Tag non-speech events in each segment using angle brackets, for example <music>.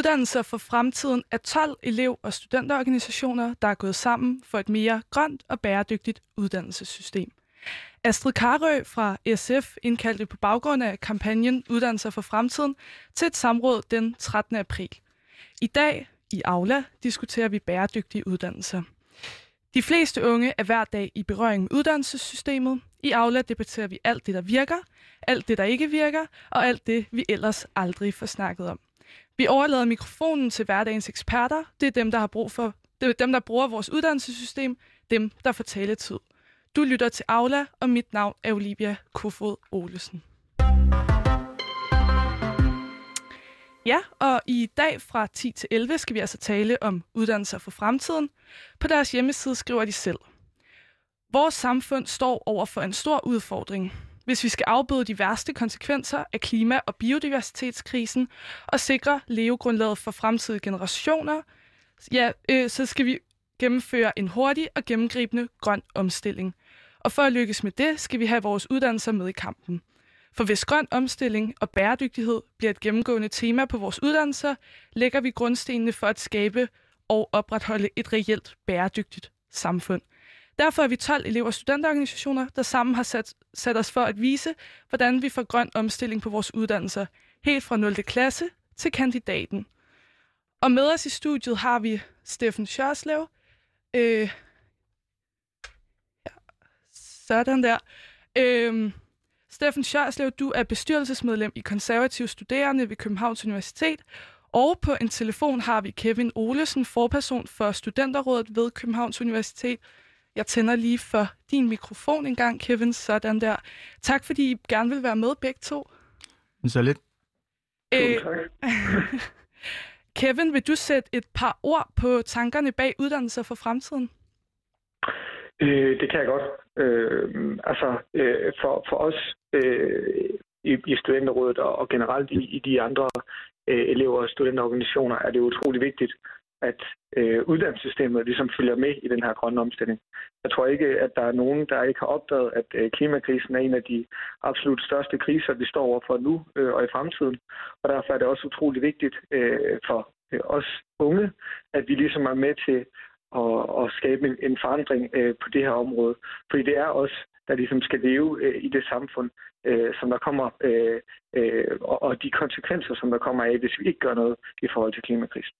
Uddannelser for fremtiden er 12 elev- og studenterorganisationer, der er gået sammen for et mere grønt og bæredygtigt uddannelsessystem. Astrid Karø fra SF indkaldte på baggrund af kampagnen Uddannelser for fremtiden til et samråd den 13. april. I dag i Aula diskuterer vi bæredygtige uddannelser. De fleste unge er hver dag i berøring med uddannelsessystemet. I Aula debatterer vi alt det, der virker, alt det, der ikke virker, og alt det, vi ellers aldrig får snakket om. Vi overlader mikrofonen til hverdagens eksperter. Det er dem, der har brug for det er dem, der bruger vores uddannelsessystem, dem, der får taletid. Du lytter til Aula, og mit navn er Olivia Kofod Olesen. Ja, og i dag fra 10 til 11 skal vi altså tale om uddannelser for fremtiden. På deres hjemmeside skriver de selv. Vores samfund står over for en stor udfordring. Hvis vi skal afbøde de værste konsekvenser af klima- og biodiversitetskrisen og sikre levegrundlaget for fremtidige generationer, ja, øh, så skal vi gennemføre en hurtig og gennemgribende grøn omstilling. Og for at lykkes med det, skal vi have vores uddannelser med i kampen. For hvis grøn omstilling og bæredygtighed bliver et gennemgående tema på vores uddannelser, lægger vi grundstenene for at skabe og opretholde et reelt bæredygtigt samfund. Derfor er vi 12 elever- og studenterorganisationer, der sammen har sat, sat os for at vise, hvordan vi får grøn omstilling på vores uddannelser, helt fra 0. klasse til kandidaten. Og med os i studiet har vi Steffen Sjørslev. Øh, ja, sådan der. Øh, Steffen Sjørslev, du er bestyrelsesmedlem i Konservative Studerende ved Københavns Universitet, og på en telefon har vi Kevin Olesen, forperson for Studenterrådet ved Københavns Universitet. Jeg tænder lige for din mikrofon en gang, Kevin, sådan der. Tak fordi I gerne vil være med begge to. Så lidt. Øh, <laughs> Kevin, vil du sætte et par ord på tankerne bag uddannelser for fremtiden? Øh, det kan jeg godt. Øh, altså, øh, for, for os øh, i, i studenterrådet og, og generelt i, i de andre øh, elever- og studenterorganisationer er det utrolig vigtigt, at øh, uddannelsessystemet ligesom følger med i den her grønne omstilling. Jeg tror ikke, at der er nogen, der ikke har opdaget, at øh, klimakrisen er en af de absolut største kriser, vi står overfor nu øh, og i fremtiden. Og derfor er det også utrolig vigtigt øh, for øh, os unge, at vi ligesom er med til at, at skabe en, en forandring øh, på det her område. Fordi det er os, der ligesom skal leve øh, i det samfund, øh, som der kommer, øh, øh, og, og de konsekvenser, som der kommer af, hvis vi ikke gør noget i forhold til klimakrisen.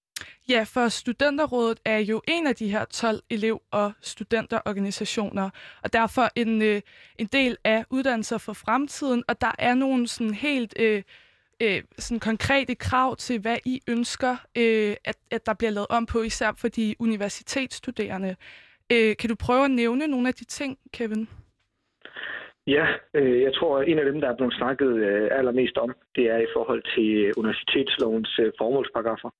Ja, for Studenterrådet er jo en af de her 12 elev- og studenterorganisationer, og derfor en, øh, en del af uddannelser for fremtiden, og der er nogle sådan helt øh, øh, sådan konkrete krav til, hvad I ønsker, øh, at, at der bliver lavet om på, især for de universitetsstuderende. Øh, kan du prøve at nævne nogle af de ting, Kevin? Ja, øh, jeg tror, at en af dem, der er blevet snakket øh, allermest om, det er i forhold til øh, universitetslovens øh, formålsparagrafer,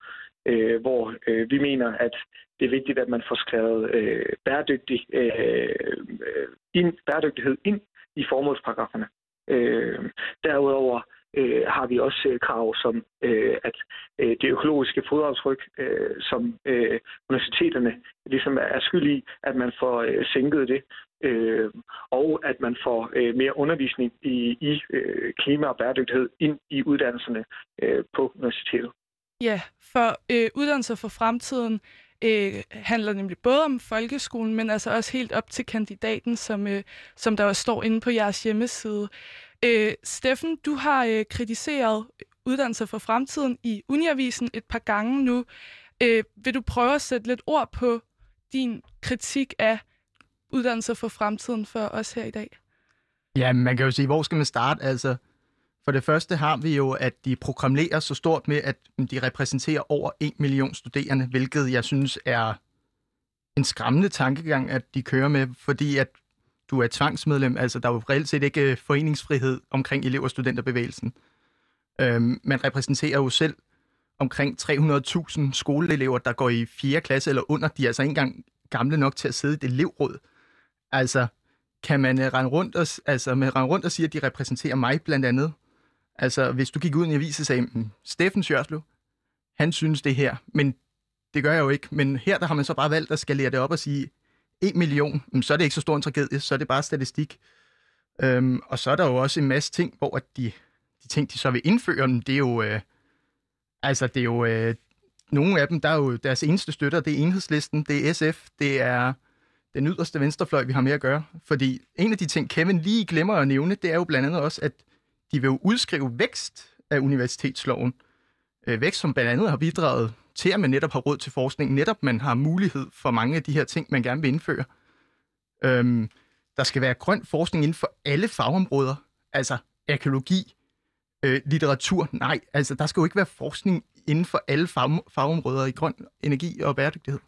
øh, hvor øh, vi mener, at det er vigtigt, at man får skrevet øh, bæredygtig, øh, ind, bæredygtighed ind i formålsparagraferne. Øh, derudover øh, har vi også øh, krav som, øh, at øh, det økologiske fodaftryk, øh, som øh, universiteterne ligesom er skyld i, at man får øh, sænket det, øh, og at man får øh, mere undervisning i, i øh, klima og bæredygtighed ind i uddannelserne øh, på universitetet. Ja, for øh, uddannelser for fremtiden øh, handler nemlig både om folkeskolen, men altså også helt op til kandidaten, som, øh, som der også står inde på jeres hjemmeside. Øh, Steffen, du har øh, kritiseret uddannelser for fremtiden i Uniavisen et par gange nu. Øh, vil du prøve at sætte lidt ord på din kritik af uddannelser for fremtiden for os her i dag? Ja, man kan jo sige, hvor skal man starte? Altså, for det første har vi jo, at de programmerer så stort med, at mm, de repræsenterer over 1 million studerende, hvilket jeg synes er en skræmmende tankegang, at de kører med, fordi at du er tvangsmedlem, altså der er jo reelt set ikke øh, foreningsfrihed omkring elev- og studenterbevægelsen. Øhm, man repræsenterer jo selv omkring 300.000 skoleelever, der går i 4. klasse eller under. De er altså ikke engang gamle nok til at sidde i et elevråd. Altså, kan man øh, rende rundt og, altså, man rende rundt og sige, at de repræsenterer mig blandt andet? Altså, hvis du gik ud i en avis og sagde, mm, Steffen Sjørslev, han synes det her, men det gør jeg jo ikke. Men her der har man så bare valgt at skalere det op og sige, 1 million, mm, så er det ikke så stor en tragedie, så er det bare statistik. Øhm, og så er der jo også en masse ting, hvor at de, de ting, de så vil indføre, mm, det er jo, øh, altså det er jo, øh, nogle af dem, der er jo deres eneste støtter, det er enhedslisten, det er SF, det er den yderste venstrefløj, vi har med at gøre. Fordi en af de ting, Kevin lige glemmer at nævne, det er jo blandt andet også, at de vil jo udskrive vækst af universitetsloven. Øh, vækst, som blandt andet har bidraget til, at man netop har råd til forskning. Netop man har mulighed for mange af de her ting, man gerne vil indføre. Øhm, der skal være grøn forskning inden for alle fagområder. Altså arkeologi, øh, litteratur. Nej, altså der skal jo ikke være forskning inden for alle fag, fagområder i grøn energi og bæredygtighed.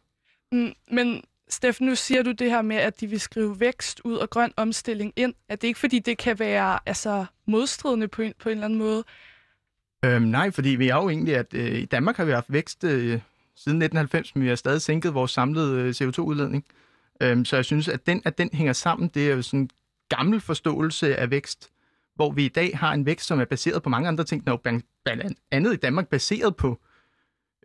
Mm, men Steffen, nu siger du det her med, at de vil skrive vækst ud og grøn omstilling ind. Er det ikke, fordi det kan være altså, modstridende på en, på en eller anden måde? Øhm, nej, fordi vi er jo egentlig, at øh, i Danmark har vi haft vækst øh, siden 1990, men vi har stadig sænket vores samlede øh, CO2-udledning. Øhm, så jeg synes, at den, at den hænger sammen, det er jo sådan en gammel forståelse af vækst, hvor vi i dag har en vækst, som er baseret på mange andre ting, der er blandt andet i Danmark baseret på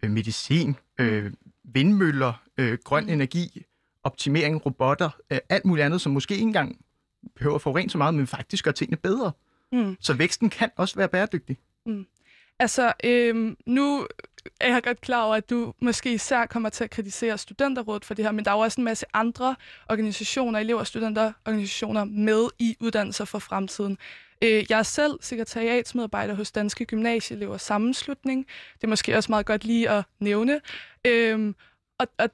øh, medicin, øh, vindmøller, øh, grøn mm. energi, optimering, robotter, øh, alt muligt andet, som måske ikke engang behøver at forurene så meget, men faktisk gør tingene bedre. Mm. Så væksten kan også være bæredygtig. Mm. Altså, øh, nu er jeg godt klar over, at du måske især kommer til at kritisere Studenterrådet for det her, men der er jo også en masse andre organisationer, elever- og studenterorganisationer med i uddannelser for fremtiden. Øh, jeg er selv sekretariatsmedarbejder hos Danske Gymnasieelevers Sammenslutning. Det er måske også meget godt lige at nævne. Øh, og, og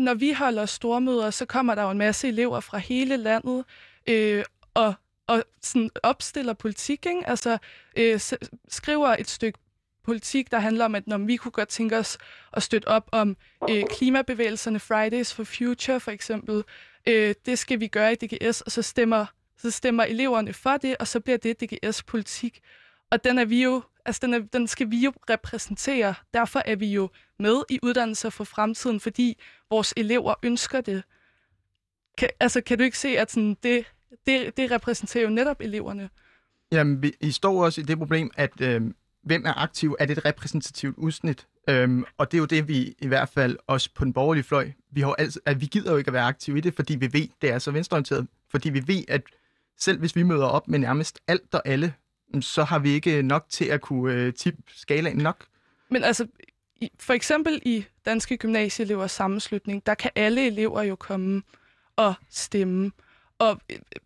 når vi holder stormøder, så kommer der jo en masse elever fra hele landet, øh, og og sådan opstiller politik, ikke? altså øh, skriver et stykke politik, der handler om, at når vi kunne godt tænke os at støtte op om øh, klimabevægelserne, Fridays for Future for eksempel, øh, det skal vi gøre i DGS, og så stemmer, så stemmer eleverne for det, og så bliver det DGS-politik. Og den er vi jo, altså den, er, den skal vi jo repræsentere. Derfor er vi jo med i uddannelser for fremtiden, fordi vores elever ønsker det. Kan, altså, kan du ikke se, at sådan, det, det, det repræsenterer jo netop eleverne? Jamen, vi, I står også i det problem, at øh, hvem er aktiv? Er det et repræsentativt udsnit? Øhm, og det er jo det, vi i hvert fald også på den borgerlige fløj, vi, har altså, at vi gider jo ikke at være aktive i det, fordi vi ved, det er så venstreorienteret. Fordi vi ved, at selv hvis vi møder op med nærmest alt og alle, så har vi ikke nok til at kunne øh, tippe skalaen nok. Men altså, for eksempel i Danske Gymnasieelevers sammenslutning, der kan alle elever jo komme og stemme. Og øh, øh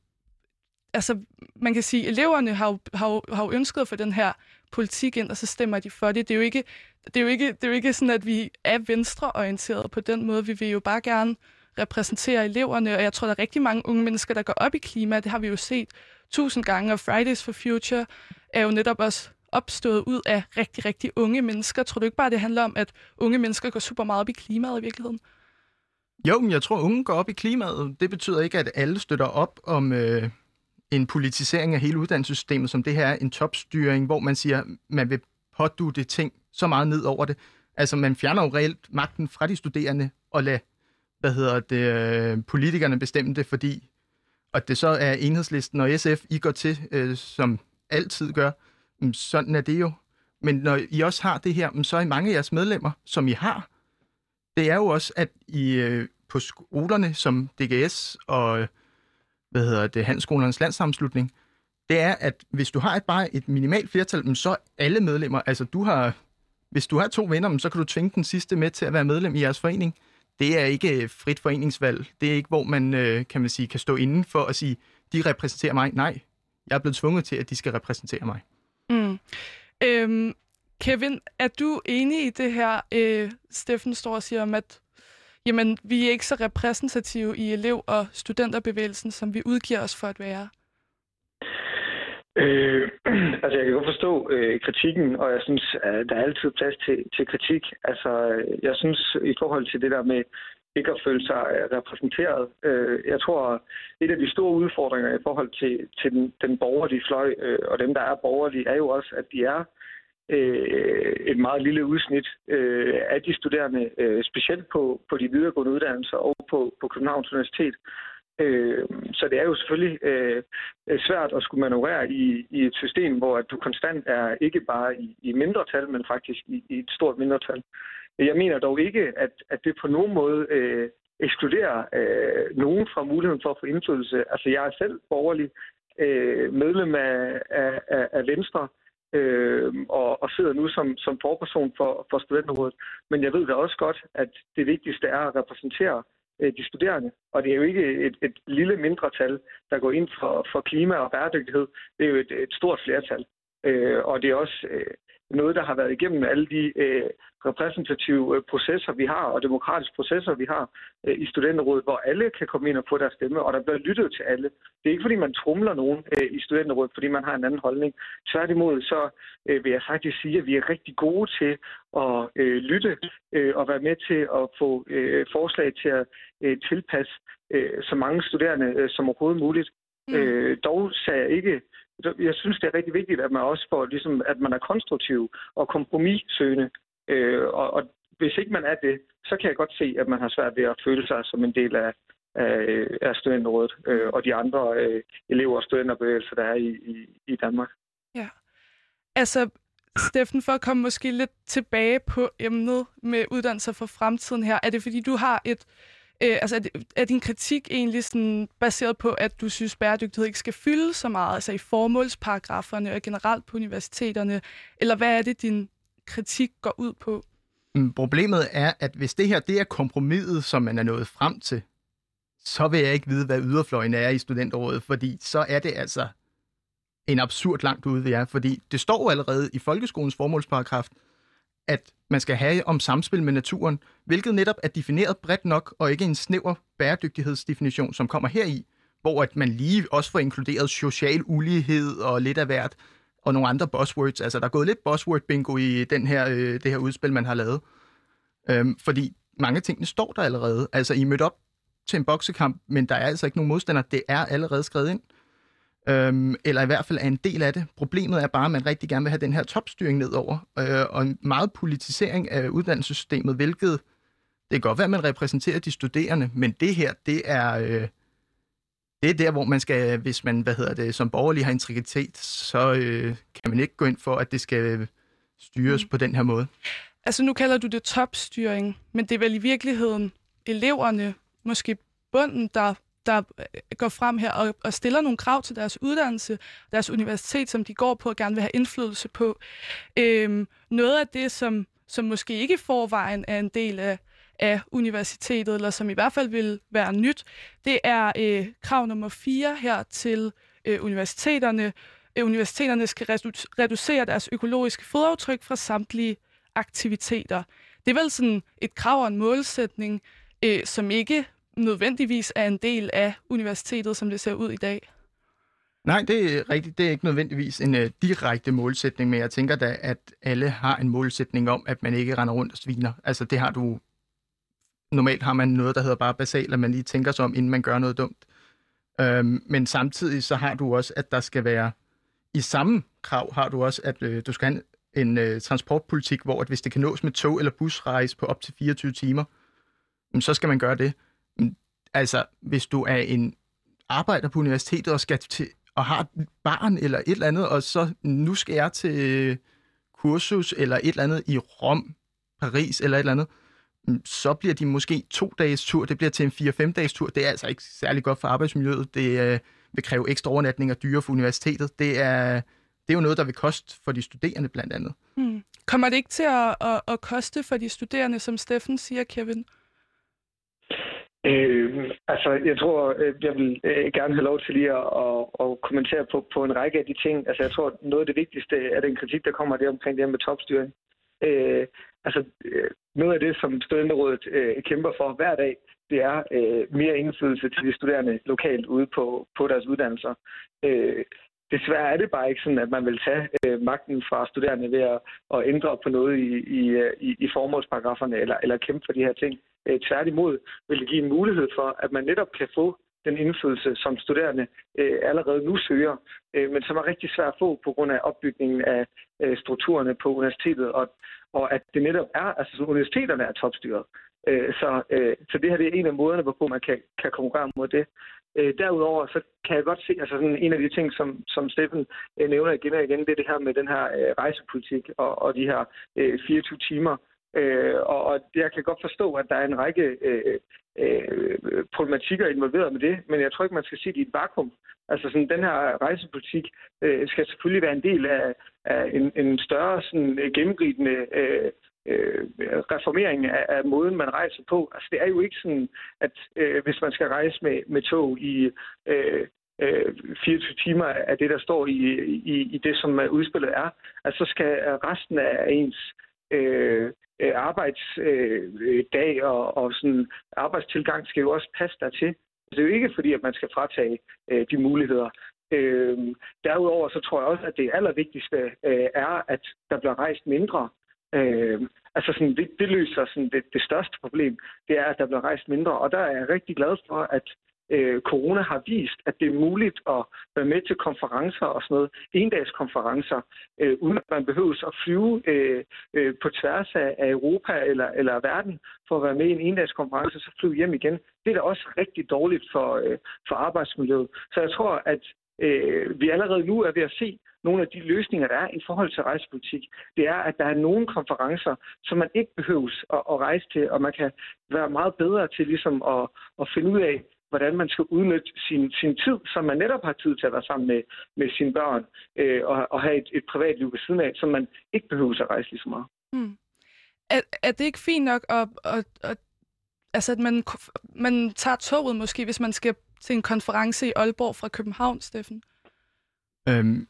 altså, man kan sige, at eleverne har jo, har, jo, har jo ønsket for den her politik ind, og så stemmer de for det. Det er jo ikke, det er jo ikke, det er jo ikke sådan, at vi er venstreorienteret på den måde. Vi vil jo bare gerne repræsentere eleverne, og jeg tror, der er rigtig mange unge mennesker, der går op i klima. Det har vi jo set tusind gange, og Fridays for Future er jo netop også opstået ud af rigtig, rigtig unge mennesker. Tror du ikke bare, det handler om, at unge mennesker går super meget op i klimaet i virkeligheden? Jo, men jeg tror, unge går op i klimaet. Det betyder ikke, at alle støtter op om øh, en politisering af hele uddannelsessystemet, som det her er en topstyring, hvor man siger, man vil pådute ting så meget ned over det. Altså, man fjerner jo reelt magten fra de studerende og lader, hvad hedder det, øh, politikerne bestemme det, fordi og det så er enhedslisten og SF, I går til, øh, som altid gør, mm, sådan er det jo. Men når I også har det her, mm, så er mange af jeres medlemmer, som I har, det er jo også, at I øh, på skolerne som DGS og hvad hedder det, Handelsskolernes Landssammenslutning, det er, at hvis du har et, bare et minimalt flertal, mm, så alle medlemmer, altså du har, hvis du har to venner, så kan du tvinge den sidste med til at være medlem i jeres forening. Det er ikke øh, frit foreningsvalg. Det er ikke, hvor man, øh, kan man sige, kan stå inden for at sige, de repræsenterer mig. Nej, jeg er blevet tvunget til, at de skal repræsentere mig. Mm. Øhm, Kevin, er du enig i det her, øh, Steffen står og siger om, at jamen, vi er ikke så repræsentative i elev- og studenterbevægelsen, som vi udgiver os for at være? Øh, <clears throat> altså, jeg kan godt forstå øh, kritikken, og jeg synes, at der er altid plads til, til kritik. Altså, jeg synes, i forhold til det der med ikke at føle sig øh, repræsenteret, øh, jeg tror, et af de store udfordringer i forhold til, til den, den borgerlige fløj, øh, og dem, der er borgerlige, er jo også, at de er øh, et meget lille udsnit øh, af de studerende, øh, specielt på, på de videregående uddannelser og på, på Københavns Universitet. Øh, så det er jo selvfølgelig øh, svært at skulle manøvrere i, i et system, hvor at du konstant er ikke bare i, i mindretal, men faktisk i, i et stort mindretal. Jeg mener dog ikke, at, at det på nogen måde øh, ekskluderer øh, nogen fra muligheden for at få indflydelse. Altså jeg er selv borgerlig øh, medlem af, af, af Venstre, øh, og, og sidder nu som, som forperson for, for studenterrådet. Men jeg ved da også godt, at det vigtigste er at repræsentere øh, Øh, de studerende. Og det er jo ikke et, et lille mindretal, der går ind for, for klima og bæredygtighed. Det er jo et, et stort flertal. Øh, og det er også øh, noget, der har været igennem alle de øh, repræsentative øh, processer, vi har, og demokratiske processer, vi har øh, i studenterrådet, hvor alle kan komme ind og få deres stemme, og der bliver lyttet til alle. Det er ikke, fordi man trumler nogen øh, i studenterrådet, fordi man har en anden holdning. Tværtimod, så øh, vil jeg faktisk sige, at vi er rigtig gode til at øh, lytte øh, og være med til at få øh, forslag til at øh, tilpasse øh, så mange studerende øh, som overhovedet muligt. Mm. Øh, dog sagde jeg ikke jeg synes, det er rigtig vigtigt, at man også får, ligesom, at man er konstruktiv og kompromissøgende. Øh, og, og hvis ikke man er det, så kan jeg godt se, at man har svært ved at føle sig som en del af, af, af studenterrådet øh, og de andre øh, elever og studenterbevægelser, der er i, i, i Danmark. Ja. Altså, Steffen, for at komme måske lidt tilbage på emnet med uddannelser for fremtiden her, er det fordi, du har et Øh, altså, er, er din kritik egentlig sådan baseret på, at du synes, bæredygtighed ikke skal fylde så meget, altså i formålsparagraferne og generelt på universiteterne? Eller hvad er det, din kritik går ud på? Mm, problemet er, at hvis det her det er kompromiset, som man er nået frem til, så vil jeg ikke vide, hvad yderfløjen er i studenterrådet, fordi så er det altså en absurd langt ude, vi er. Fordi det står jo allerede i folkeskolens formålsparagraf, at man skal have om samspil med naturen, hvilket netop er defineret bredt nok, og ikke en snæver bæredygtighedsdefinition, som kommer heri, hvor at man lige også får inkluderet social ulighed og lidt af hvert, og nogle andre buzzwords. Altså, der er gået lidt buzzword-bingo i den her, øh, det her udspil, man har lavet. Øhm, fordi mange ting står der allerede. Altså, I mødte op til en boksekamp, men der er altså ikke nogen modstander. Det er allerede skrevet ind øhm, eller i hvert fald er en del af det. Problemet er bare, at man rigtig gerne vil have den her topstyring nedover, øh, og en meget politisering af uddannelsessystemet, hvilket det kan godt være, at man repræsenterer de studerende, men det her, det er, øh, det er der, hvor man skal, hvis man, hvad hedder det, som borgerlig har integritet, så øh, kan man ikke gå ind for, at det skal styres mm. på den her måde. Altså nu kalder du det topstyring, men det er vel i virkeligheden eleverne, måske bunden, der der øh, går frem her og, og stiller nogle krav til deres uddannelse, deres universitet, som de går på og gerne vil have indflydelse på. Øhm, noget af det, som, som måske ikke i forvejen er en del af, af universitetet, eller som i hvert fald vil være nyt, det er øh, krav nummer 4 her til øh, universiteterne. Øh, universiteterne skal redu- reducere deres økologiske fodaftryk fra samtlige aktiviteter. Det er vel sådan et krav og en målsætning, øh, som ikke nødvendigvis er en del af universitetet, som det ser ud i dag. Nej, det er rigtigt. Det er ikke nødvendigvis en uh, direkte målsætning, men jeg tænker da, at alle har en målsætning om, at man ikke render rundt og sviner. Altså det har du... Normalt har man noget, der hedder bare basalt, at man lige tænker sig om, inden man gør noget dumt. Øhm, men samtidig så har du også, at der skal være... I samme krav har du også, at øh, du skal have en, en transportpolitik, hvor at hvis det kan nås med tog eller busrejse på op til 24 timer, så skal man gøre det. Altså, hvis du er en arbejder på universitetet og skal til og har et barn eller et eller andet, og så nu skal jeg til kursus eller et eller andet i Rom, Paris eller et eller andet, mm, så bliver de måske to dages tur, det bliver til en 4-5 dages tur. Det er altså ikke særlig godt for arbejdsmiljøet. Det øh, vil kræve ekstra overnatninger dyre for universitetet. Det er, det er jo noget, der vil koste for de studerende blandt andet. Hmm. Kommer det ikke til at, at, at koste for de studerende, som Steffen siger, Kevin? Øh, altså, jeg tror, øh, jeg vil øh, gerne have lov til lige at, at, at kommentere på, på en række af de ting. Altså, jeg tror, noget af det vigtigste er den kritik, der kommer det omkring det her med topstyring. Øh, altså, øh, noget af det, som Studenterrådet øh, kæmper for hver dag, det er øh, mere indflydelse til de studerende lokalt ude på, på deres uddannelser. Øh, desværre er det bare ikke sådan, at man vil tage øh, magten fra studerende ved at, at ændre på noget i, i, øh, i, i formålsparagraferne eller, eller kæmpe for de her ting. Øh, tværtimod vil det give en mulighed for, at man netop kan få den indflydelse, som studerende øh, allerede nu søger, øh, men som er rigtig svært at få på grund af opbygningen af øh, strukturerne på universitetet, og, og at det netop er, altså universiteterne er topstyret. Øh, så, øh, så det her det er en af måderne, hvorpå man kan, kan konkurrere mod det. Øh, derudover så kan jeg godt se, altså sådan en af de ting, som, som Steffen øh, nævner igen og igen, det er det her med den her øh, rejsepolitik og, og de her øh, 24 timer Øh, og, og jeg kan godt forstå, at der er en række øh, øh, problematikker involveret med det, men jeg tror ikke, man skal se det i et vakuum. Altså sådan, den her rejsepolitik øh, skal selvfølgelig være en del af, af en, en større sådan, gennemgribende øh, øh, reformering af, af måden, man rejser på. Altså det er jo ikke sådan, at øh, hvis man skal rejse med, med tog i øh, øh 24 timer af det, der står i, i, i det, som øh, udspillet er, altså så skal resten af ens øh, arbejdsdag øh, øh og, og sådan arbejdstilgang skal jo også passe dertil. Altså, det er jo ikke fordi, at man skal fratage øh, de muligheder. Øh, derudover så tror jeg også, at det allervigtigste øh, er, at der bliver rejst mindre. Øh, altså sådan, det, det løser sådan det, det største problem, det er, at der bliver rejst mindre. Og der er jeg rigtig glad for, at øh, corona har vist, at det er muligt at være med til konferencer og sådan noget, endagskonferencer, øh, uden at man behøver at flyve øh, øh, på tværs af, af Europa eller, eller verden for at være med i en endagskonference, så flyve hjem igen. Det er da også rigtig dårligt for, øh, for arbejdsmiljøet. Så jeg tror, at øh, vi allerede nu er ved at se nogle af de løsninger, der er i forhold til rejsepolitik. Det er, at der er nogle konferencer, som man ikke behøves at, at rejse til, og man kan være meget bedre til ligesom at, at finde ud af, hvordan man skal udnytte sin, sin tid, som man netop har tid til at være sammen med, med sine børn, øh, og, og have et, et privatliv ved siden af, som man ikke behøver at rejse lige så meget. Hmm. Er, er det ikke fint nok, at, at, at, altså at man, man tager toget måske, hvis man skal til en konference i Aalborg fra København, Steffen? Øhm,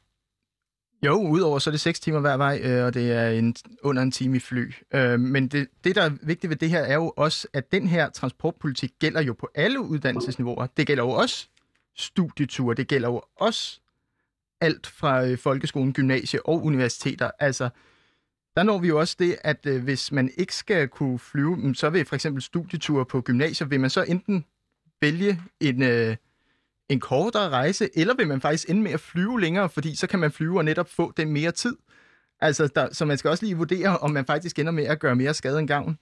jo, udover så er det 6 timer hver vej, øh, og det er en, under en time i fly. Øh, men det, det, der er vigtigt ved det her, er jo også, at den her transportpolitik gælder jo på alle uddannelsesniveauer. Det gælder jo også studieture, det gælder jo også alt fra øh, folkeskolen, gymnasie og universiteter. Altså, der når vi jo også det, at øh, hvis man ikke skal kunne flyve, mm, så vil for eksempel studieture på gymnasier, vil man så enten vælge en... Øh, en kortere rejse, eller vil man faktisk ende med at flyve længere, fordi så kan man flyve og netop få den mere tid. Altså, der, så man skal også lige vurdere, om man faktisk ender med at gøre mere skade end gavn.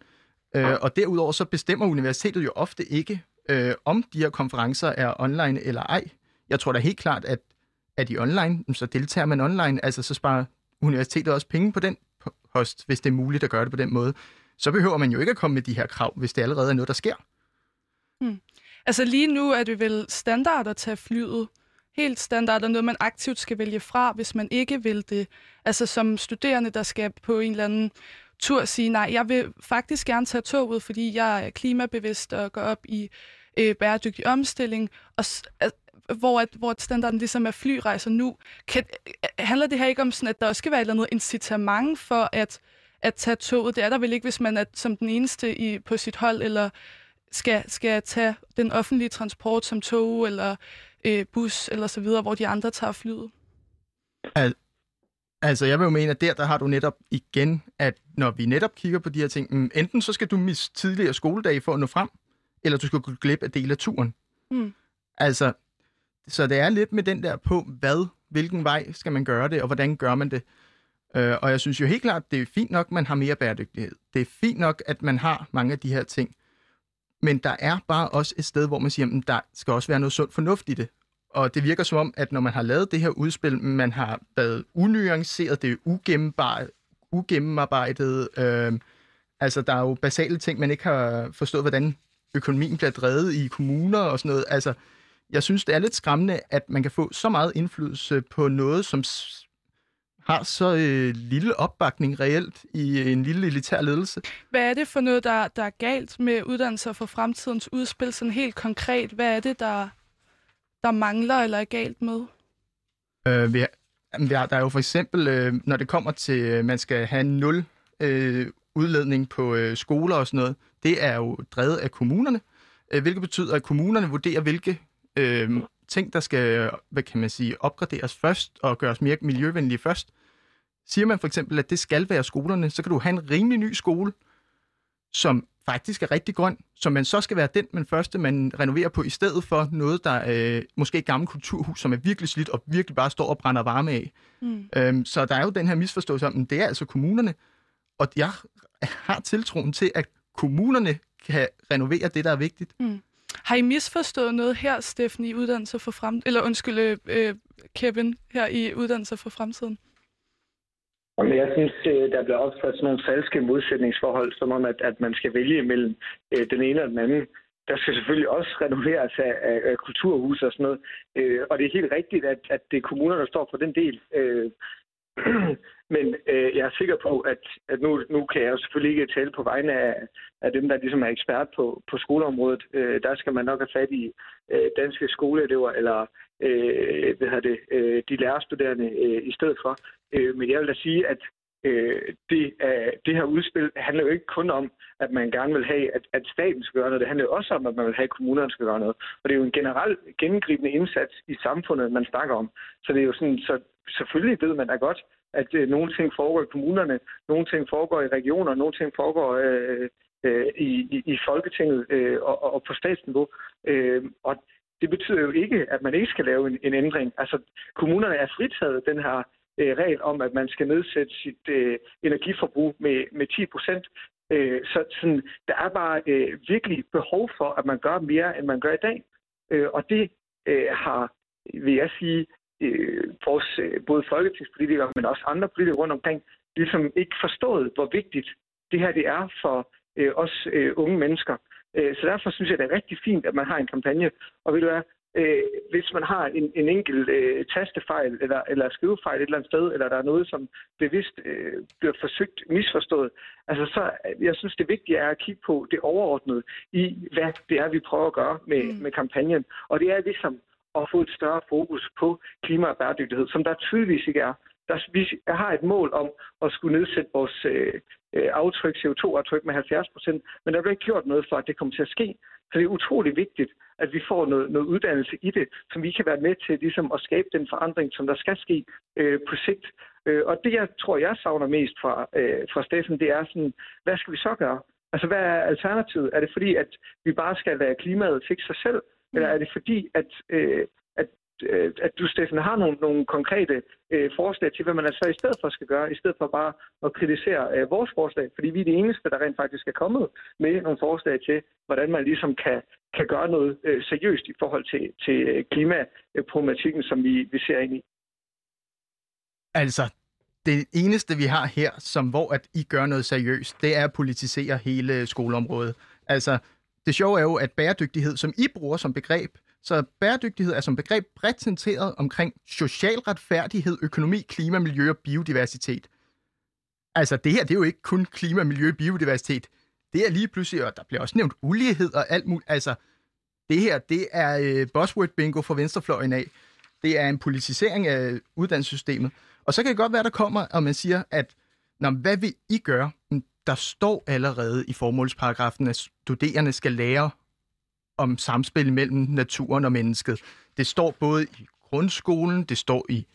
Øh, og derudover så bestemmer universitetet jo ofte ikke, øh, om de her konferencer er online eller ej. Jeg tror da helt klart, at er de online, så deltager man online. Altså, så sparer universitetet også penge på den post, hvis det er muligt at gøre det på den måde. Så behøver man jo ikke at komme med de her krav, hvis det allerede er noget, der sker. Hmm. Altså lige nu er det vel standard at tage flyet. Helt standard og noget, man aktivt skal vælge fra, hvis man ikke vil det. Altså som studerende, der skal på en eller anden tur sige, nej, jeg vil faktisk gerne tage toget, fordi jeg er klimabevidst og går op i øh, bæredygtig omstilling. Og, hvor, at, hvor standarden ligesom er flyrejser nu. Kan, øh, handler det her ikke om, sådan, at der også skal være et eller andet incitament for at, at tage toget? Det er der vel ikke, hvis man er som den eneste i, på sit hold, eller skal, skal tage den offentlige transport som tog eller øh, bus eller så videre, hvor de andre tager flyet? Al- altså, jeg vil jo mene, at der, der har du netop igen, at når vi netop kigger på de her ting, mm, enten så skal du miste tidligere skoledage for at nå frem, eller du skal gå glip af del af turen. Mm. Altså, så det er lidt med den der på, hvad, hvilken vej skal man gøre det, og hvordan gør man det. Uh, og jeg synes jo helt klart, det er fint nok, at man har mere bæredygtighed. Det er fint nok, at man har mange af de her ting. Men der er bare også et sted, hvor man siger, at der skal også være noget sundt fornuft i det. Og det virker som om, at når man har lavet det her udspil, man har været unuanceret, det er ugennemarbejdet. Øh, altså, der er jo basale ting, man ikke har forstået, hvordan økonomien bliver drevet i kommuner og sådan noget. Altså, jeg synes, det er lidt skræmmende, at man kan få så meget indflydelse på noget, som har så øh, lille opbakning reelt i en lille elitær ledelse. Hvad er det for noget, der, der er galt med uddannelser for fremtidens udspil? Sådan helt konkret, hvad er det, der, der mangler eller er galt med? Øh, vi har, der er jo for eksempel, øh, når det kommer til, øh, man skal have nul øh, udledning på øh, skoler og sådan noget, det er jo drevet af kommunerne, øh, hvilket betyder, at kommunerne vurderer, hvilke øh, ting, der skal, hvad kan man sige, opgraderes først og gøres mere miljøvenlige først. Siger man for eksempel, at det skal være skolerne, så kan du have en rimelig ny skole, som faktisk er rigtig grøn, som man så skal være den, men første, man renoverer på, i stedet for noget, der er øh, måske et gammelt kulturhus, som er virkelig slidt og virkelig bare står og brænder varme af. Mm. Øhm, så der er jo den her misforståelse om, at det er altså kommunerne, og jeg har tiltroen til, at kommunerne kan renovere det, der er vigtigt. Mm. Har I misforstået noget her, Steffen, i Uddannelser for Fremtiden? Eller undskyld, øh, Kevin, her i Uddannelser for Fremtiden? Men jeg synes, øh, der bliver opført sådan nogle falske modsætningsforhold, som om, at, at man skal vælge mellem øh, den ene og den anden. Der skal selvfølgelig også renoveres af, af, af kulturhus og sådan noget. Øh, og det er helt rigtigt, at, at det er kommunerne, der står for den del. Øh, <clears throat> men øh, jeg er sikker på, at, at nu, nu kan jeg jo selvfølgelig ikke tale på vegne af, af dem, der ligesom er ekspert på, på skoleområdet. Øh, der skal man nok have fat i øh, danske skoleelever eller øh, hvad det, øh, de lærerstuderende øh, i stedet for. Øh, men jeg vil da sige, at øh, det, øh, det her udspil handler jo ikke kun om, at man gerne vil have, at, at staten skal gøre noget. Det handler jo også om, at man vil have, at kommunerne skal gøre noget. Og det er jo en generelt gennemgribende indsats i samfundet, man snakker om. Så det er jo sådan, så selvfølgelig ved man da godt, at øh, nogle ting foregår i kommunerne, nogle ting foregår i regioner, nogle ting foregår øh, øh, i, i, Folketinget øh, og, og på statsniveau. Øh, og det betyder jo ikke, at man ikke skal lave en, en ændring. Altså, kommunerne er fritaget den her øh, regel om, at man skal nedsætte sit øh, energiforbrug med, med 10 procent. Øh, så sådan, der er bare øh, virkelig behov for, at man gør mere, end man gør i dag. Øh, og det øh, har, vil jeg sige, øh, vores, øh, både folketingspolitikere, men også andre politikere rundt omkring, ligesom ikke forstået, hvor vigtigt det her det er for øh, os øh, unge mennesker. Øh, så derfor synes jeg, det er rigtig fint, at man har en kampagne. Og ved du hvad, øh, hvis man har en, en enkelt øh, tastefejl eller, eller skrivefejl et eller andet sted, eller der er noget, som bevidst øh, bliver forsøgt misforstået, altså så, jeg synes, det vigtige er at kigge på det overordnede i, hvad det er, vi prøver at gøre med, mm. med kampagnen. Og det er ligesom at få et større fokus på klima og bæredygtighed, som der tydeligvis ikke er. Der, vi har et mål om at skulle nedsætte vores øh, øh aftryk, CO2-aftryk med 70 procent, men der bliver ikke gjort noget for, at det kommer til at ske. Så det er utrolig vigtigt, at vi får noget, noget uddannelse i det, som vi kan være med til ligesom, at skabe den forandring, som der skal ske øh, på sigt. Øh, og det, jeg tror, jeg savner mest fra, øh, fra Steffen, det er sådan, hvad skal vi så gøre? Altså, hvad er alternativet? Er det fordi, at vi bare skal lade klimaet fikse sig selv? Eller er det fordi, at, øh, at, øh, at du, Steffen, har nogle, nogle konkrete øh, forslag til, hvad man altså i stedet for skal gøre, i stedet for bare at kritisere øh, vores forslag? Fordi vi er de eneste, der rent faktisk er kommet med nogle forslag til, hvordan man ligesom kan, kan gøre noget øh, seriøst i forhold til, til øh, klimaproblematikken, som vi, vi ser ind i. Altså, det eneste, vi har her, som hvor at I gør noget seriøst, det er at politisere hele skoleområdet. Altså, det sjove er jo, at bæredygtighed, som I bruger som begreb, så bæredygtighed er som begreb præsenteret omkring social retfærdighed, økonomi, klima, miljø og biodiversitet. Altså det her, det er jo ikke kun klima, miljø og biodiversitet. Det er lige pludselig, og der bliver også nævnt ulighed og alt muligt. Altså det her, det er øh, buzzword bingo fra venstrefløjen af. Det er en politisering af uddannelsessystemet. Og så kan det godt være, der kommer, og man siger, at Nå, hvad vil I gøre? Der står allerede i formålsparagrafen, at studerende skal lære om samspil mellem naturen og mennesket. Det står både i grundskolen, det står i,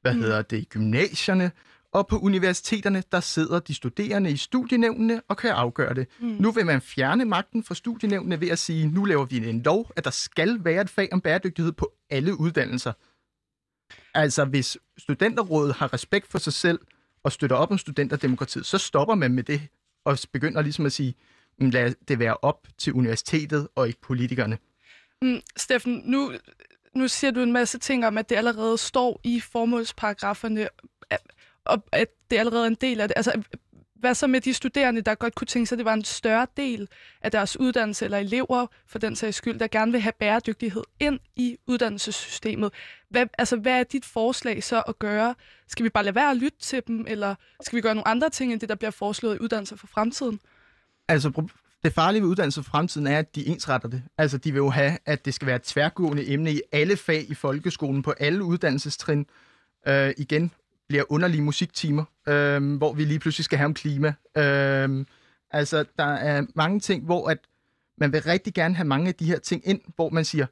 hvad mm. hedder det, gymnasierne, og på universiteterne, der sidder de studerende i studienævnene og kan afgøre det. Mm. Nu vil man fjerne magten fra studienævnene ved at sige, nu laver vi en lov, at der skal være et fag om bæredygtighed på alle uddannelser. Altså, hvis studenterrådet har respekt for sig selv, og støtter op om studenterdemokratiet, så stopper man med det og begynder ligesom at sige, mm, lad det være op til universitetet og ikke politikerne. Mm, Steffen, nu, nu siger du en masse ting om, at det allerede står i formålsparagraferne, og at det allerede er en del af det. Altså, hvad så med de studerende, der godt kunne tænke sig, at det var en større del af deres uddannelse, eller elever for den sags skyld, der gerne vil have bæredygtighed ind i uddannelsessystemet? Hvad, altså, hvad er dit forslag så at gøre? Skal vi bare lade være at lytte til dem, eller skal vi gøre nogle andre ting, end det, der bliver foreslået i uddannelse for fremtiden? Altså, det farlige ved uddannelse for fremtiden er, at de ensretter det. Altså, de vil jo have, at det skal være et tværgående emne i alle fag i folkeskolen, på alle uddannelsestrin. Øh, igen, bliver underlige musiktimer, øh, hvor vi lige pludselig skal have om klima. Øh, altså, der er mange ting, hvor at man vil rigtig gerne have mange af de her ting ind, hvor man siger,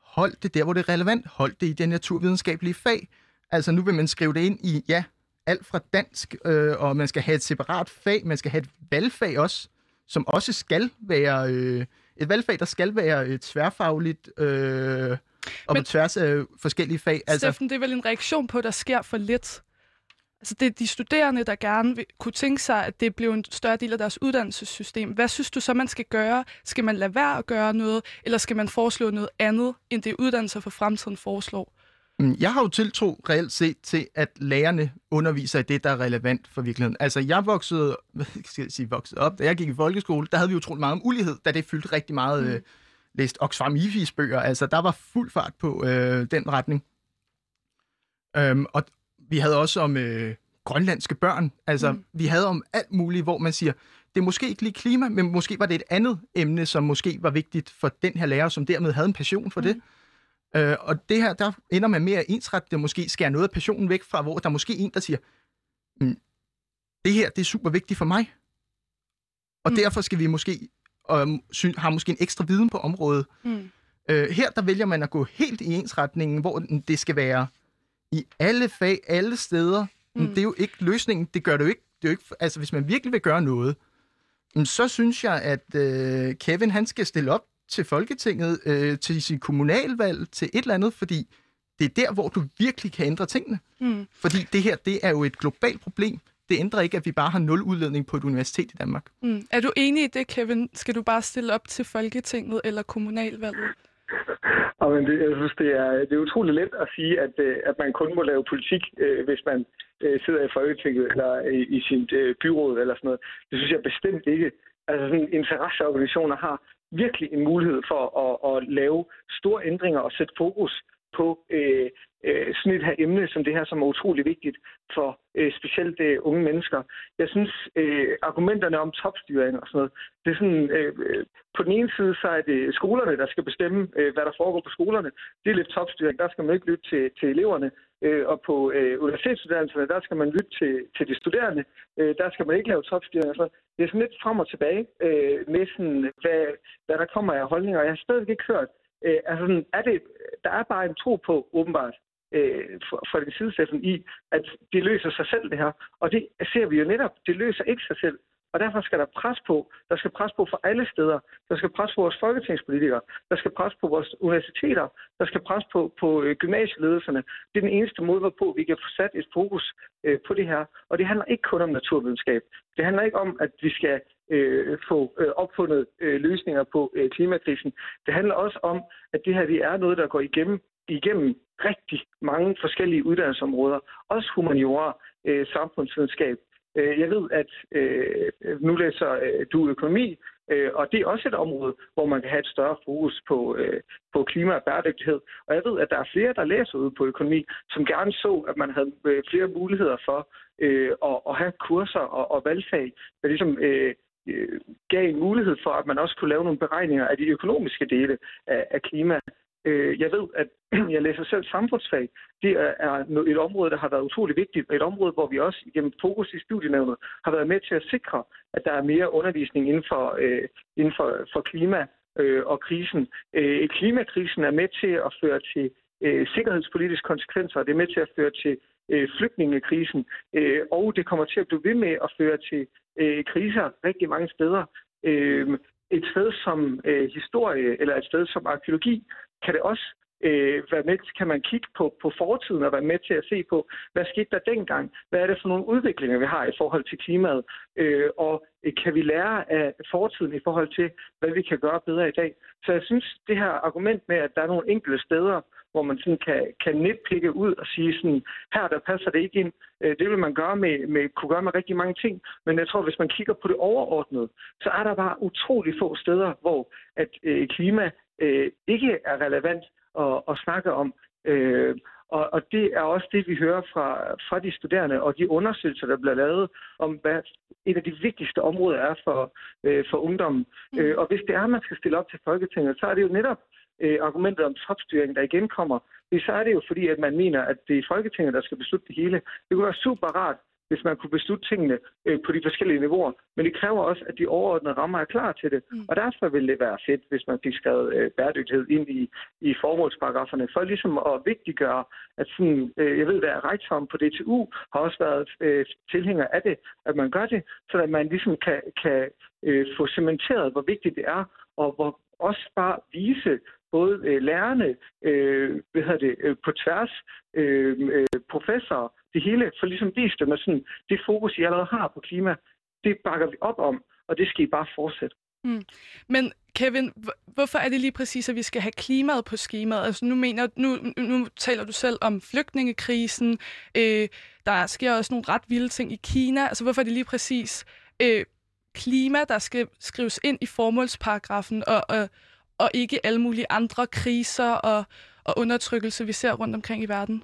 hold det der, hvor det er relevant, hold det i det naturvidenskabelige fag. Altså, nu vil man skrive det ind i, ja, alt fra dansk, øh, og man skal have et separat fag, man skal have et valgfag også, som også skal være øh, et valgfag, der skal være øh, tværfagligt øh, og Men, på tværs af forskellige fag. Altså, Steffen, det er vel en reaktion på, at der sker for lidt? Altså det er de studerende, der gerne vil, kunne tænke sig, at det bliver en større del af deres uddannelsessystem. Hvad synes du så, man skal gøre? Skal man lade være at gøre noget, eller skal man foreslå noget andet, end det uddannelser for fremtiden foreslår? Mm, jeg har jo tiltro reelt set til, at lærerne underviser i det, der er relevant for virkeligheden. Altså, jeg voksede, hvad <laughs> skal jeg sige, voksede op, da jeg gik i folkeskole, der havde vi jo troligt meget om ulighed, da det fyldte rigtig meget, mm. øh, læst Oxfam IFIs bøger. Altså, der var fuld fart på øh, den retning. Øhm, og vi havde også om øh, grønlandske børn. Altså, mm. vi havde om alt muligt, hvor man siger, det er måske ikke lige klima, men måske var det et andet emne, som måske var vigtigt for den her lærer, som dermed havde en passion for mm. det. Øh, og det her, der ender man med at ensrette det, måske skære noget af passionen væk fra, hvor der er måske en, der siger, mm, det her, det er super vigtigt for mig. Og mm. derfor skal vi måske, og har måske en ekstra viden på området. Mm. Øh, her, der vælger man at gå helt i ensretningen, hvor det skal være i alle fag, alle steder. Mm. Det er jo ikke løsningen. Det gør det jo ikke. Det er jo ikke altså, hvis man virkelig vil gøre noget, så synes jeg, at øh, Kevin han skal stille op til Folketinget, øh, til sit kommunalvalg, til et eller andet, fordi det er der, hvor du virkelig kan ændre tingene. Mm. Fordi det her, det er jo et globalt problem. Det ændrer ikke, at vi bare har nul udledning på et universitet i Danmark. Mm. Er du enig i det, Kevin? Skal du bare stille op til Folketinget eller kommunalvalget? <laughs> Og men det, jeg synes, det er, det er utroligt let at sige, at, øh, at man kun må lave politik, øh, hvis man øh, sidder i Folketinget eller i, i sit byråd eller sådan noget. Det synes jeg bestemt ikke. Altså sådan interesseorganisationer har virkelig en mulighed for at, at lave store ændringer og sætte fokus på øh, øh, sådan et her emne som det her, som er utrolig vigtigt for øh, specielt øh, unge mennesker. Jeg synes, øh, argumenterne om topstyring og sådan noget, det er sådan, øh, øh, på den ene side, så er det skolerne, der skal bestemme, øh, hvad der foregår på skolerne. Det er lidt topstyring, der skal man ikke lytte til, til eleverne. Øh, og på øh, universitetsuddannelserne, der skal man lytte til, til de studerende. Øh, der skal man ikke lave topstyring og sådan Det er sådan lidt frem og tilbage øh, med sådan, hvad, hvad der kommer af holdninger. Jeg har stadig ikke hørt, øh, altså sådan, er det, der er bare en tro på, åbenbart, øh, for den sidesteffen i, at det løser sig selv det her. Og det ser vi jo netop, det løser ikke sig selv. Og derfor skal der pres på. Der skal pres på for alle steder. Der skal pres på vores folketingspolitikere. Der skal pres på vores universiteter. Der skal pres på, på øh, gymnasieledelserne. Det er den eneste måde, hvorpå vi kan få sat et fokus øh, på det her. Og det handler ikke kun om naturvidenskab. Det handler ikke om, at vi skal øh, få øh, opfundet øh, løsninger på øh, klimakrisen. Det handler også om, at det her det er noget, der går igennem igennem rigtig mange forskellige uddannelsesområder, også humaniora, øh, samfundsvidenskab. Øh, jeg ved, at øh, nu læser øh, du økonomi, øh, og det er også et område, hvor man kan have et større fokus på, øh, på klima og bæredygtighed. Og jeg ved, at der er flere, der læser ud på økonomi, som gerne så, at man havde øh, flere muligheder for øh, at, at have kurser og, og valgfag, der ligesom øh, øh gav en mulighed for, at man også kunne lave nogle beregninger af de økonomiske dele af, af klima. Øh, jeg ved, at <clears throat> jeg læser selv samfundsfag. Det er et område, der har været utrolig vigtigt, og et område, hvor vi også gennem fokus i studienævnet har været med til at sikre, at der er mere undervisning inden for, øh, inden for, for klima øh, og krisen. Øh, klimakrisen er med til at føre til øh, sikkerhedspolitiske konsekvenser, det er med til at føre til øh, flygtningekrisen, øh, og det kommer til at blive ved med at føre til øh, kriser rigtig mange steder. Øh, et sted som øh, historie eller et sted som arkeologi kan det også øh, være med, kan man kigge på, på fortiden og være med til at se på, hvad skete der dengang? Hvad er det for nogle udviklinger, vi har i forhold til klimaet? Øh, og øh, kan vi lære af fortiden i forhold til, hvad vi kan gøre bedre i dag? Så jeg synes, det her argument med, at der er nogle enkelte steder, hvor man sådan kan, kan nitpikke ud og sige sådan, her der passer det ikke ind. Øh, det vil man gøre med, med, kunne gøre med rigtig mange ting, men jeg tror, hvis man kigger på det overordnede, så er der bare utrolig få steder, hvor at øh, klima øh, ikke er relevant at, at snakke om. Øh, og, og det er også det, vi hører fra, fra de studerende og de undersøgelser, der bliver lavet om, hvad et af de vigtigste områder er for, øh, for ungdommen. Mm. Øh, og hvis det er, at man skal stille op til Folketinget, så er det jo netop øh, argumentet om topstyring, der igen kommer. Så er det jo fordi, at man mener, at det er Folketinget, der skal beslutte det hele. Det kunne være super rart, hvis man kunne beslutte tingene øh, på de forskellige niveauer. Men det kræver også, at de overordnede rammer er klar til det. Mm. Og derfor vil det være fedt, hvis man fik skrevet øh, bæredygtighed ind i, i formålsparagraferne, for ligesom at vigtiggøre, at sådan, øh, jeg ved, at rektoren på DTU har også været øh, tilhænger af det, at man gør det, så at man ligesom kan, kan øh, få cementeret, hvor vigtigt det er, og hvor også bare vise både øh, lærerne, øh, hvad hedder det, øh, på tværs, øh, øh, professorer, det hele, for ligesom vist dem, at sådan, det fokus, I allerede har på klima, det bakker vi op om, og det skal I bare fortsætte. Mm. Men Kevin, hvorfor er det lige præcis, at vi skal have klimaet på skemaet? Altså nu, mener, nu, nu taler du selv om flygtningekrisen. Øh, der sker også nogle ret vilde ting i Kina. Altså hvorfor er det lige præcis øh, klima, der skal skrives ind i formålsparagrafen, og, og, og ikke alle mulige andre kriser og, og undertrykkelse, vi ser rundt omkring i verden?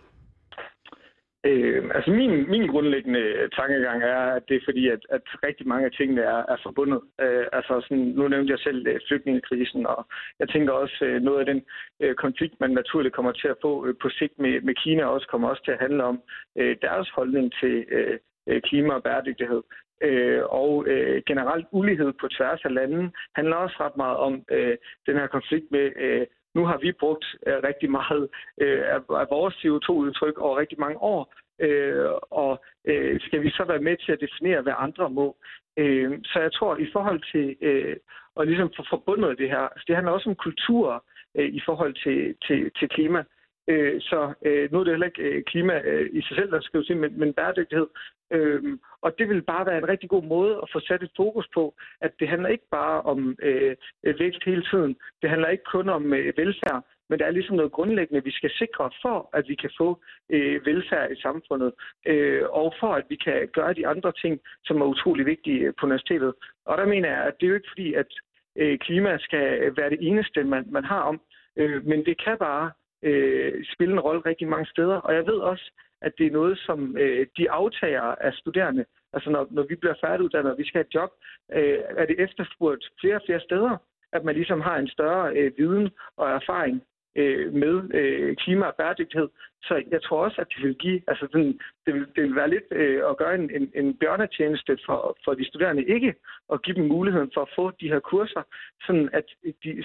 Øh, altså min, min grundlæggende tankegang er, at det er fordi, at, at rigtig mange af tingene er, er forbundet. Øh, altså sådan, nu nævnte jeg selv øh, flygtningekrisen, og jeg tænker også øh, noget af den øh, konflikt, man naturligt kommer til at få øh, på sigt med, med Kina, også kommer også til at handle om øh, deres holdning til øh, øh klima og bæredygtighed. Øh, og øh, generelt ulighed på tværs af landene handler også ret meget om øh, den her konflikt med øh, nu har vi brugt øh, rigtig meget øh, af, af vores CO2-udtryk over rigtig mange år, øh, og øh, skal vi så være med til at definere, hvad andre må? Øh, så jeg tror, i forhold til øh, at ligesom få forbundet det her, altså det handler også om kultur øh, i forhold til, til, til klima. Øh, så øh, nu er det heller ikke øh, klima øh, i sig selv, der skal sige, men, men bæredygtighed. Øh, og det vil bare være en rigtig god måde at få sat et fokus på, at det handler ikke bare om øh, vækst hele tiden. Det handler ikke kun om øh, velfærd, men der er ligesom noget grundlæggende, vi skal sikre for, at vi kan få øh, velfærd i samfundet, øh, og for at vi kan gøre de andre ting, som er utrolig vigtige øh, på universitetet. Og der mener jeg, at det er jo ikke fordi, at øh, klima skal øh, være det eneste, man, man har om, øh, men det kan bare øh, spille en rolle rigtig mange steder. Og jeg ved også, at det er noget, som øh, de aftager af studerende, altså når, når vi bliver færdiguddannet og vi skal have et job, øh, er det efterspurgt flere og flere steder, at man ligesom har en større øh, viden og erfaring øh, med øh, klima og bæredygtighed. Så jeg tror også, at det vil give, altså den, det, vil, det vil være lidt øh, at gøre en, en, en bjørnetjeneste for, for de studerende ikke at give dem muligheden for at få de her kurser, sådan at de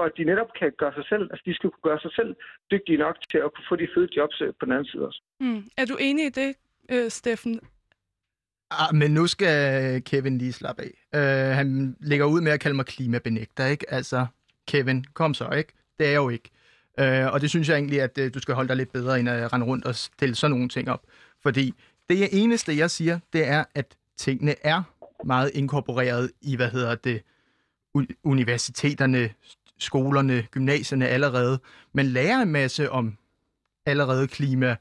for at de netop kan gøre sig selv, altså de skal kunne gøre sig selv dygtige nok til at kunne få de fede jobs øh, på den anden side også. Mm. Er du enig i det, øh, Steffen? Ah, men nu skal Kevin lige slappe af. Uh, han lægger ud med at kalde mig klimabenægter, ikke? Altså, Kevin, kom så, ikke? Det er jeg jo ikke. Uh, og det synes jeg egentlig, at uh, du skal holde dig lidt bedre, end at rende rundt og stille sådan nogle ting op. Fordi det eneste, jeg siger, det er, at tingene er meget inkorporeret i, hvad hedder det, universiteterne, skolerne, gymnasierne allerede. Man lærer en masse om allerede klima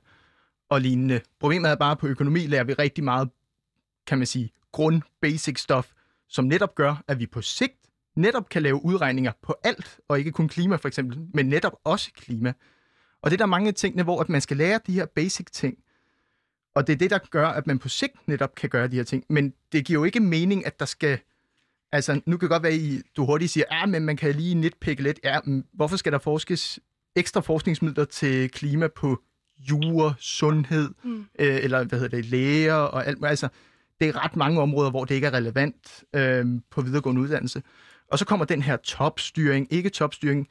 og lignende. Problemet er bare, at på økonomi lærer vi rigtig meget, kan man sige, grund basic stuff, som netop gør, at vi på sigt netop kan lave udregninger på alt, og ikke kun klima for eksempel, men netop også klima. Og det er der mange tingene, hvor at man skal lære de her basic ting. Og det er det, der gør, at man på sigt netop kan gøre de her ting. Men det giver jo ikke mening, at der skal Altså, nu kan det godt være, at du hurtigt siger, ja, men man kan lige nitpikke lidt. Ja, hvorfor skal der forskes ekstra forskningsmidler til klima på jure, sundhed, mm. øh, eller hvad hedder det, læger og alt. Altså, det er ret mange områder, hvor det ikke er relevant øh, på videregående uddannelse. Og så kommer den her topstyring, ikke topstyring.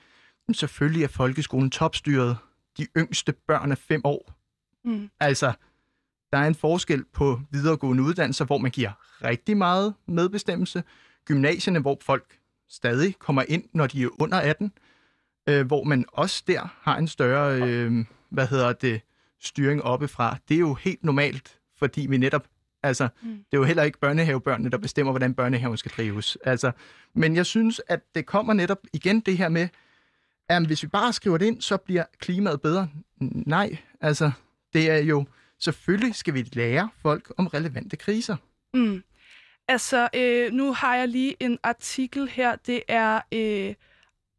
Men selvfølgelig er folkeskolen topstyret. De yngste børn er fem år. Mm. Altså, der er en forskel på videregående uddannelser, hvor man giver rigtig meget medbestemmelse, gymnasierne, hvor folk stadig kommer ind, når de er under 18, øh, hvor man også der har en større, øh, hvad hedder det, styring oppefra. Det er jo helt normalt, fordi vi netop, altså, mm. det er jo heller ikke børnehavebørnene, der bestemmer, hvordan børnehaven skal drives. Altså, men jeg synes, at det kommer netop igen det her med, at hvis vi bare skriver det ind, så bliver klimaet bedre. Nej, altså, det er jo, selvfølgelig skal vi lære folk om relevante kriser. Mm. Altså, øh, nu har jeg lige en artikel her. Det er, øh,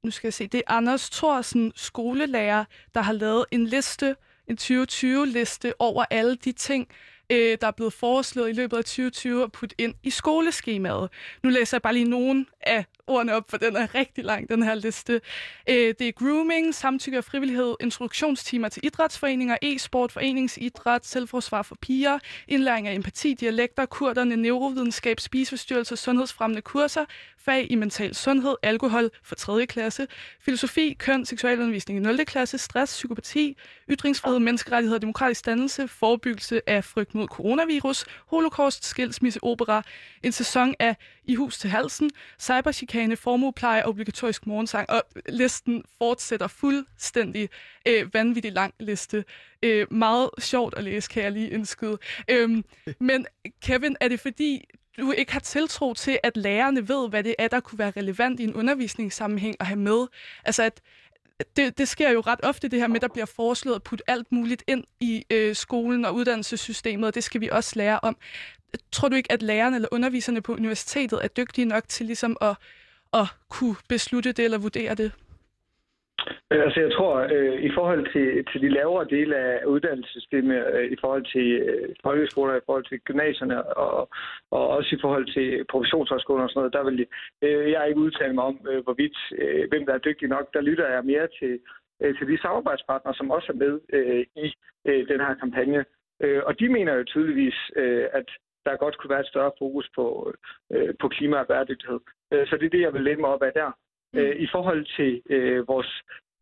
nu skal jeg se, det er Anders Thorsen, skolelærer, der har lavet en liste, en 2020-liste over alle de ting, øh, der er blevet foreslået i løbet af 2020 at putte ind i skoleskemaet. Nu læser jeg bare lige nogen af ordene op, for den er rigtig lang, den her liste. Øh, det er grooming, samtykke og frivillighed, introduktionstimer til idrætsforeninger, e-sport, foreningsidræt, selvforsvar for piger, indlæring af empati, dialekter, kurderne, neurovidenskab, spiseforstyrrelser, sundhedsfremmende kurser, fag i mental sundhed, alkohol for 3. klasse, filosofi, køn, seksualundervisning i 0. klasse, stress, psykopati, ytringsfrihed, menneskerettigheder, demokratisk dannelse, forebyggelse af frygt mod coronavirus, holocaust, skilsmisse, opera, en sæson af i hus til halsen, cyberchikane, formuepleje og obligatorisk morgensang. Og listen fortsætter fuldstændig øh, vanvittig lang liste. Øh, meget sjovt at læse, kan jeg lige indskyde. Øh, <laughs> men Kevin, er det fordi, du ikke har tiltro til, at lærerne ved, hvad det er, der kunne være relevant i en undervisningssammenhæng at have med. Altså, at det, det sker jo ret ofte, det her med, at der bliver foreslået at putte alt muligt ind i øh, skolen og uddannelsessystemet, og det skal vi også lære om. Tror du ikke, at lærerne eller underviserne på universitetet er dygtige nok til ligesom at, at kunne beslutte det eller vurdere det? Øh, altså jeg tror, øh, i forhold til, til de lavere dele af uddannelsessystemet, øh, i forhold til øh, folkeskoler, i forhold til gymnasierne og, og også i forhold til professionshøjskoler og sådan noget, der vil øh, jeg ikke udtale mig om, øh, hvorvidt øh, hvem der er dygtig nok. Der lytter jeg mere til, øh, til de samarbejdspartnere, som også er med øh, i øh, den her kampagne. Øh, og de mener jo tydeligvis, øh, at der godt kunne være et større fokus på, øh, på klima og bæredygtighed. Øh, så det er det, jeg vil lægge mig op af der. Mm. Øh, I forhold til øh, vores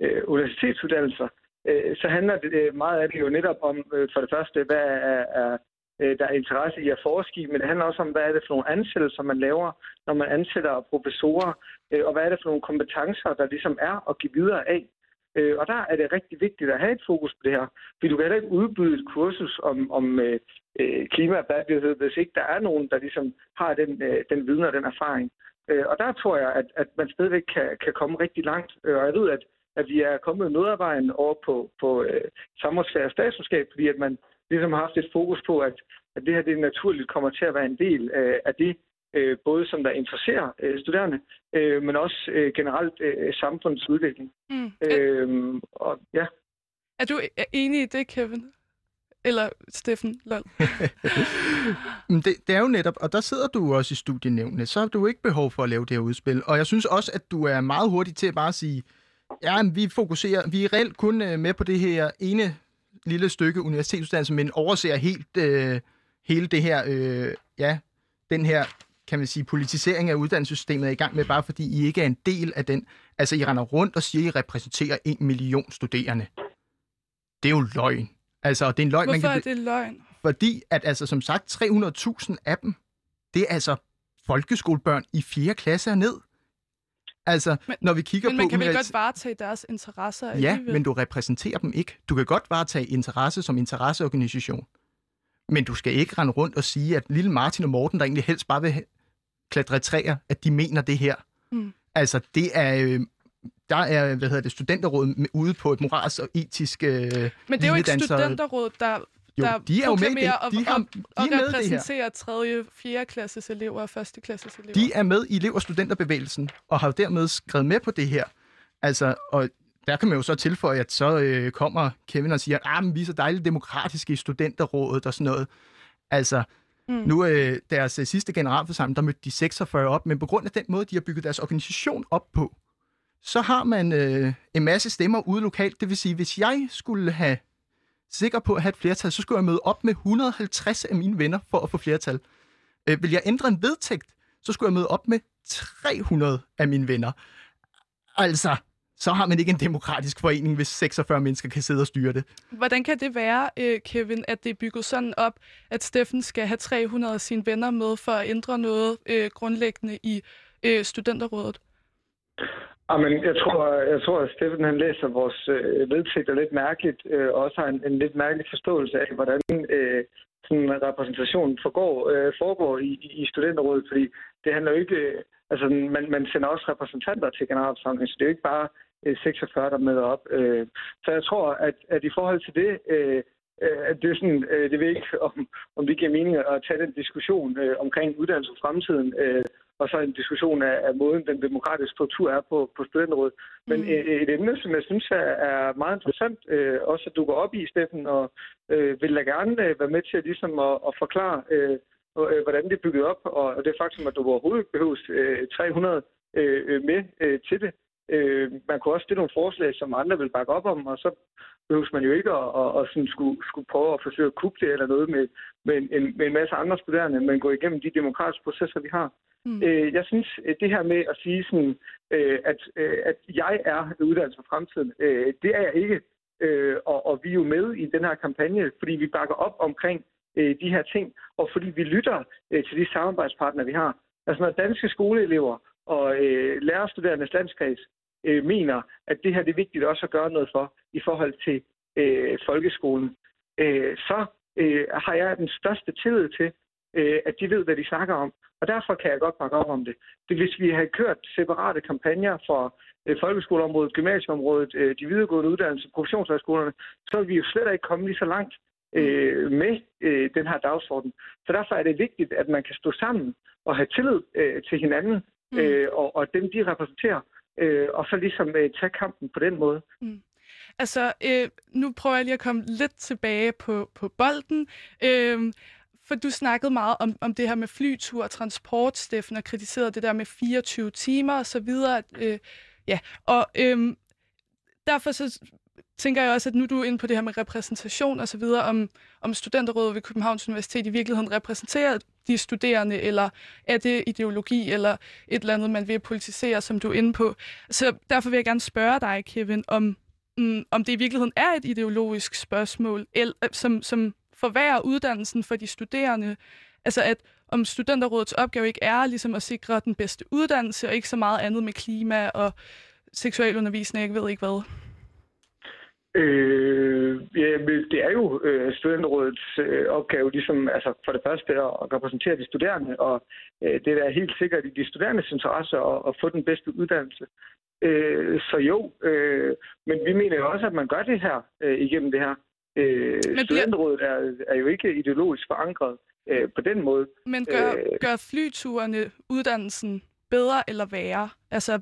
øh, universitetsuddannelser, øh, så handler det, øh, meget af det jo netop om, øh, for det første, hvad er, er der er interesse i at forske i, men det handler også om, hvad er det for nogle ansættelser, man laver, når man ansætter professorer, og hvad er det for nogle kompetencer, der ligesom er at give videre af. Øh, og der er det rigtig vigtigt at have et fokus på det her, fordi du kan heller ikke udbyde et kursus om, om øh, øh klima bæredygtighed, hvis ikke der er nogen, der ligesom har den, øh, den viden og den erfaring. Øh, og der tror jeg, at, at man stadigvæk kan, kan komme rigtig langt. Øh, og jeg ved, at, at vi er kommet noget af vejen over på, på øh, samfundsfærd og statsundskab, fordi at man ligesom har haft et fokus på, at, at det her det naturligt kommer til at være en del øh, af det, øh, både som der interesserer øh, studerende, øh, men også øh, generelt øh, samfundets udvikling. Mm. Øh, og, ja. Er du enig i det, Kevin? Eller Steffen Lund. <laughs> det, det er jo netop, og der sidder du også i studienævnene, så har du ikke behov for at lave det her udspil. Og jeg synes også, at du er meget hurtig til at bare sige, ja, vi fokuserer, vi er reelt kun øh, med på det her ene lille stykke universitetsuddannelse, men overser helt øh, hele det her, øh, ja, den her kan man sige, politisering af uddannelsessystemet er i gang med, bare fordi I ikke er en del af den. Altså, I render rundt og siger, at I repræsenterer en million studerende. Det er jo løgn. Altså, det er en løgn, Hvorfor man kan... er det løgn? Fordi, at altså, som sagt, 300.000 af dem, det er altså folkeskolebørn i 4. klasse ned. Altså, men, når vi kigger men på... Men kan vi godt varetage deres interesser Ja, alligevel? men du repræsenterer dem ikke. Du kan godt varetage interesse som interesseorganisation. Men du skal ikke rende rundt og sige, at lille Martin og Morten, der egentlig helst bare vil klatre træer, at de mener det her. Mm. Altså, det er... Øh, der er, hvad hedder det, studenterrådet ude på et moralsk og etisk øh, Men det er jo ikke studenterrådet, der jo, der de er jo med det. De, har, de og, er repræsenterer 3. 4. klasses elever og 1. klasses elever. De er med i elev- og studenterbevægelsen, og har dermed skrevet med på det her. Altså, og der kan man jo så tilføje, at så øh, kommer Kevin og siger, at ah, vi er så dejligt demokratiske i studenterrådet og sådan noget. Altså, mm. nu øh, deres øh, sidste generalforsamling, der mødte de 46 op, men på grund af den måde, de har bygget deres organisation op på, så har man øh, en masse stemmer ude lokalt. Det vil sige, hvis jeg skulle have sikker på at have et flertal, så skulle jeg møde op med 150 af mine venner for at få flertal. Øh, vil jeg ændre en vedtægt, så skulle jeg møde op med 300 af mine venner. Altså, så har man ikke en demokratisk forening, hvis 46 mennesker kan sidde og styre det. Hvordan kan det være, øh, Kevin, at det er bygget sådan op, at Steffen skal have 300 af sine venner med for at ændre noget øh, grundlæggende i øh, studenterrådet? Amen, jeg tror, jeg tror at Steffen han læser vores øh, vedtægter lidt mærkeligt, øh, og også har en, en lidt mærkelig forståelse af, hvordan øh, sådan en repræsentation forgår, øh, foregår i, i studenterrådet, fordi det handler jo ikke... Øh, altså, man, man sender også repræsentanter til generalforsamlingen, så det er jo ikke bare 46, der møder op. Øh, så jeg tror, at, at i forhold til det... Øh, at det, er sådan, øh, det ved ikke, <laughs> om, om det giver mening at tage den diskussion øh, omkring uddannelse for fremtiden, øh, og så en diskussion af, af måden, den demokratiske struktur er på, på studenterrådet. Men mm. et, et emne, som jeg synes er, er meget interessant, øh, også at du går op i, Steffen, og øh, vil da gerne øh, være med til at, ligesom at, at forklare, øh, øh, hvordan det er bygget op, og, og det faktum, at du overhovedet behøves øh, 300 øh, med øh, til det. Øh, man kunne også stille nogle forslag, som andre vil bakke op om, og så behøves man jo ikke at, at, at sådan skulle, skulle prøve at forsøge at kuppe det eller noget med, med, en, med en masse andre studerende, men gå igennem de demokratiske processer, vi har. Mm. Øh, jeg synes, det her med at sige, sådan, øh, at, øh, at jeg er uddannelse for fremtiden, øh, det er jeg ikke. Øh, og, og vi er jo med i den her kampagne, fordi vi bakker op omkring øh, de her ting, og fordi vi lytter øh, til de samarbejdspartnere, vi har. Altså når danske skoleelever og øh, lærerstuderendes landskreds øh, mener, at det her det er vigtigt også at gøre noget for i forhold til øh, folkeskolen, øh, så øh, har jeg den største tillid til, øh, at de ved, hvad de snakker om. Og derfor kan jeg godt bakke op om det. det hvis vi havde kørt separate kampagner for øh, folkeskoleområdet, gymnasieområdet, øh, de videregående uddannelser, professionshøjskolerne, så ville vi jo slet ikke komme lige så langt øh, med øh, den her dagsorden. Så derfor er det vigtigt, at man kan stå sammen og have tillid øh, til hinanden, mm. øh, og, og dem de repræsenterer, øh, og så ligesom øh, tage kampen på den måde. Mm. Altså, øh, nu prøver jeg lige at komme lidt tilbage på, på bolden. Øh, for du snakkede meget om, om det her med flytur og transport, Steffen, og kritiserede det der med 24 timer og så videre. Øh, ja, og øh, derfor så tænker jeg også, at nu du er inde på det her med repræsentation og så videre, om, om studenterrådet ved Københavns Universitet i virkeligheden repræsenterer de studerende, eller er det ideologi, eller et eller andet, man vil politisere, som du er inde på. Så derfor vil jeg gerne spørge dig, Kevin, om, mm, om det i virkeligheden er et ideologisk spørgsmål, eller, øh, som, som forværrer uddannelsen for de studerende. Altså at om studenterrådets opgave ikke er ligesom at sikre den bedste uddannelse, og ikke så meget andet med klima og seksualundervisning, jeg ved ikke hvad. Øh, ja, det er jo øh, studenterrådets øh, opgave, ligesom altså for det første at repræsentere de studerende, og øh, det er helt sikkert i de studerendes interesse at, at få den bedste uddannelse. Øh, så jo, øh, men vi mener jo også, at man gør det her øh, igennem det her. Øh, men studenterrådet er, er jo ikke ideologisk forankret øh, på den måde. Men gør, øh, gør flyturene uddannelsen bedre eller værre? Altså,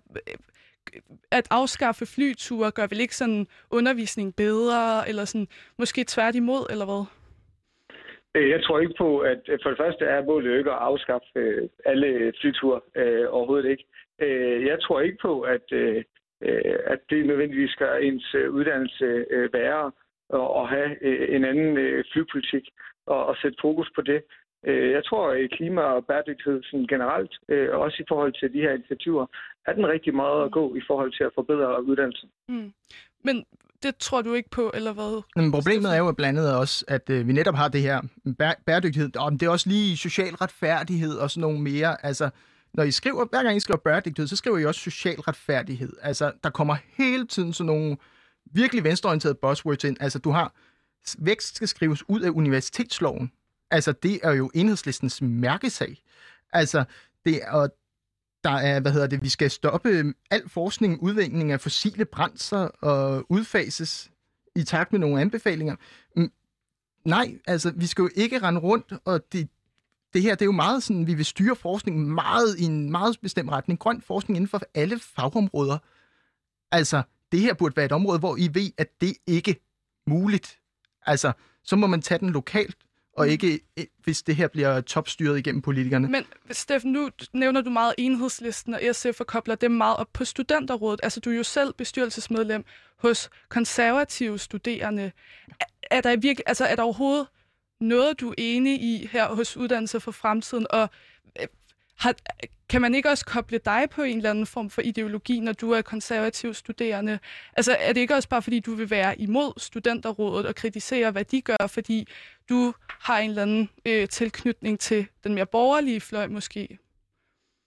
at afskaffe flyture gør vel ikke sådan undervisning bedre, eller sådan måske tværtimod, eller hvad? Øh, jeg tror ikke på, at for det første er målet ikke at afskaffe øh, alle flyture øh, overhovedet ikke. Øh, jeg tror ikke på, at, øh, at det nødvendigvis skal ens uddannelse øh, være at have en anden flypolitik og, og sætte fokus på det. Øh, jeg tror, at klima og bæredygtighed sådan generelt, øh, også i forhold til de her initiativer, er den rigtig meget at gå i forhold til at forbedre uddannelsen. Mm. Men det tror du ikke på, eller hvad? Men problemet er jo blandt andet også, at øh, vi netop har det her bæredygtighed, og det er også lige social retfærdighed og sådan nogle mere. Altså, når I skriver, hver gang I skriver bæredygtighed, så skriver I også social retfærdighed. Altså, der kommer hele tiden sådan nogle virkelig venstreorienterede buzzwords ind. Altså, du har, vækst skal skrives ud af universitetsloven. Altså, det er jo enhedslistens mærkesag. Altså, det er, der er, hvad hedder det, vi skal stoppe øhm, al forskning, udvikling af fossile brændsler og udfases i takt med nogle anbefalinger. Mm, nej, altså, vi skal jo ikke rende rundt, og det, det her, det er jo meget sådan, vi vil styre forskningen meget i en meget bestemt retning. Grøn forskning inden for alle fagområder. Altså, det her burde være et område, hvor I ved, at det ikke er muligt. Altså, så må man tage den lokalt, og mm. ikke hvis det her bliver topstyret igennem politikerne. Men Steffen, nu nævner du meget enhedslisten og SF og kobler dem meget op på studenterrådet. Altså, du er jo selv bestyrelsesmedlem hos konservative studerende. Er der, virkelig, altså, er der overhovedet noget, du er enig i her hos Uddannelse for Fremtiden, og øh, har, kan man ikke også koble dig på en eller anden form for ideologi, når du er konservativ studerende? Altså er det ikke også bare, fordi du vil være imod studenterrådet og kritisere, hvad de gør, fordi du har en eller anden øh, tilknytning til den mere borgerlige fløj måske?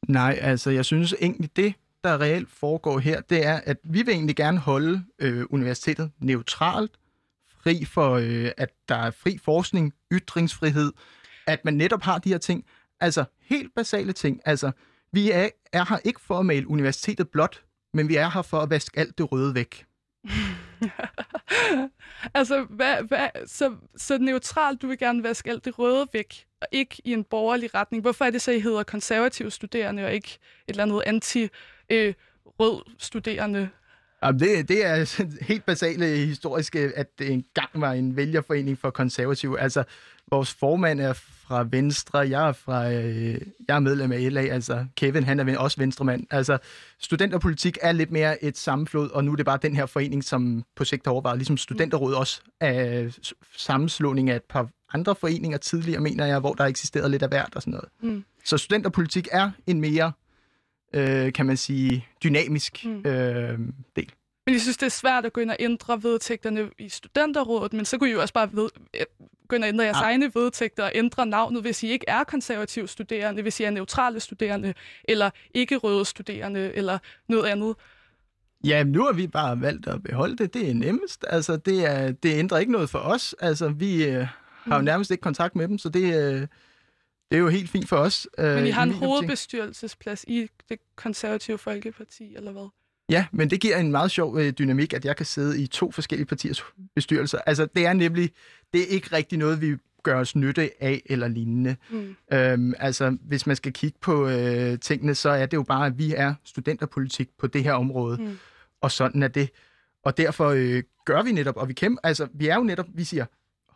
Nej, altså jeg synes egentlig det, der reelt foregår her, det er, at vi vil egentlig gerne holde øh, universitetet neutralt, fri for, øh, at der er fri forskning, ytringsfrihed, at man netop har de her ting. Altså helt basale ting. Altså, vi er, er her ikke for at male universitetet blot, men vi er her for at vaske alt det røde væk. <laughs> altså, hvad, hvad, så, så neutralt, du vil gerne vaske alt det røde væk, og ikke i en borgerlig retning. Hvorfor er det så, I hedder konservative studerende, og ikke et eller andet anti-rød øh, studerende? Jamen, det, det er <laughs> helt basale historiske, at det engang var en vælgerforening for konservative. Altså, vores formand er fra Venstre, jeg er, fra, øh, jeg er medlem af LA, altså Kevin, han er også venstremand. Altså, studenterpolitik er lidt mere et sammenflod, og nu er det bare den her forening, som på sigt har overvejet, ligesom studenterråd også er sammenslutning af et par andre foreninger tidligere, mener jeg, hvor der eksisterede lidt af hvert og sådan noget. Mm. Så studenterpolitik er en mere øh, kan man sige, dynamisk mm. øh, del. Men jeg synes, det er svært at gå ind og ændre vedtægterne i studenterrådet, men så kunne I jo også bare ved, øh, gå ind og ændre jeres ja. egne vedtægter og ændre navnet, hvis I ikke er konservative studerende, hvis I er neutrale studerende, eller ikke røde studerende, eller noget andet. Ja, nu har vi bare valgt at beholde det. Det er nemmest. Altså, det, er, det ændrer ikke noget for os. Altså, vi øh, har jo mm. nærmest ikke kontakt med dem, så det, øh, Det er jo helt fint for os. Øh, Men I har en hovedbestyrelsesplads i det konservative folkeparti, eller hvad? Ja, men det giver en meget sjov øh, dynamik, at jeg kan sidde i to forskellige partiers bestyrelser. Altså, det er nemlig, det er ikke rigtig noget, vi gør os nytte af eller lignende. Mm. Øhm, altså, hvis man skal kigge på øh, tingene, så er det jo bare, at vi er studenterpolitik på det her område, mm. og sådan er det. Og derfor øh, gør vi netop, og vi kæmper, altså, vi er jo netop, vi siger,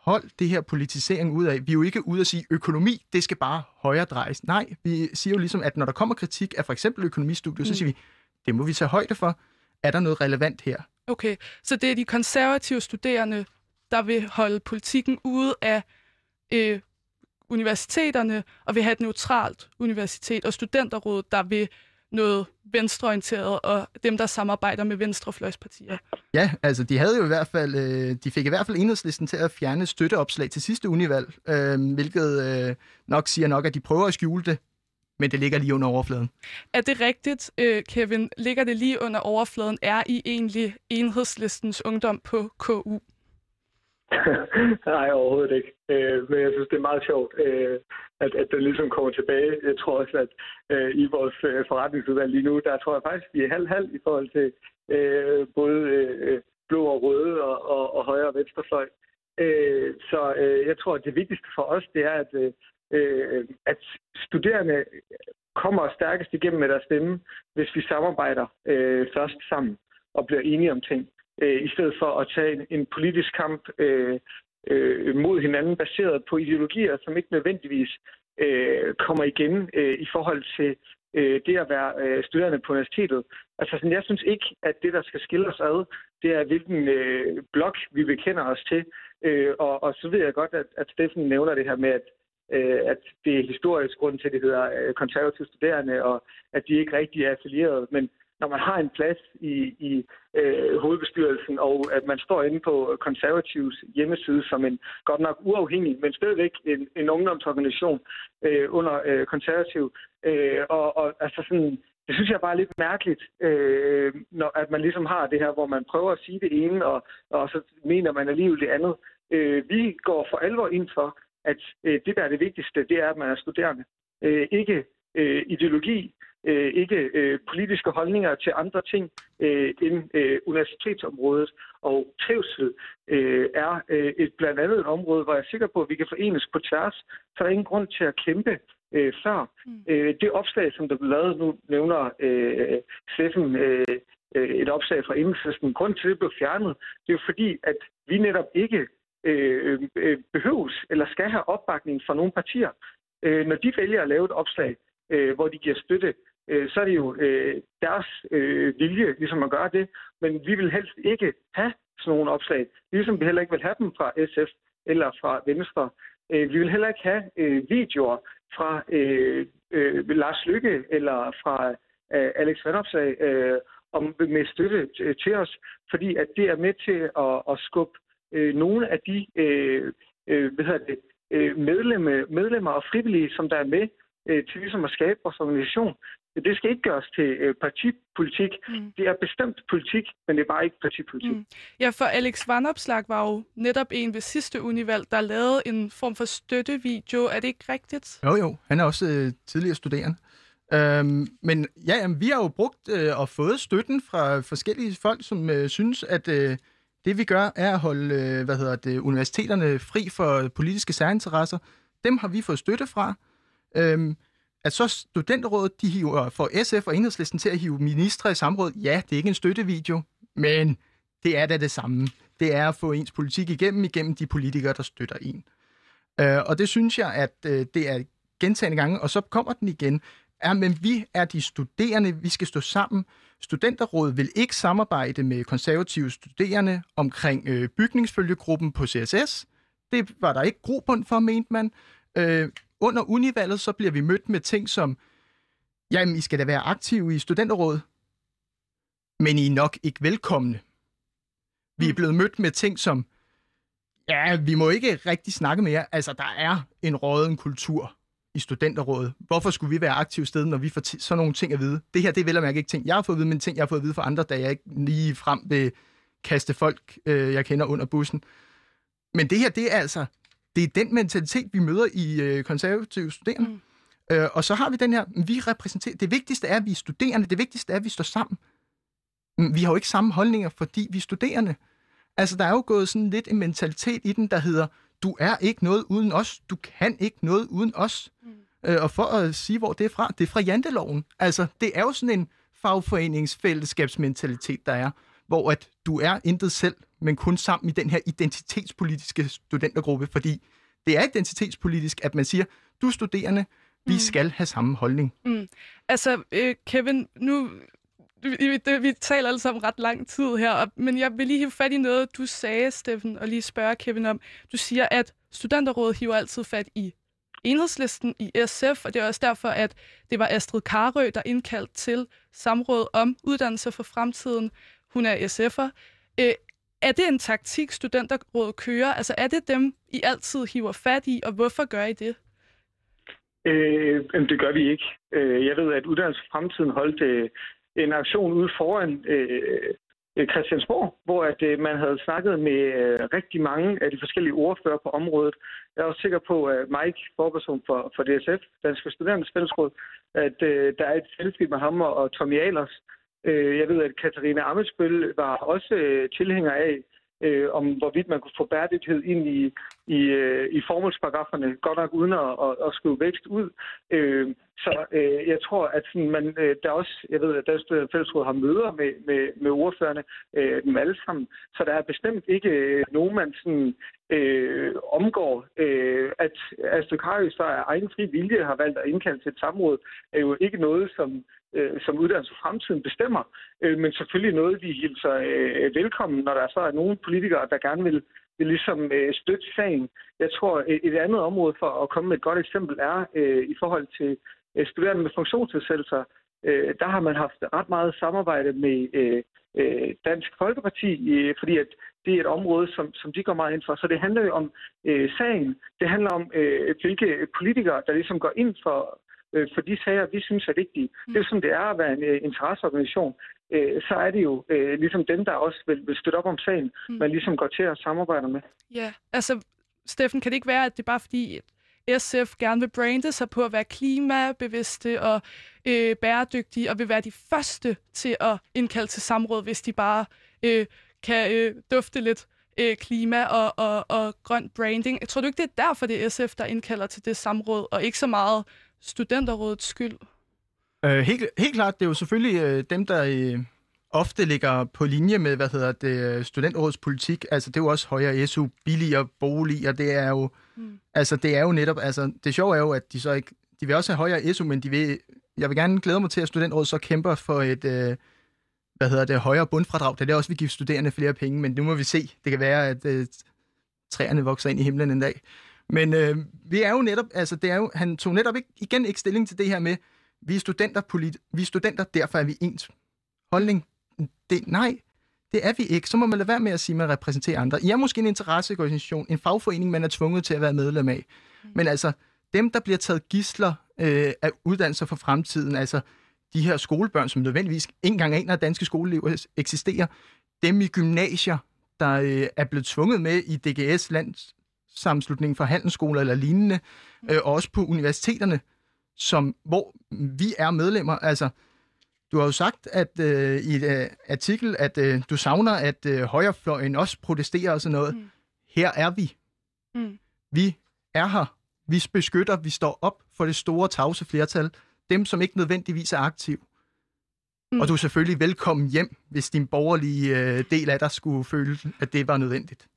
hold det her politisering ud af. Vi er jo ikke ude at sige, økonomi, det skal bare højere drejes. Nej, vi siger jo ligesom, at når der kommer kritik af for eksempel økonomistudiet, mm. så siger vi, det må vi tage højde for. Er der noget relevant her? Okay, så det er de konservative studerende, der vil holde politikken ude af øh, universiteterne og vil have et neutralt universitet, og studenterrådet, der vil noget venstreorienteret, og dem, der samarbejder med venstrefløjspartier. Ja, altså de havde jo i hvert fald, øh, de fik i hvert fald enhedslisten til at fjerne støtteopslag til sidste univalg, øh, hvilket øh, nok siger nok, at de prøver at skjule det, men det ligger lige under overfladen. Er det rigtigt, øh, Kevin? Ligger det lige under overfladen? Er I egentlig enhedslistens ungdom på KU? <laughs> Nej, overhovedet ikke. Øh, men jeg synes, det er meget sjovt, øh, at, at det ligesom kommer tilbage. Jeg tror også, at øh, i vores øh, forretningsudvalg lige nu, der tror jeg faktisk, vi er halv-halv i forhold til øh, både øh, blå og røde og, og, og højre og venstrefløj. Øh, så øh, jeg tror, at det vigtigste for os, det er, at, øh, at studerende kommer stærkest igennem med deres stemme, hvis vi samarbejder øh, først sammen og bliver enige om ting øh, i stedet for at tage en, en politisk kamp øh, øh, mod hinanden baseret på ideologier, som ikke nødvendigvis øh, kommer igen øh, i forhold til øh, det at være øh, studerende på universitetet. Altså, sådan, jeg synes ikke, at det, der skal skille os ad, det er, hvilken øh, blok vi bekender os til. Øh, og, og så ved jeg godt, at, at Steffen nævner det her med, at øh, at det er historisk grund til, at det hedder øh, konservative studerende, og at de ikke rigtig er affilieret. Men når man har en plads i, i øh, hovedbestyrelsen, og at man står inde på konservativs hjemmeside som en godt nok uafhængig, men stadigvæk en, en ungdomsorganisation øh, under øh, konservativ. Øh, og, og altså sådan, det synes jeg bare er lidt mærkeligt, øh, når, at man ligesom har det her, hvor man prøver at sige det ene, og, og så mener man alligevel det andet. Øh, vi går for alvor ind for, at øh, det, der er det vigtigste, det er, at man er studerende. Øh, ikke øh, ideologi, øh, ikke øh, politiske holdninger til andre ting øh, end øh, universitetsområdet. Og trivsel øh, er øh, et, blandt andet et område, hvor jeg er sikker på, at vi kan forenes på tværs. Så der er ingen grund til at kæmpe øh, før. Mm. Øh, det opslag, som der blev lavet, nu nævner øh, Steffen øh, øh, et opslag fra enhedslisten. Grunden til, at det blev fjernet, det er jo fordi, at vi netop ikke øh, øh, behøves eller skal have opbakning fra nogle partier. Øh, når de vælger at lave et opslag, øh, hvor de giver støtte øh, så er det jo øh, deres øh, vilje ligesom at gøre det. Men vi vil helst ikke have sådan nogle opslag, ligesom vi heller ikke vil have dem fra SF eller fra Venstre. Øh, vi vil heller ikke have øh, videoer fra øh, øh, Lars Lykke eller fra øh, Alex Vandopslag øh, om, med støtte til os, fordi at det er med til at, at skubbe øh, nogle af de øh, øh, hvad hedder det, øh, medlemmer, medlemmer og frivillige, som der er med øh, til ligesom at skabe vores organisation, det skal ikke gøres til øh, partipolitik. Mm. Det er bestemt politik, men det er bare ikke partipolitik. Mm. Ja, for Alex Vanopslag var jo netop en ved sidste univalg, der lavede en form for støttevideo. Er det ikke rigtigt? Jo, jo. Han er også øh, tidligere studerende. Øhm, men ja, jamen, vi har jo brugt øh, og fået støtten fra forskellige folk, som øh, synes, at øh, det vi gør er at holde øh, hvad hedder det, universiteterne fri for politiske særinteresser. Dem har vi fået støtte fra. Øhm, at så studenterrådet, de hiver for SF og enhedslisten til at hive ministre i samråd. Ja, det er ikke en støttevideo, men det er da det samme. Det er at få ens politik igennem, igennem de politikere, der støtter en. Øh, og det synes jeg, at øh, det er gentagende gange, og så kommer den igen. Ja, men vi er de studerende, vi skal stå sammen. Studenterrådet vil ikke samarbejde med konservative studerende omkring øh, bygningsfølgegruppen på CSS. Det var der ikke grobund for, mente man. Øh, under univalget, så bliver vi mødt med ting som, jamen, I skal da være aktive i studenterrådet, men I er nok ikke velkomne. Vi er mm. blevet mødt med ting som, ja, vi må ikke rigtig snakke mere. Altså, der er en råden kultur i studenterrådet. Hvorfor skulle vi være aktive sted, når vi får t- sådan nogle ting at vide? Det her, det er vel at mærke ikke ting, jeg har fået at vide, men ting, jeg har fået at vide fra andre, da jeg ikke lige frem vil kaste folk, øh, jeg kender under bussen. Men det her, det er altså det er den mentalitet, vi møder i øh, konservative studerende. Mm. Øh, og så har vi den her, vi repræsenterer, det vigtigste er, at vi er studerende, det vigtigste er, at vi står sammen. Vi har jo ikke samme holdninger, fordi vi er studerende. Altså, der er jo gået sådan lidt en mentalitet i den, der hedder, du er ikke noget uden os, du kan ikke noget uden os. Mm. Øh, og for at sige, hvor det er fra, det er fra janteloven. Altså, det er jo sådan en fagforeningsfællesskabsmentalitet, der er, hvor at du er intet selv, men kun sammen i den her identitetspolitiske studentergruppe, fordi det er identitetspolitisk, at man siger, du er studerende, vi mm. skal have samme holdning. Mm. Altså, øh, Kevin, nu vi, det, vi taler alle sammen ret lang tid her, og, men jeg vil lige hive fat i noget, du sagde, Steffen, og lige spørge Kevin om. Du siger, at studenterrådet hiver altid fat i enhedslisten i SF, og det er også derfor, at det var Astrid Karø, der indkaldte til samråd om uddannelse for fremtiden. Hun er SF'er. Øh, er det en taktik, studenterrådet kører? Altså er det dem, I altid hiver fat i, og hvorfor gør I det? Øh, det gør vi ikke. Øh, jeg ved, at Uddannelse Fremtiden holdt øh, en aktion ude foran øh, øh, Christiansborg, hvor at øh, man havde snakket med øh, rigtig mange af de forskellige ordfører på området. Jeg er også sikker på, at Mike, forperson for, for DSF, Danske Studerendes Fællesråd, at øh, der er et selfie med ham og Tommy Alers, Øh, jeg ved, at Katarina Amesbøl var også øh, tilhænger af, øh, om hvorvidt man kunne få bæredygtighed ind i, i, øh, i formålsparagraferne, godt nok uden at, at, at skrive vækst ud. Øh, så øh, jeg tror, at sådan, man, øh, der er også, jeg ved, at Dansk Fællesråd har møder med, med, med ordførerne, øh, dem alle sammen, så der er bestemt ikke øh, nogen, man sådan, øh, omgår. Øh, at Astrid Karius så er egen fri vilje har valgt at indkalde til et samråd, er jo ikke noget, som øh, som uddannelse for fremtiden bestemmer, øh, men selvfølgelig noget, vi hilser øh, velkommen, når der så er nogle politikere, der gerne vil ligesom øh, støtte sagen. Jeg tror, et andet område for at komme med et godt eksempel er øh, i forhold til øh, studerende med funktionsnedsættelser. Øh, der har man haft ret meget samarbejde med øh, øh, Dansk Folkeparti, øh, fordi at det er et område, som, som de går meget ind for. Så det handler jo om øh, sagen. Det handler om, øh, hvilke politikere, der ligesom går ind for, øh, for de sager, vi synes er vigtige. Mm. Det er som det er at være en øh, interesseorganisation. Øh, så er det jo øh, ligesom dem, der også vil, vil støtte op om sagen, mm. man ligesom går til at samarbejde med. Ja, altså Steffen, kan det ikke være, at det er bare fordi, SF gerne vil brande sig på at være klimabevidste og øh, bæredygtige, og vil være de første til at indkalde til samråd, hvis de bare øh, kan øh, dufte lidt øh, klima og, og, og grøn branding. Jeg tror du ikke, det er derfor, det er SF, der indkalder til det samråd, og ikke så meget studenterrådets skyld? Øh, helt, helt klart, det er jo selvfølgelig øh, dem, der øh, ofte ligger på linje med, hvad hedder det, øh, studentrådets politik. Altså, det er jo også højere SU, billigere boliger, det er jo, mm. altså, det er jo netop, altså, det sjove er jo, at de så ikke, de vil også have højere SU, men de vil, jeg vil gerne glæde mig til, at studentrådet så kæmper for et, øh, hvad hedder det, højere bundfradrag. Det er det også, vi giver studerende flere penge, men nu må vi se. Det kan være, at øh, træerne vokser ind i himlen en dag. Men øh, vi er jo netop, altså det er jo, han tog netop ikke, igen ikke stilling til det her med, vi er studenter, polit, vi er studenter, derfor er vi ens. Holdning, det, nej, det er vi ikke. Så må man lade være med at sige, at man repræsenterer andre. I er måske en interesseorganisation, en fagforening, man er tvunget til at være medlem af. Mm. Men altså, dem, der bliver taget gisler øh, af uddannelser for fremtiden, altså de her skolebørn, som nødvendigvis ikke engang aner, at danske skoleelever eksisterer, dem i gymnasier, der øh, er blevet tvunget med i DGS lands sammenslutningen for handelsskoler eller lignende, øh, og også på universiteterne, som, hvor vi er medlemmer. Altså, du har jo sagt at øh, i et øh, artikel, at øh, du savner, at øh, højrefløjen også protesterer og sådan noget. Mm. Her er vi. Mm. Vi er her. Vi beskytter, vi står op for det store tavse flertal. Dem, som ikke nødvendigvis er aktiv. Mm. Og du er selvfølgelig velkommen hjem, hvis din borgerlige øh, del af dig skulle føle, at det var nødvendigt.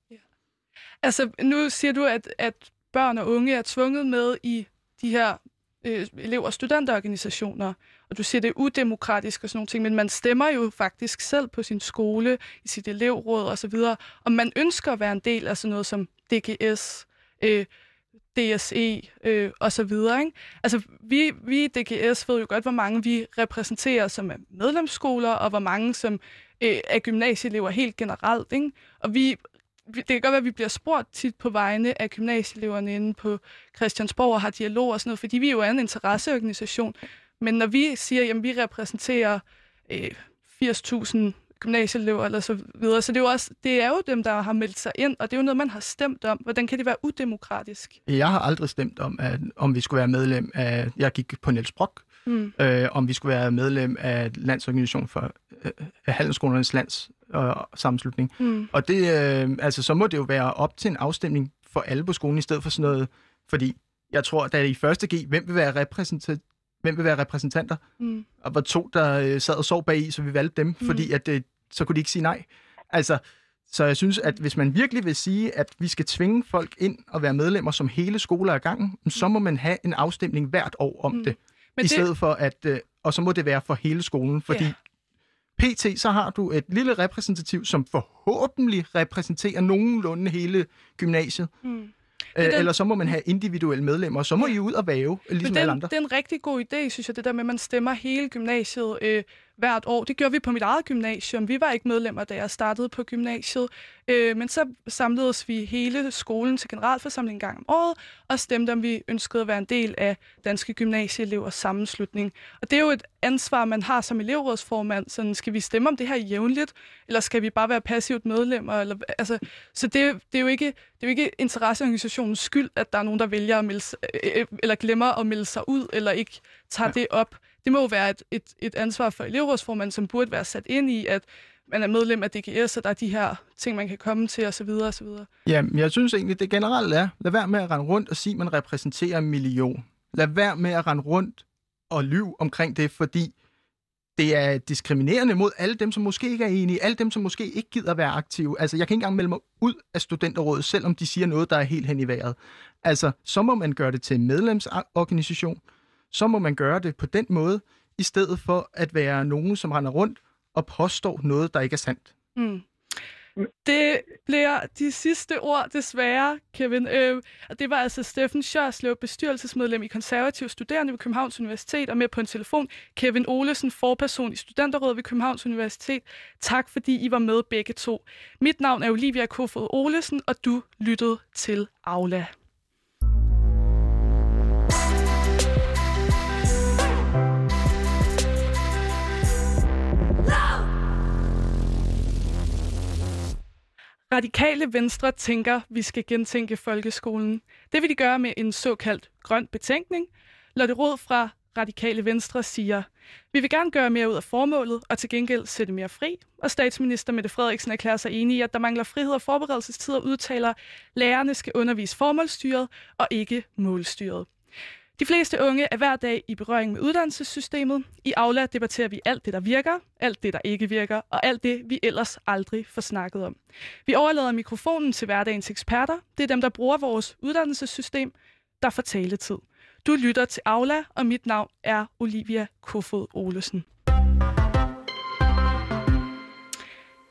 Altså, nu siger du, at, at børn og unge er tvunget med i de her øh, elev- og studenterorganisationer, og du siger, det er udemokratisk og sådan nogle ting, men man stemmer jo faktisk selv på sin skole, i sit elevråd osv., og, og man ønsker at være en del af sådan noget som DGS, øh, DSE øh, og så videre. Ikke? Altså, vi, vi i DGS ved jo godt, hvor mange vi repræsenterer som er medlemsskoler, og hvor mange som øh, er gymnasieelever helt generelt. Ikke? Og vi det kan godt være, at vi bliver spurgt tit på vegne af gymnasieeleverne inde på Christiansborg og har dialog og sådan noget, fordi vi jo er en interesseorganisation. Men når vi siger, at vi repræsenterer øh, 80.000 gymnasieelever eller så videre. Så det er, jo også, det er jo dem, der har meldt sig ind, og det er jo noget, man har stemt om. Hvordan kan det være udemokratisk? Jeg har aldrig stemt om, at, om vi skulle være medlem af... Jeg gik på Niels Brock, mm. øh, om vi skulle være medlem af Landsorganisation for øh, Handelsskolernes Lands øh, sammenslutning. Mm. Og det, øh, altså, så må det jo være op til en afstemning for alle på skolen, i stedet for sådan noget... Fordi jeg tror, da i første G, hvem vil være repræsentant hvem vil være repræsentanter? Mm. Og var to, der øh, sad og sov bag i, så vi valgte dem, mm. fordi at, øh, så kunne de ikke sige nej. Altså, så jeg synes, at hvis man virkelig vil sige, at vi skal tvinge folk ind og være medlemmer, som hele skoler er gang, så må man have en afstemning hvert år om mm. det. Men I det... stedet for at, øh, og så må det være for hele skolen, fordi yeah. PT, så har du et lille repræsentativ, som forhåbentlig repræsenterer nogenlunde hele gymnasiet. Mm. Den, Eller så må man have individuelle medlemmer, og så må I ud og væve, ligesom den, alle andre. Det er en rigtig god idé, synes jeg, det der med, at man stemmer hele gymnasiet øh, hvert år. Det gjorde vi på mit eget gymnasium. Vi var ikke medlemmer, da jeg startede på gymnasiet. Øh, men så samledes vi hele skolen til generalforsamling en gang om året, og stemte, om vi ønskede at være en del af Danske Gymnasieelevers sammenslutning. Og det er jo et ansvar, man har som elevrådsformand. Sådan, skal vi stemme om det her jævnligt, eller skal vi bare være passivt medlemmer? Eller, altså, så det, det, er jo ikke, det er jo ikke interesseorganisationens skyld, at der er nogen, der vælger at melde, øh, øh, eller glemmer at melde sig ud, eller ikke tager ja. det op det må jo være et, et, et ansvar for elevrådsformanden, som burde være sat ind i, at man er medlem af DGS, og der er de her ting, man kan komme til, osv. osv. Ja, jeg synes egentlig, det generelt er, lad være med at rende rundt og sige, at man repræsenterer en million. Lad være med at rende rundt og lyve omkring det, fordi det er diskriminerende mod alle dem, som måske ikke er enige, alle dem, som måske ikke gider at være aktive. Altså, jeg kan ikke engang melde mig ud af studenterrådet, selvom de siger noget, der er helt hen i vejret. Altså, så må man gøre det til en medlemsorganisation, så må man gøre det på den måde, i stedet for at være nogen, som render rundt og påstår noget, der ikke er sandt. Mm. Det bliver de sidste ord, desværre, Kevin. Øh, det var altså Steffen Sjørslev, bestyrelsesmedlem i konservativ studerende ved Københavns Universitet, og med på en telefon Kevin Olesen, forperson i Studenterrådet ved Københavns Universitet. Tak, fordi I var med begge to. Mit navn er Olivia Kofod Olesen, og du lyttede til Aula. Radikale Venstre tænker, vi skal gentænke folkeskolen. Det vil de gøre med en såkaldt grøn betænkning. Lotte Råd fra Radikale Venstre siger, vi vil gerne gøre mere ud af formålet og til gengæld sætte mere fri. Og statsminister Mette Frederiksen erklærer sig enig i, at der mangler frihed og forberedelsestid og udtaler, lærerne skal undervise formålstyret og ikke målstyret. De fleste unge er hver dag i berøring med uddannelsessystemet. I Aula debatterer vi alt det, der virker, alt det, der ikke virker, og alt det, vi ellers aldrig får snakket om. Vi overlader mikrofonen til hverdagens eksperter. Det er dem, der bruger vores uddannelsessystem, der får taletid. Du lytter til Aula, og mit navn er Olivia Kofod Olesen.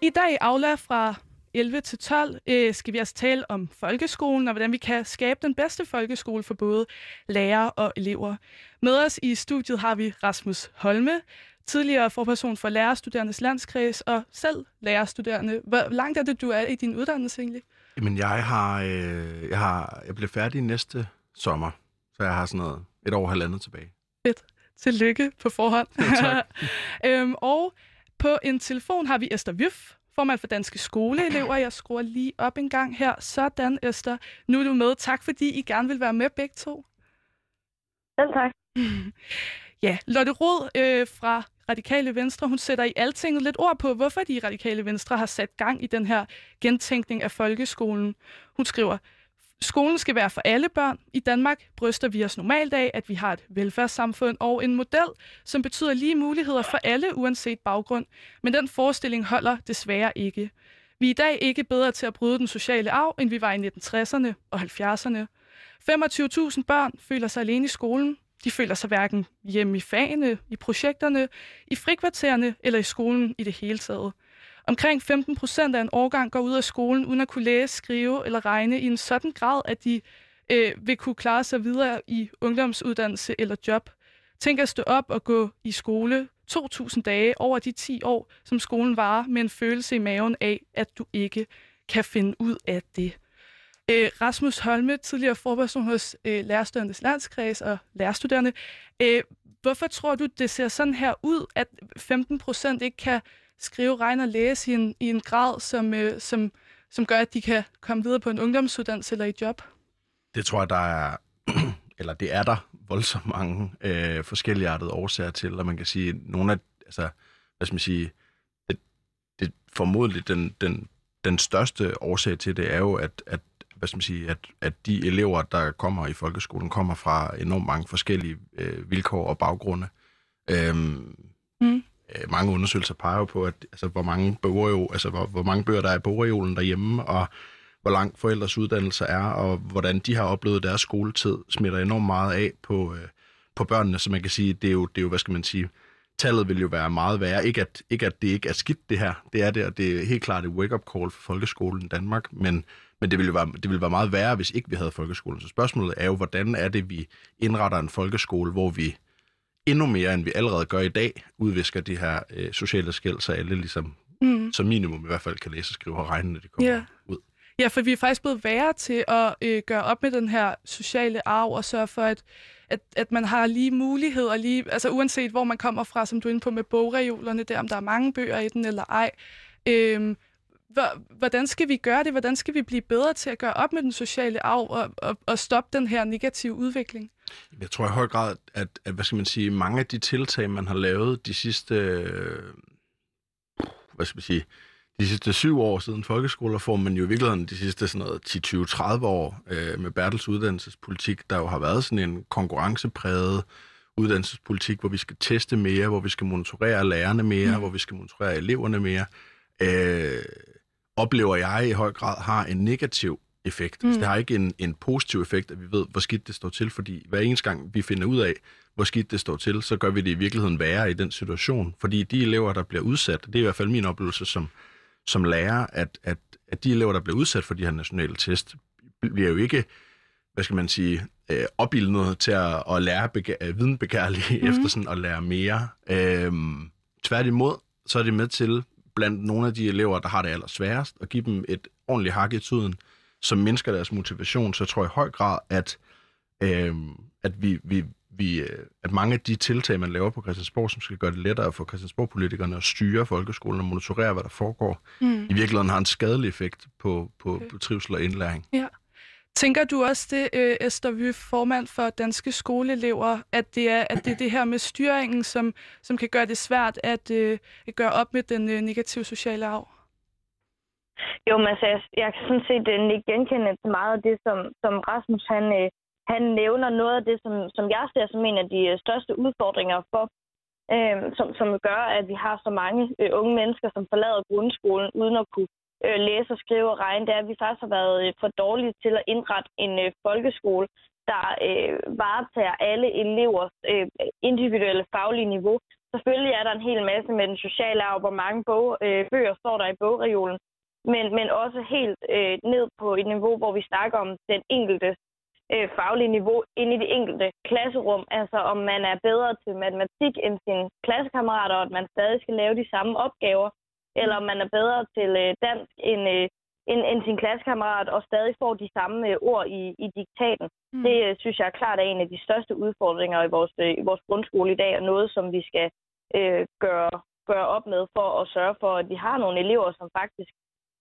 I dag i Aula fra 11 til 12 øh, skal vi altså tale om folkeskolen og hvordan vi kan skabe den bedste folkeskole for både lærere og elever. Med os i studiet har vi Rasmus Holme, tidligere forperson for Lærerstuderendes Landskreds og selv lærerstuderende. Hvor langt er det, du er i din uddannelse egentlig? Jamen, jeg har, øh, jeg har, jeg bliver færdig næste sommer, så jeg har sådan noget et år og halvandet tilbage. Fedt. Tillykke på forhånd. Ja, tak. <laughs> øhm, og på en telefon har vi Esther Vyf, formand for Danske Skoleelever. Jeg skruer lige op en gang her. Sådan, Esther. Nu er du med. Tak, fordi I gerne vil være med begge to. Selv tak. <laughs> ja, Lotte Rod øh, fra Radikale Venstre, hun sætter i altinget lidt ord på, hvorfor de Radikale Venstre har sat gang i den her gentænkning af folkeskolen. Hun skriver, Skolen skal være for alle børn. I Danmark bryster vi os normalt af, at vi har et velfærdssamfund og en model, som betyder lige muligheder for alle uanset baggrund. Men den forestilling holder desværre ikke. Vi er i dag ikke bedre til at bryde den sociale arv, end vi var i 1960'erne og 70'erne. 25.000 børn føler sig alene i skolen. De føler sig hverken hjemme i fagene, i projekterne, i frikvartererne eller i skolen i det hele taget. Omkring 15 procent af en årgang går ud af skolen uden at kunne læse, skrive eller regne i en sådan grad, at de øh, vil kunne klare sig videre i ungdomsuddannelse eller job. Tænk at stå op og gå i skole 2.000 dage over de 10 år, som skolen varer, med en følelse i maven af, at du ikke kan finde ud af det. Øh, Rasmus Holme, tidligere forperson hos øh, Lærerstuderendes Landskreds og lærerstuderende. Øh, hvorfor tror du, det ser sådan her ud, at 15 procent ikke kan skrive, regne og læse i en, i en grad, som, øh, som, som gør, at de kan komme videre på en ungdomsuddannelse eller i job? Det tror jeg, der er, <clears throat> eller det er der voldsomt mange øh, forskellige årsager til, og man kan sige, nogle af, altså, hvad skal man sige, det, det formodentlig den, den, den største årsag til det er jo, at, at hvad skal man sige, at, at de elever, der kommer i folkeskolen, kommer fra enormt mange forskellige øh, vilkår og baggrunde. Øhm, mm øh, mange undersøgelser peger jo på, at altså, hvor mange bogreol, altså hvor, hvor mange bøger der er i bogreolen derhjemme, og hvor lang forældres uddannelse er, og hvordan de har oplevet deres skoletid, smitter enormt meget af på, øh, på børnene, så man kan sige, det er jo, det er jo hvad skal man sige, tallet vil jo være meget værre. Ikke at, ikke at det ikke er skidt, det her. Det er det, og det er helt klart et wake-up call for folkeskolen i Danmark, men, men det ville jo være, det ville være meget værre, hvis ikke vi havde folkeskolen. Så spørgsmålet er jo, hvordan er det, vi indretter en folkeskole, hvor vi endnu mere, end vi allerede gør i dag, udvisker de her øh, sociale skæld, så alle ligesom, mm. som minimum i hvert fald kan læse, skrive og regne, når de kommer yeah. ud. Ja, for vi er faktisk blevet værre til at øh, gøre op med den her sociale arv og sørge for, at, at, at man har lige muligheder, lige, altså uanset hvor man kommer fra, som du er inde på med bogreolerne, der om der er mange bøger i den eller ej. Øh, hvordan skal vi gøre det? Hvordan skal vi blive bedre til at gøre op med den sociale arv og, og, og stoppe den her negative udvikling? Jeg tror i høj grad, at, at hvad skal man sige, mange af de tiltag, man har lavet de sidste, hvad skal man sige, de sidste syv år siden folkeskolereformen, men jo i virkeligheden de sidste sådan noget 10, 20, 30 år øh, med Bertels uddannelsespolitik, der jo har været sådan en konkurrencepræget uddannelsespolitik, hvor vi skal teste mere, hvor vi skal monitorere lærerne mere, mm. hvor vi skal monitorere eleverne mere, øh, oplever jeg i høj grad har en negativ effekt. Mm. Altså, det har ikke en, en positiv effekt, at vi ved, hvor skidt det står til, fordi hver eneste gang vi finder ud af, hvor skidt det står til, så gør vi det i virkeligheden værre i den situation. Fordi de elever, der bliver udsat, det er i hvert fald min oplevelse som som lærer, at, at, at de elever, der bliver udsat for de her nationale test, bliver jo ikke, hvad skal man sige, øh, opildnet til at, at lære begær, øh, videnbegærlige <laughs> mm. efter sådan at lære mere. Øhm, tværtimod, så er det med til blandt nogle af de elever, der har det allersværest, at give dem et ordentligt hak i tiden, som mindsker deres motivation. Så jeg tror i høj grad, at, øhm, at vi, vi, vi, øh, at mange af de tiltag, man laver på Christiansborg, som skal gøre det lettere for Christiansborg-politikerne at styre folkeskolen og monitorere, hvad der foregår, mm. i virkeligheden har en skadelig effekt på, på, okay. på trivsel og indlæring. Ja. Tænker du også det, øh, Esther Vy, formand for danske skoleelever, at det er, at det, er det her med styringen, som, som kan gøre det svært at, øh, at gøre op med den øh, negative sociale arv? Jo, men altså, jeg, jeg kan sådan set øh, ikke genkende meget af det, som, som Rasmus han, øh, han nævner noget af det, som, som jeg ser som en af de øh, største udfordringer for, øh, som, som gør, at vi har så mange øh, unge mennesker, som forlader grundskolen uden at kunne øh, læse og skrive og regne. Det er, at vi faktisk har været øh, for dårlige til at indrette en øh, folkeskole, der øh, varetager alle elevers øh, individuelle faglige niveau. Selvfølgelig er der en hel masse med den sociale arv, hvor mange bog, øh, bøger står der i bogreolen, men, men også helt øh, ned på et niveau, hvor vi snakker om den enkelte øh, faglige niveau ind i det enkelte klasserum. Altså om man er bedre til matematik end sine klassekammerater, og at man stadig skal lave de samme opgaver, eller om man er bedre til øh, dansk end, øh, end, end sin klassekammerat, og stadig får de samme øh, ord i, i diktaten. Mm. Det øh, synes jeg er klart er en af de største udfordringer i vores, øh, i vores grundskole i dag, og noget, som vi skal øh, gøre, gøre op med for at sørge for, at vi har nogle elever, som faktisk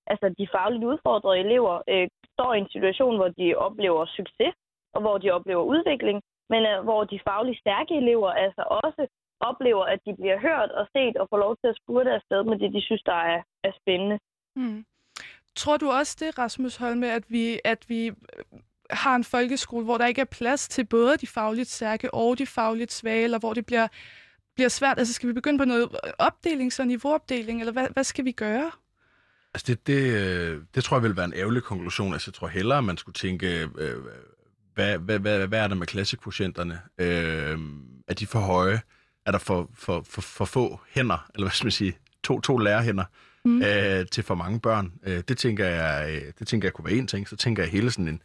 altså de fagligt udfordrede elever øh, står i en situation, hvor de oplever succes, og hvor de oplever udvikling, men øh, hvor de fagligt stærke elever altså også oplever, at de bliver hørt og set og får lov til at spurte afsted med det, de synes, der er, er spændende. Mm. Tror du også det, Rasmus Holme, at vi, at vi øh, har en folkeskole, hvor der ikke er plads til både de fagligt stærke og de fagligt svage, eller hvor det bliver, bliver svært? Altså skal vi begynde på noget opdeling, så niveauopdeling, eller hvad, hvad skal vi gøre? Altså det, det, øh, det tror jeg vil være en ærgerlig konklusion. Altså jeg tror hellere, at man skulle tænke, øh, hvad, hvad, hvad, hvad er der med klassekvotienterne? Øh, er de for høje? Er der for, for, for, for få hænder, eller hvad skal man sige, to, to lærerhænder mm. øh, til for mange børn? Øh, det, tænker jeg, øh, det tænker jeg kunne være en ting. Så tænker jeg hele sådan en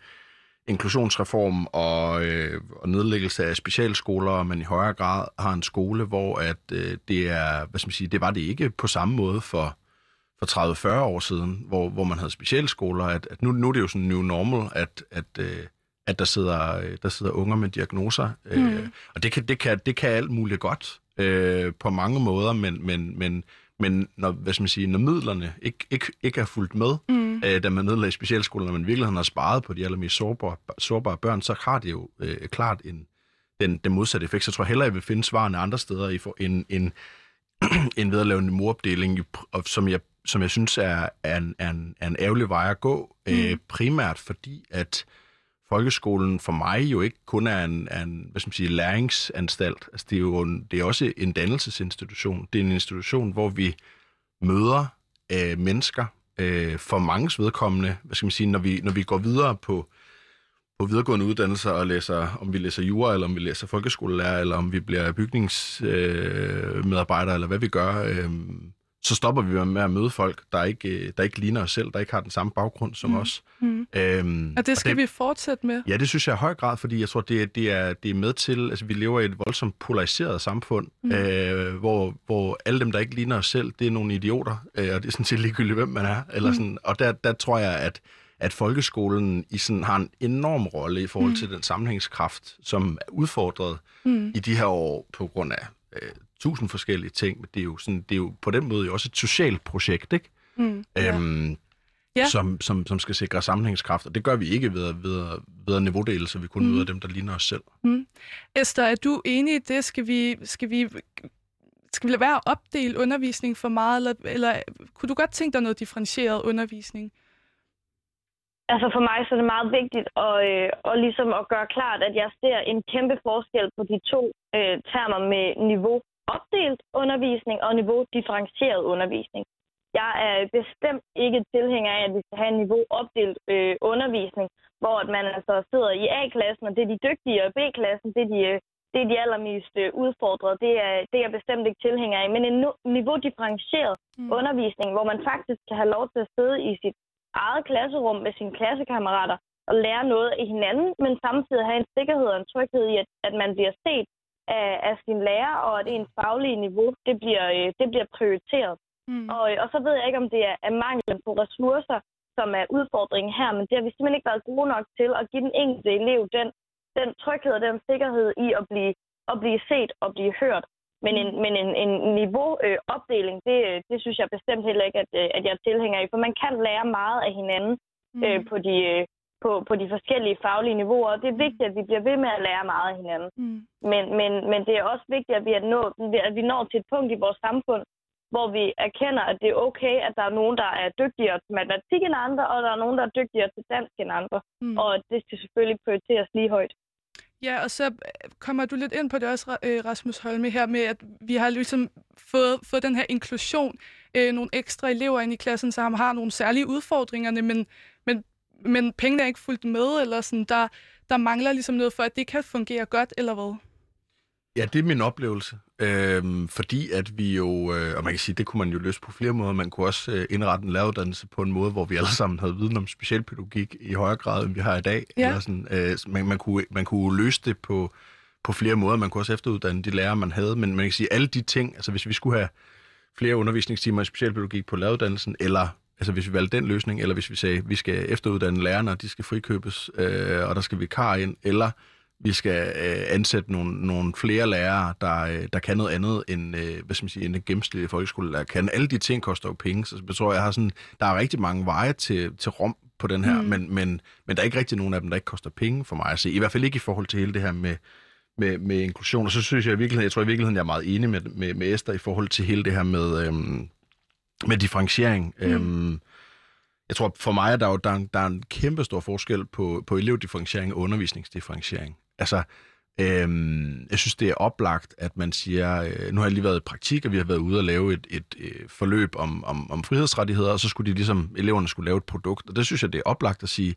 inklusionsreform og, øh, og nedlæggelse af specialskoler, og man i højere grad har en skole, hvor at øh, det er, hvad skal man sige, det var det ikke på samme måde for for 30-40 år siden, hvor, hvor man havde specialskoler, at, at nu, nu er det jo sådan new normal, at, at, øh, at der, sidder, øh, der sidder unger med diagnoser. Øh, mm. Øh, og det kan, det, kan, det kan alt muligt godt øh, på mange måder, men, men, men, Men når, hvad skal man sige, når midlerne ikke, ikke, ikke er fulgt med, mm. øh, da man nedlagde specialskoler, men i virkeligheden har sparet på de allermest sårbare, sårbare børn, så har det jo øh, klart en, den, den modsatte effekt. Så jeg tror hellere, jeg vil finde svarene andre steder i for, end, end, <clears throat> end ved at lave en niveauopdeling, som jeg, som jeg synes er, er, en, er, en, er en ærgerlig vej at gå. Mm. Øh, primært fordi, at folkeskolen for mig jo ikke kun er en, er en hvad skal man sige, læringsanstalt. Altså, det er jo en, det er også en dannelsesinstitution. Det er en institution, hvor vi møder øh, mennesker øh, for manges vedkommende, hvad skal man sige, når vi, når vi går videre på, på videregående uddannelser og læser, om vi læser jura, eller om vi læser folkeskolelærer, eller om vi bliver bygningsmedarbejdere, øh, eller hvad vi gør. Øh, så stopper vi med at møde folk, der ikke, øh, der ikke ligner os selv, der ikke har den samme baggrund som mm. os. Mm. Øhm, og det skal og det, vi fortsætte med? Ja, det synes jeg i høj grad, fordi jeg tror, det, det, er, det er med til, altså vi lever i et voldsomt polariseret samfund, mm. øh, hvor, hvor alle dem, der ikke ligner os selv, det er nogle idioter, øh, og det er sådan set ligegyldigt, hvem man er. Eller mm. sådan, og der, der tror jeg, at at folkeskolen i sådan, har en enorm rolle i forhold mm. til den sammenhængskraft, som er udfordret mm. i de her år på grund af øh, tusind forskellige ting, men det er jo, sådan, det er jo på den måde jo også et socialt projekt, ikke? Mm, ja. Øhm, ja. Som, som, som skal sikre sammenhængskraft, og det gør vi ikke ved, ved, ved at niveaudele, så vi kun mm. møder dem, der ligner os selv. Mm. Esther, er du enig i det? Skal vi, skal vi, skal vi lade være at opdele undervisning for meget, eller, eller kunne du godt tænke dig noget differentieret undervisning? Altså for mig så er det meget vigtigt at, øh, og ligesom at gøre klart, at jeg ser en kæmpe forskel på de to øh, termer med niveau opdelt undervisning og niveau differentieret undervisning. Jeg er bestemt ikke tilhænger af, at vi skal have en niveau opdelt øh, undervisning, hvor at man altså sidder i A-klassen, og det er de dygtige, og B-klassen, det er de, øh, det er de allermest øh, udfordrede. Det er, det er jeg bestemt ikke tilhænger af. Men en niveau differentieret mm. undervisning, hvor man faktisk kan have lov til at sidde i sit eget klasserum med sine klassekammerater og lære noget af hinanden, men samtidig have en sikkerhed og en tryghed i, at, at man bliver set af, af sin lærer, og at ens faglige niveau det bliver, øh, det bliver prioriteret. Mm. Og, og så ved jeg ikke, om det er, er manglen på ressourcer, som er udfordringen her, men det har vi simpelthen ikke været gode nok til at give den enkelte elev den, den tryghed og den sikkerhed i at blive, at blive set og blive hørt. Men en, men en, en niveauopdeling, øh, det, det synes jeg bestemt heller ikke, at, at jeg er tilhænger i. For man kan lære meget af hinanden mm. øh, på, de, øh, på, på de forskellige faglige niveauer. Og det er vigtigt, at vi bliver ved med at lære meget af hinanden. Mm. Men, men, men det er også vigtigt, at vi, er nået, at vi når til et punkt i vores samfund, hvor vi erkender, at det er okay, at der er nogen, der er dygtigere til matematik end andre, og der er nogen, der er dygtigere til dansk end andre. Mm. Og det skal selvfølgelig prioriteres lige højt. Ja, og så øh, kommer du lidt ind på det også, øh, Rasmus Holme, her med, at vi har ligesom fået, fået den her inklusion, øh, nogle ekstra elever ind i klassen, som har nogle særlige udfordringer, men, men, men pengene er ikke fuldt med, eller sådan, der, der mangler ligesom noget for, at det kan fungere godt, eller hvad? Ja, det er min oplevelse. Øhm, fordi at vi jo, øh, og man kan sige, det kunne man jo løse på flere måder. Man kunne også øh, indrette en læreruddannelse på en måde, hvor vi alle sammen havde viden om specialpædagogik i højere grad, end vi har i dag. Ja. Eller sådan, øh, man, man, kunne, man kunne løse det på, på flere måder. Man kunne også efteruddanne de lærere, man havde. Men man kan sige, alle de ting, altså hvis vi skulle have flere undervisningstimer i specialpædagogik på læreruddannelsen, eller altså hvis vi valgte den løsning, eller hvis vi sagde, vi skal efteruddanne lærerne, og de skal frikøbes, øh, og der skal vi kar ind, eller vi skal øh, ansætte nogle, nogle flere lærere, der, øh, der kan noget andet end, øh, hvad skal man sige, end en gennemsnitlig folkeskolelærer kan. Alle de ting koster jo penge, så jeg tror, jeg har sådan, der er rigtig mange veje til, til rom på den her, mm. men, men, men der er ikke rigtig nogen af dem, der ikke koster penge for mig at se. I hvert fald ikke i forhold til hele det her med, med, med inklusion. Og så synes jeg i virkeligheden, jeg tror i virkeligheden, jeg er meget enig med, med, med Esther i forhold til hele det her med, øhm, med differentiering. Mm. Øhm, jeg tror for mig, at der er, der, er, der er en kæmpe stor forskel på, på elevdifferentiering og undervisningsdifferentiering. Altså, øhm, jeg synes, det er oplagt, at man siger, øh, nu har jeg lige været i praktik, og vi har været ude og lave et, et, øh, forløb om, om, om frihedsrettigheder, og så skulle de ligesom, eleverne skulle lave et produkt, og det synes jeg, det er oplagt at sige,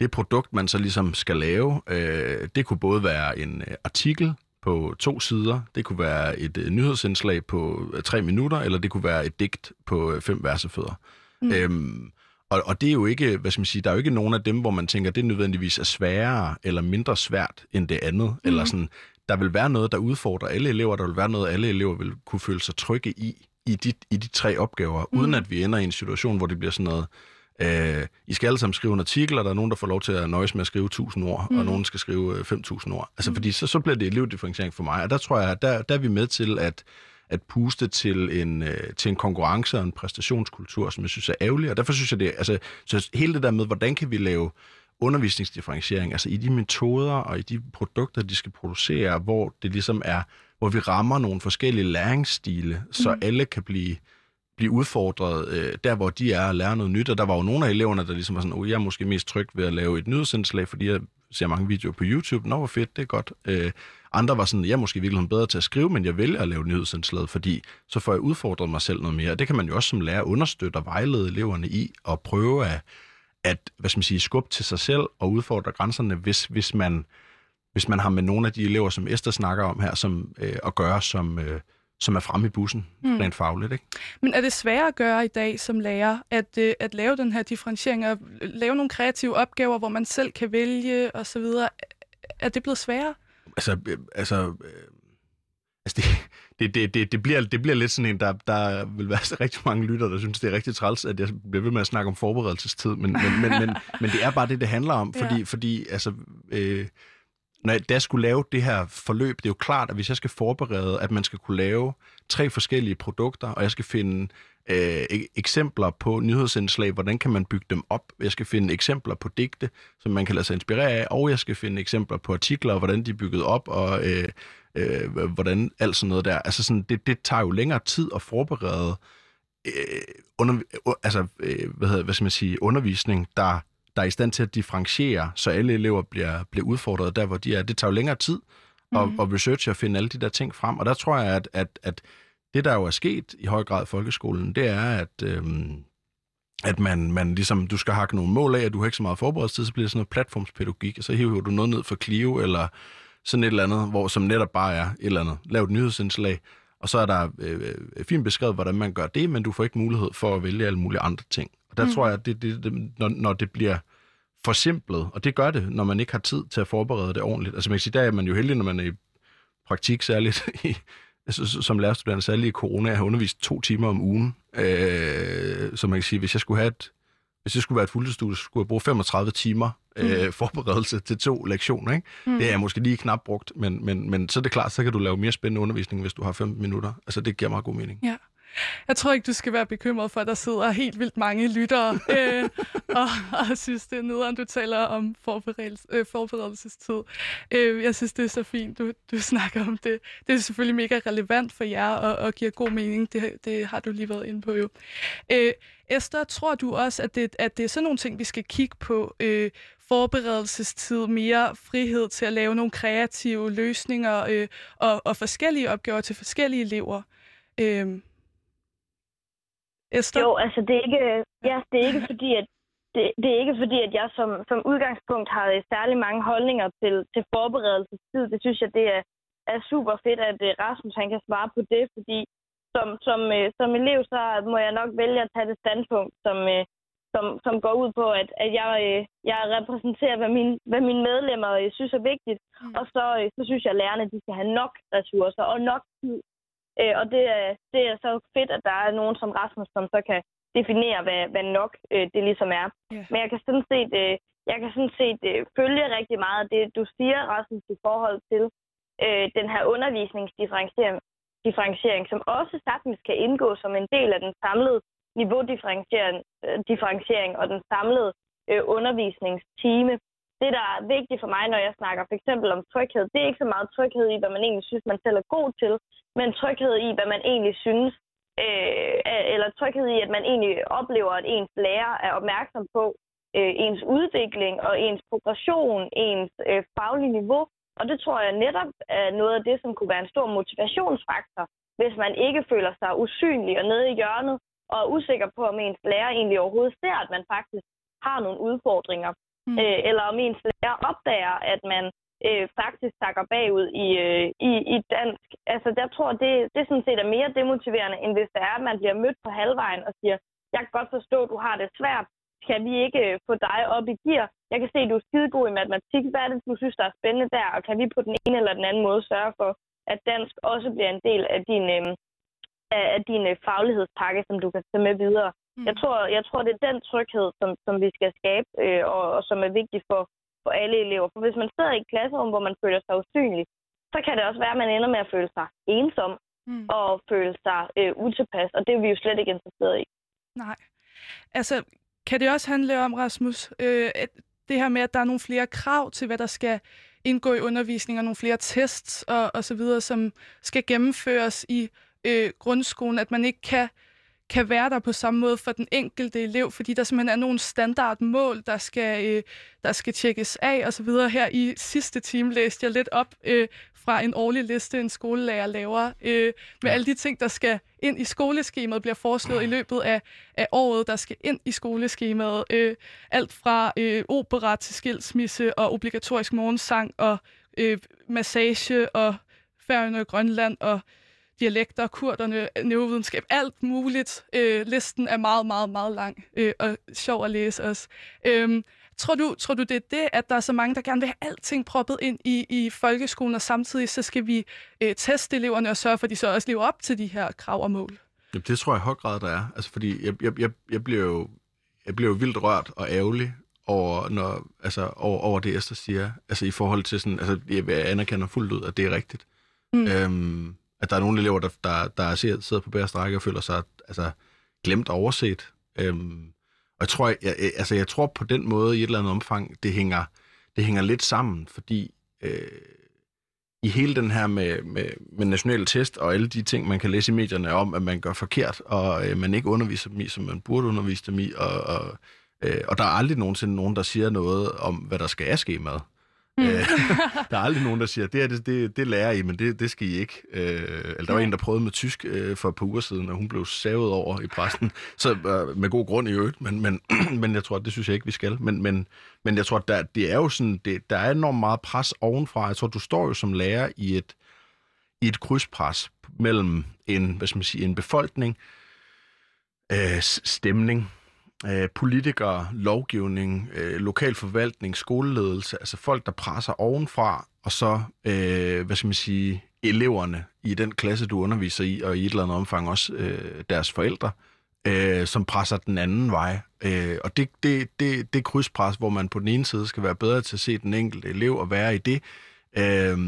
det produkt, man så ligesom skal lave, øh, det kunne både være en øh, artikel på to sider, det kunne være et øh, nyhedsindslag på øh, tre minutter, eller det kunne være et digt på øh, fem versefødder. Mm. Øhm, og, og det er jo ikke, hvad skal man sige, der er jo ikke nogen af dem, hvor man tænker, det nødvendigvis er sværere eller mindre svært end det andet. Mm. Eller sådan, der vil være noget, der udfordrer alle elever, der vil være noget, alle elever vil kunne føle sig trygge i, i de, i de tre opgaver, mm. uden at vi ender i en situation, hvor det bliver sådan noget, øh, I skal alle sammen skrive en artikel, og der er nogen, der får lov til at nøjes med at skrive 1000 ord, mm. og nogen skal skrive 5000 ord. Altså, mm. fordi så, så bliver det elevdifferentiering for mig, og der tror jeg, der, der er vi med til at at puste til en, øh, til en konkurrence og en præstationskultur, som jeg synes er ærgerlig. Og derfor synes jeg, det altså, så hele det der med, hvordan kan vi lave undervisningsdifferentiering, altså i de metoder og i de produkter, de skal producere, hvor det ligesom er, hvor vi rammer nogle forskellige læringsstile, så mm. alle kan blive blive udfordret øh, der, hvor de er og lære noget nyt. Og der var jo nogle af eleverne, der ligesom var sådan, oh, jeg er måske mest tryg ved at lave et nyhedsindslag, fordi jeg ser mange videoer på YouTube. Nå, hvor fedt, det er godt. Øh, andre var sådan, jeg er måske virkelig bedre til at skrive, men jeg vælger at lave nyhedsindslag, fordi så får jeg udfordret mig selv noget mere. Og det kan man jo også som lærer understøtte og vejlede eleverne i, og prøve at, at hvad skal man sige, skubbe til sig selv og udfordre grænserne, hvis, hvis, man, hvis man har med nogle af de elever, som Esther snakker om her, som, øh, at gøre, som, øh, som er fremme i bussen, mm. rent fagligt. Ikke? Men er det svært at gøre i dag som lærer, at, øh, at lave den her differentiering og lave nogle kreative opgaver, hvor man selv kan vælge osv.? Er det blevet sværere? Altså, øh, altså, øh, altså det, <laughs> det, det, det, det, bliver, det bliver lidt sådan en, der, der vil være så rigtig mange lytter, der synes, det er rigtig træls, at jeg bliver ved med at snakke om forberedelsestid, men, men, men, men, <laughs> men det er bare det, det handler om, fordi, ja. fordi altså, øh, når jeg, da jeg skulle lave det her forløb, det er jo klart, at hvis jeg skal forberede, at man skal kunne lave tre forskellige produkter, og jeg skal finde øh, eksempler på nyhedsindslag, hvordan kan man bygge dem op, jeg skal finde eksempler på digte, som man kan lade sig inspirere af, og jeg skal finde eksempler på artikler, hvordan de er bygget op, og øh, øh, hvordan alt sådan noget der. Altså sådan, det, det tager jo længere tid at forberede øh, under, altså, øh, hvad, hedder, hvad skal man sige, undervisning, der der er i stand til at differentiere, så alle elever bliver, bliver udfordret der, hvor de er. Det tager jo længere tid at, mm. at researche og finde alle de der ting frem. Og der tror jeg, at, at, at det, der jo er sket i høj grad i folkeskolen, det er, at, øhm, at man, man ligesom, du skal hakke nogle mål af, at du har ikke så meget forberedelsestid, så bliver det sådan noget platformspædagogik, og så hiver du noget ned for Clio, eller sådan et eller andet, hvor som netop bare er et eller andet, lavet et nyhedsindslag, og så er der øh, øh, fint beskrevet, hvordan man gør det, men du får ikke mulighed for at vælge alle mulige andre ting. Og der mm. tror jeg, at det, det, det, når, når det bliver forsimplet, og det gør det, når man ikke har tid til at forberede det ordentligt. Altså man kan sige, der er man jo heldig, når man er i praktik, særligt <laughs> i, som lærerstuderende, særligt i corona, jeg har undervist to timer om ugen. Øh, så man kan sige, hvis jeg skulle have et, hvis det skulle være et fuldtidsstudie, så skulle jeg bruge 35 timer øh, mm. forberedelse til to lektioner. Ikke? Mm. Det er måske lige knap brugt, men, men, men så er det klart, så kan du lave mere spændende undervisning, hvis du har 15 minutter. Altså det giver meget god mening. Ja. Jeg tror ikke, du skal være bekymret for, at der sidder helt vildt mange lyttere øh, <laughs> og, og synes, det er nederen, du taler om forberedelse, øh, forberedelsestid. Øh, jeg synes, det er så fint, du, du snakker om det. Det er selvfølgelig mega relevant for jer og, og giver god mening. Det, det har du lige været inde på jo. Øh, Esther, tror du også, at det, at det er sådan nogle ting, vi skal kigge på? Øh, forberedelsestid, mere frihed til at lave nogle kreative løsninger øh, og, og forskellige opgaver til forskellige elever. Øh, Esther? Jo, altså det er ikke, ja, det er ikke <laughs> fordi, at det, det er ikke fordi, at jeg som, som udgangspunkt har særlig mange holdninger til, til forberedelsestid. Det synes jeg, det er, er super fedt, at uh, Rasmus han kan svare på det, fordi som, som, uh, som elev, så må jeg nok vælge at tage det standpunkt, som, uh, som, som går ud på, at, at jeg, uh, jeg repræsenterer, hvad, min, hvad mine medlemmer uh, synes er vigtigt. Mm. Og så, uh, så synes jeg, at lærerne de skal have nok ressourcer og nok tid Øh, og det, er, det er så fedt, at der er nogen som Rasmus, som så kan definere, hvad, hvad nok øh, det ligesom er. Yeah. Men jeg kan sådan set, øh, jeg kan sådan set øh, følge rigtig meget af det, du siger, Rasmus, i forhold til øh, den her undervisningsdifferentiering, differentiering, som også sagtens kan indgå som en del af den samlede niveaudifferentiering øh, differentiering og den samlede øh, undervisningstime det, der er vigtigt for mig, når jeg snakker for eksempel om tryghed, det er ikke så meget tryghed i, hvad man egentlig synes, man selv er god til, men tryghed i, hvad man egentlig synes, øh, eller tryghed i, at man egentlig oplever, at ens lærer er opmærksom på øh, ens udvikling og ens progression, ens øh, faglige niveau. Og det tror jeg netop er noget af det, som kunne være en stor motivationsfaktor, hvis man ikke føler sig usynlig og nede i hjørnet, og er usikker på, om ens lærer egentlig overhovedet ser, at man faktisk har nogle udfordringer mm. øh, eller om ens lærer opdager, at man øh, faktisk takker bagud i, øh, i, i dansk. Altså, der tror det, det sådan set er mere demotiverende, end hvis det er, at man bliver mødt på halvvejen og siger, jeg kan godt forstå, at du har det svært. Kan vi ikke øh, få dig op i gear? Jeg kan se, at du er skidegod i matematik. Hvad er det, du synes, der er spændende der? Og kan vi på den ene eller den anden måde sørge for, at dansk også bliver en del af din, øh, af din øh, faglighedspakke, som du kan tage med videre? Mm. Jeg, tror, jeg tror, det er den tryghed, som, som vi skal skabe, øh, og, og som er vigtig for, for alle elever. For hvis man sidder i et klasserum, hvor man føler sig usynlig, så kan det også være, at man ender med at føle sig ensom. mm. og føle sig øh, utilpas, og det er vi jo slet ikke interesseret i. Nej. Altså, kan det også handle om, Rasmus, øh, det her med, at der er nogle flere krav til, hvad der skal indgå i undervisning, og nogle flere tests og, og så videre, som skal gennemføres i øh, grundskolen, at man ikke kan kan være der på samme måde for den enkelte elev, fordi der simpelthen er nogle standardmål, der skal, øh, der skal tjekkes af og så videre. Her i sidste time læste jeg lidt op øh, fra en årlig liste, en skolelærer laver, øh, med alle de ting, der skal ind i skoleskemaet, bliver foreslået i løbet af, af året, der skal ind i skoleskemaet. Øh, alt fra øh, opera til skilsmisse og obligatorisk morgensang og øh, massage og Færøerne og Grønland og dialekter, kurderne, neurovidenskab, alt muligt. Øh, listen er meget, meget, meget lang øh, og sjov at læse også. Øh, tror, du, tror du, det er det, at der er så mange, der gerne vil have alting proppet ind i, i folkeskolen, og samtidig så skal vi øh, teste eleverne og sørge for, at de så også lever op til de her krav og mål? Jamen, det tror jeg i høj grad, der er. Altså, fordi jeg, jeg, jeg, jeg bliver jo jeg bliver jo vildt rørt og ærgerlig over, når, altså, over, over det, Esther siger. Altså i forhold til sådan, altså jeg anerkender fuldt ud, at det er rigtigt. Mm. Øhm, at der er nogle elever, der, der, der sidder på bære strække og føler sig altså, glemt og overset. Øhm, og jeg tror, jeg, altså, jeg tror på den måde i et eller andet omfang, det hænger, det hænger lidt sammen, fordi øh, i hele den her med, med, med nationale test og alle de ting, man kan læse i medierne om, at man gør forkert, og øh, man ikke underviser dem i, som man burde undervise dem i, og, og, øh, og der er aldrig nogensinde nogen, der siger noget om, hvad der skal ske med. Mm. Øh, <laughs> der er aldrig nogen, der siger, det, er, det, det, det lærer I, men det, det skal I ikke. Øh, eller der var en, der prøvede med tysk øh, for et par uger siden, og hun blev savet over i præsten. Så øh, med god grund i øvrigt, men, men, <clears throat> men jeg tror, det synes jeg ikke, vi skal. Men, men, men jeg tror, der, det er jo sådan, det, der er enormt meget pres ovenfra. Jeg tror, du står jo som lærer i et, i et krydspres mellem en, hvad skal man sige, en befolkning, øh, stemning, øh, politikere, lovgivning, øh, lokal forvaltning, skoleledelse, altså folk, der presser ovenfra, og så, øh, hvad skal man sige, eleverne i den klasse, du underviser i, og i et eller andet omfang også øh, deres forældre, øh, som presser den anden vej. Øh, og det, det, det, det krydspres, hvor man på den ene side skal være bedre til at se den enkelte elev og være i det, øh,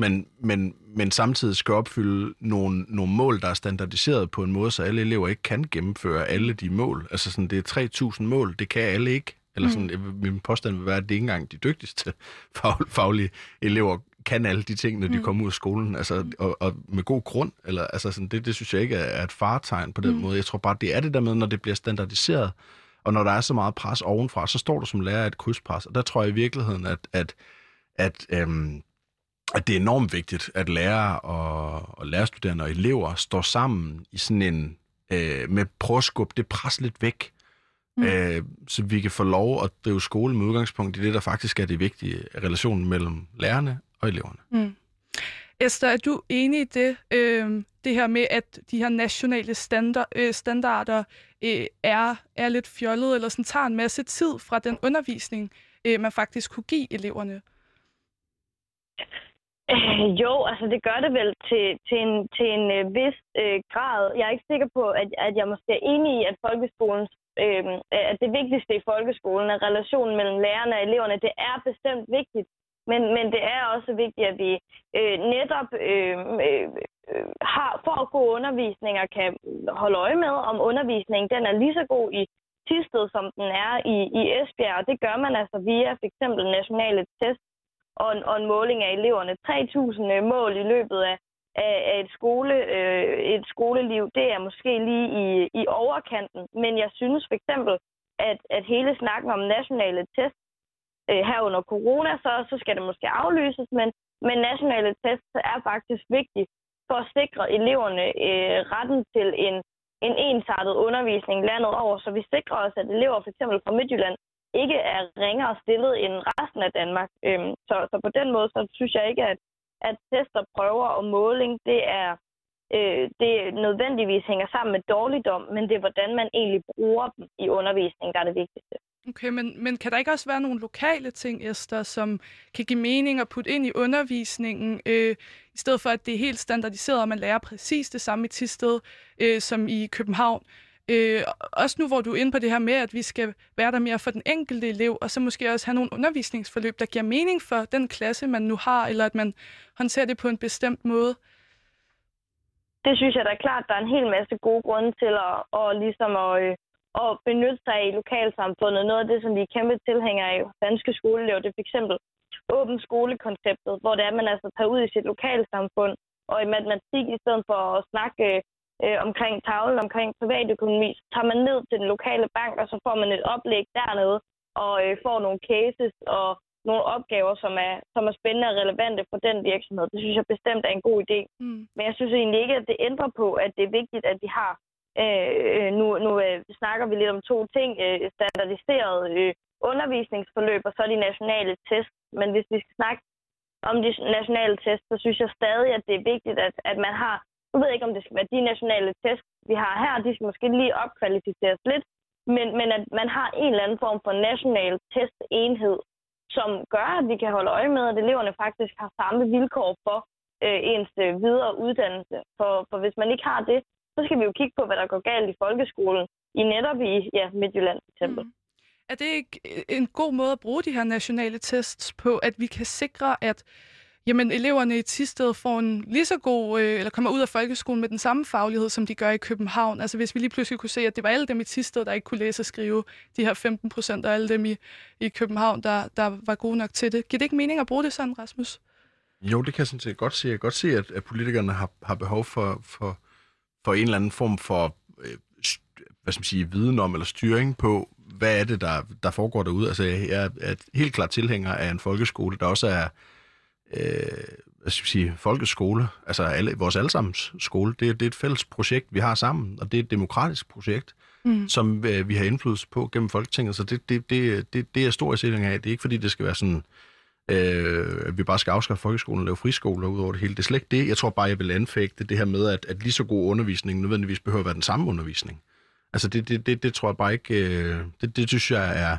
men, men, men samtidig skal opfylde nogle, nogle mål, der er standardiseret på en måde, så alle elever ikke kan gennemføre alle de mål. Altså sådan, det er 3.000 mål, det kan alle ikke. Eller mm. sådan, mm. min påstand vil være, at det ikke engang de dygtigste <laughs> fag, faglige elever kan alle de ting, når de mm. kommer ud af skolen, altså, og, og med god grund. Eller, altså sådan, det, det synes jeg ikke er, et fartegn på den mm. måde. Jeg tror bare, det er det der med, når det bliver standardiseret, og når der er så meget pres ovenfra, så står du som lærer et krydspres. Og der tror jeg i virkeligheden, at, at, at øhm, at det er enormt vigtigt, at lærere og, og lærerstuderende og elever står sammen i sådan en, øh, med prøve at skubbe det pres lidt væk, mm. øh, så vi kan få lov at drive skole med udgangspunkt i det, der faktisk er det vigtige, relationen mellem lærerne og eleverne. Mm. Esther, er du enig i det, øh, det her med, at de her nationale standard, øh, standarder øh, er, er lidt fjollet, eller sådan tager en masse tid fra den undervisning, øh, man faktisk kunne give eleverne? Øh, jo, altså det gør det vel til, til en, til en øh, vis øh, grad. Jeg er ikke sikker på, at, at jeg måske er enig i, at folkeskolens øh, at det vigtigste i folkeskolen er relationen mellem lærerne og eleverne. Det er bestemt vigtigt, men, men det er også vigtigt, at vi øh, netop øh, øh, øh har for at gode undervisninger kan holde øje med, om undervisningen den er lige så god i Tisted, som den er i, i Esbjerg. Og det gør man altså via f.eks. nationale test og en, og en måling af eleverne. 3.000 øh, mål i løbet af, af, af et, skole, øh, et skoleliv, det er måske lige i, i overkanten. Men jeg synes for eksempel, at, at hele snakken om nationale test øh, her under corona, så, så skal det måske aflyses, men, men nationale test er faktisk vigtigt for at sikre eleverne øh, retten til en, en ensartet undervisning landet over, så vi sikrer os, at elever f.eks. fra Midtjylland ikke er ringere stillet end resten af Danmark. Øhm, så, så på den måde, så synes jeg ikke, at, at tester, prøver og måling, det er øh, det nødvendigvis hænger sammen med dårligdom, men det er, hvordan man egentlig bruger dem i undervisningen, der er det vigtigste. Okay, men, men kan der ikke også være nogle lokale ting, Esther, som kan give mening at putte ind i undervisningen, øh, i stedet for at det er helt standardiseret, og man lærer præcis det samme i Tisted øh, som i København? Øh, også nu, hvor du er inde på det her med, at vi skal være der mere for den enkelte elev, og så måske også have nogle undervisningsforløb, der giver mening for den klasse, man nu har, eller at man håndterer det på en bestemt måde. det synes jeg da klart, der er en hel masse gode grunde til at, og ligesom at, øh, at benytte sig i lokalsamfundet. Noget af det, som vi er kæmpe tilhængere af danske skoleelever, det er f.eks. åben skolekonceptet, hvor det er, at man altså tager ud i sit lokalsamfund, og i matematik, i stedet for at snakke øh, øh, omkring tavlen, omkring privatøkonomi, så tager man ned til den lokale bank, og så får man et oplæg dernede, og øh, får nogle cases og nogle opgaver, som er, som er spændende og relevante for den virksomhed. Det synes jeg bestemt er en god idé. Mm. Men jeg synes egentlig ikke, at det ændrer på, at det er vigtigt, at de har Øh, nu nu øh, snakker vi lidt om to ting. Øh, standardiseret øh, undervisningsforløb og så de nationale test. Men hvis vi skal snakke om de nationale test, så synes jeg stadig, at det er vigtigt, at, at man har... Nu ved jeg ikke, om det skal være de nationale test, vi har her. De skal måske lige opkvalificeres lidt. Men, men at man har en eller anden form for national testenhed, som gør, at vi kan holde øje med, at eleverne faktisk har samme vilkår for øh, ens øh, videre uddannelse. For, for hvis man ikke har det, så skal vi jo kigge på, hvad der går galt i folkeskolen, i netop i ja, Midtjylland for eksempel. Mm. Er det ikke en god måde at bruge de her nationale tests på, at vi kan sikre, at jamen, eleverne i Tisted får en lige så god, øh, eller kommer ud af folkeskolen med den samme faglighed, som de gør i København. Altså hvis vi lige pludselig kunne se, at det var alle dem i Tisted, der ikke kunne læse og skrive, de her 15 procent, og alle dem i, i København, der, der var gode nok til det. Giver det ikke mening at bruge det sådan, Rasmus? Jo, det kan jeg sådan set godt se. Jeg kan godt se, at, at politikerne har, har behov for, for, for en eller anden form for øh, hvad skal man sige, viden om eller styring på, hvad er det, der, der foregår derude. Altså, jeg er helt klart tilhænger af en folkeskole, der også er øh, hvad skal man sige, folkeskole, altså alle, vores allesammens skole. Det, det er et fælles projekt, vi har sammen, og det er et demokratisk projekt, mm. som øh, vi har indflydelse på gennem Folketinget. Så det, det, det, det, det er stor sætning af. Det er ikke, fordi det skal være sådan øh, at vi bare skal afskaffe folkeskolen og lave friskoler ud over det hele. Det er slet ikke det. Jeg tror bare, jeg vil anfægte det her med, at, at lige så god undervisning nødvendigvis behøver at være den samme undervisning. Altså det, det, det, det tror jeg bare ikke, øh, det, det synes jeg er,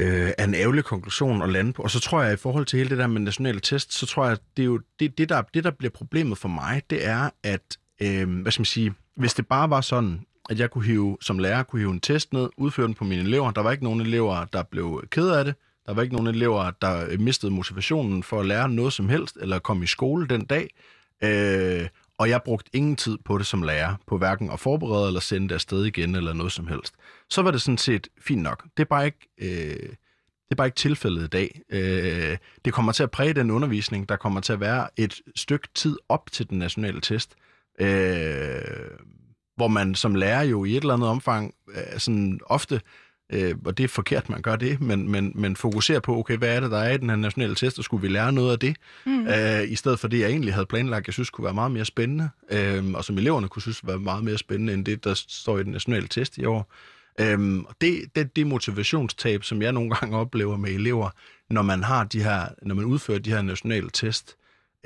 øh, er en ærgerlig konklusion at lande på. Og så tror jeg, i forhold til hele det der med nationale test, så tror jeg, at det er jo det, det, der, det der bliver problemet for mig, det er, at, øh, hvad skal man sige, hvis det bare var sådan, at jeg kunne hive, som lærer kunne hive en test ned, udføre den på mine elever. Der var ikke nogen elever, der blev ked af det. Der var ikke nogen elever, der mistede motivationen for at lære noget som helst, eller komme i skole den dag. Øh, og jeg brugte ingen tid på det som lærer, på hverken at forberede eller sende det afsted igen, eller noget som helst. Så var det sådan set fint nok. Det er bare ikke, øh, det er bare ikke tilfældet i dag. Øh, det kommer til at præge den undervisning. Der kommer til at være et stykke tid op til den nationale test, øh, hvor man som lærer jo i et eller andet omfang øh, sådan ofte øh, og det er forkert, man gør det, men, men, men fokuserer på, okay, hvad er det, der er i den her nationale test, og skulle vi lære noget af det, mm. øh, i stedet for det, jeg egentlig havde planlagt, jeg synes kunne være meget mere spændende, øh, og som eleverne kunne synes var meget mere spændende, end det, der står i den nationale test i år. Øhm, og det, det, det motivationstab, som jeg nogle gange oplever med elever, når man har de her, når man udfører de her nationale test,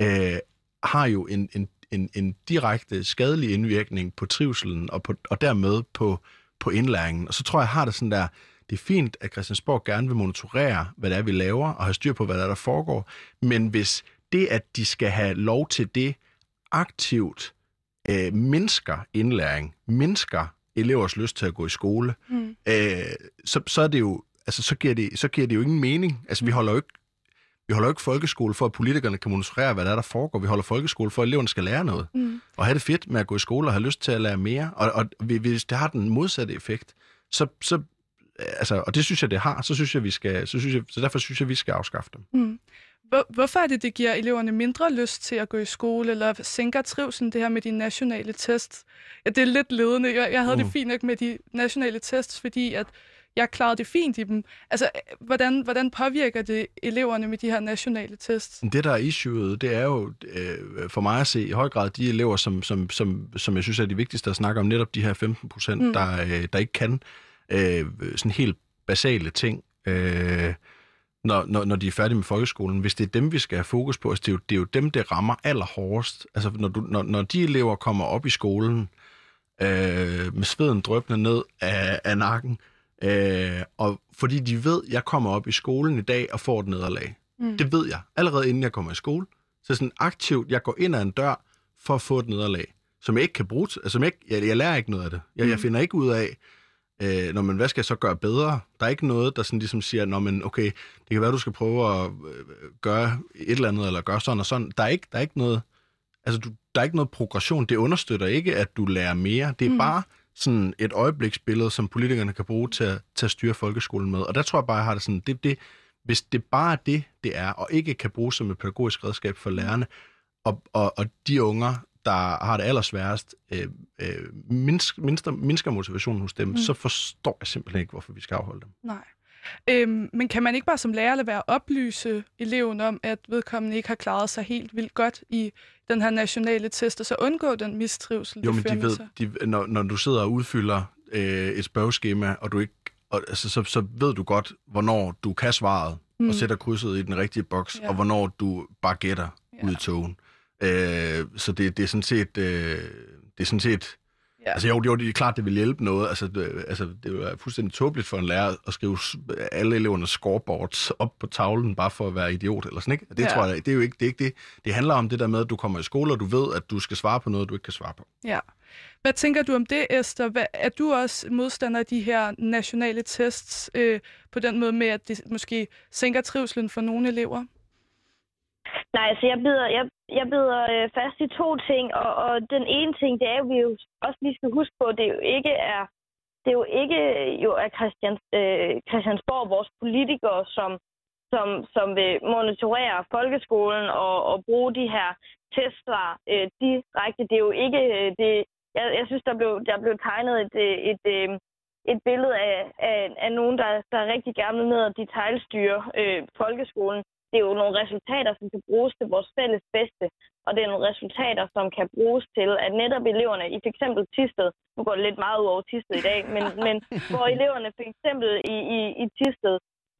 øh, har jo en, en, en, en direkte skadelig indvirkning på trivselen og, på, og dermed på på indlæringen. Og så tror jeg, jeg har det sådan der, det er fint, at Christiansborg gerne vil monitorere, hvad det er, vi laver, og have styr på, hvad der, er, der foregår. Men hvis det, at de skal have lov til det, aktivt øh, mindsker indlæring, mindsker elevers lyst til at gå i skole, mm. øh, så, så er det jo altså, så giver, det, så giver det jo ingen mening. Altså, vi holder jo ikke vi holder jo ikke folkeskole for, at politikerne kan monitorere, hvad der er, der foregår. Vi holder folkeskole for, at eleverne skal lære noget. Mm. Og have det fedt med at gå i skole og have lyst til at lære mere. Og, og hvis det har den modsatte effekt, så, så altså, og det synes jeg, det har, så synes jeg, vi skal, så, synes jeg, så derfor synes jeg, vi skal afskaffe dem. Mm. Hvorfor er det, det giver eleverne mindre lyst til at gå i skole, eller sænker trivselen det her med de nationale tests? Ja, det er lidt ledende. Jeg, jeg havde mm. det fint nok med de nationale tests, fordi at jeg klarede det fint i dem. Altså, hvordan, hvordan påvirker det eleverne med de her nationale tests? Det, der er issueet, det er jo øh, for mig at se i høj grad de elever, som, som, som, som jeg synes er de vigtigste at snakke om, netop de her 15 procent, mm. der, øh, der ikke kan øh, sådan helt basale ting. Øh, når, når, når de er færdige med folkeskolen, hvis det er dem, vi skal have fokus på, altså det, er jo, det er jo dem, det rammer allerhårdest. Altså når, du, når, når de elever kommer op i skolen øh, med sveden drøbende ned af, af nakken, Øh, og fordi de ved, at jeg kommer op i skolen i dag og får et nederlag. Mm. Det ved jeg, allerede inden jeg kommer i skole. Så sådan aktivt, jeg går ind ad en dør for at få et nederlag, som jeg ikke kan bruge, altså, som jeg, jeg, jeg lærer ikke noget af det. Jeg, mm. jeg finder ikke ud af, øh, når man, hvad skal jeg så gøre bedre? Der er ikke noget, der sådan ligesom siger, når man, okay, det kan være, du skal prøve at øh, gøre et eller andet, eller gøre sådan og sådan. Der er ikke, der er ikke noget, Altså, du, der er ikke noget progression. Det understøtter ikke, at du lærer mere. Det er mm. bare sådan et øjebliksbillede, som politikerne kan bruge til at, til at styre folkeskolen med. Og der tror jeg bare, jeg har det sådan, det, det, hvis det bare er det, det er, og ikke kan bruges som et pædagogisk redskab for lærerne, og, og, og de unger, der har det allersværest, øh, øh, mindsker, mindsker, motivationen hos dem, mm. så forstår jeg simpelthen ikke, hvorfor vi skal afholde dem. Nej. Øhm, men kan man ikke bare som lærer lade være at oplyse eleven om, at vedkommende ikke har klaret sig helt vildt godt i den her nationale test, og så undgå den mistrivsel, Jo, men de ved, de, når, når du sidder og udfylder øh, et spørgeskema, og du ikke, og, altså, så, så ved du godt, hvornår du kan svaret, mm. og sætter krydset i den rigtige boks, Ja. og hvornår du bare gætter Ja. ud i togen. Øh, så det, det er sådan set... Øh, det er sådan set Ja. Altså jo, det, jo, det er klart, det vil hjælpe noget. Altså, det, altså, det er jo fuldstændig tåbeligt for en lærer at skrive alle elevernes scoreboards op på tavlen, bare for at være idiot eller sådan, ikke? Det Ja. tror jeg, det er jo ikke det. Er ikke det. Det handler om det der med, at du kommer i skole, og du ved, at du skal svare på noget, du ikke kan svare på. Ja. Hvad tænker du om det, Esther? Hvad, er du også modstander af de her nationale tests øh, på den måde med, at det måske sænker trivselen for nogle elever? Nej, altså jeg bider, jeg, jeg bider øh, fast i to ting, og, og den ene ting, det er at vi jo også lige skal huske på, det er jo ikke er, det er jo ikke øh, jo er Christians, øh, Christiansborg, vores politikere, som, som, som vil monitorere folkeskolen og, og bruge de her testsvar øh, direkte. Det er jo ikke øh, det. Jeg, jeg synes, der blev, der blev tegnet et, øh, et, et, et billede af, af, af nogen, der, der rigtig gerne vil ned og detaljstyre øh, folkeskolen det er jo nogle resultater, som kan bruges til vores fælles bedste, og det er nogle resultater, som kan bruges til, at netop eleverne i f.eks. Tisted, nu går det lidt meget ud over Tisted i dag, men, <laughs> men hvor eleverne f.eks. i, i, i Tisted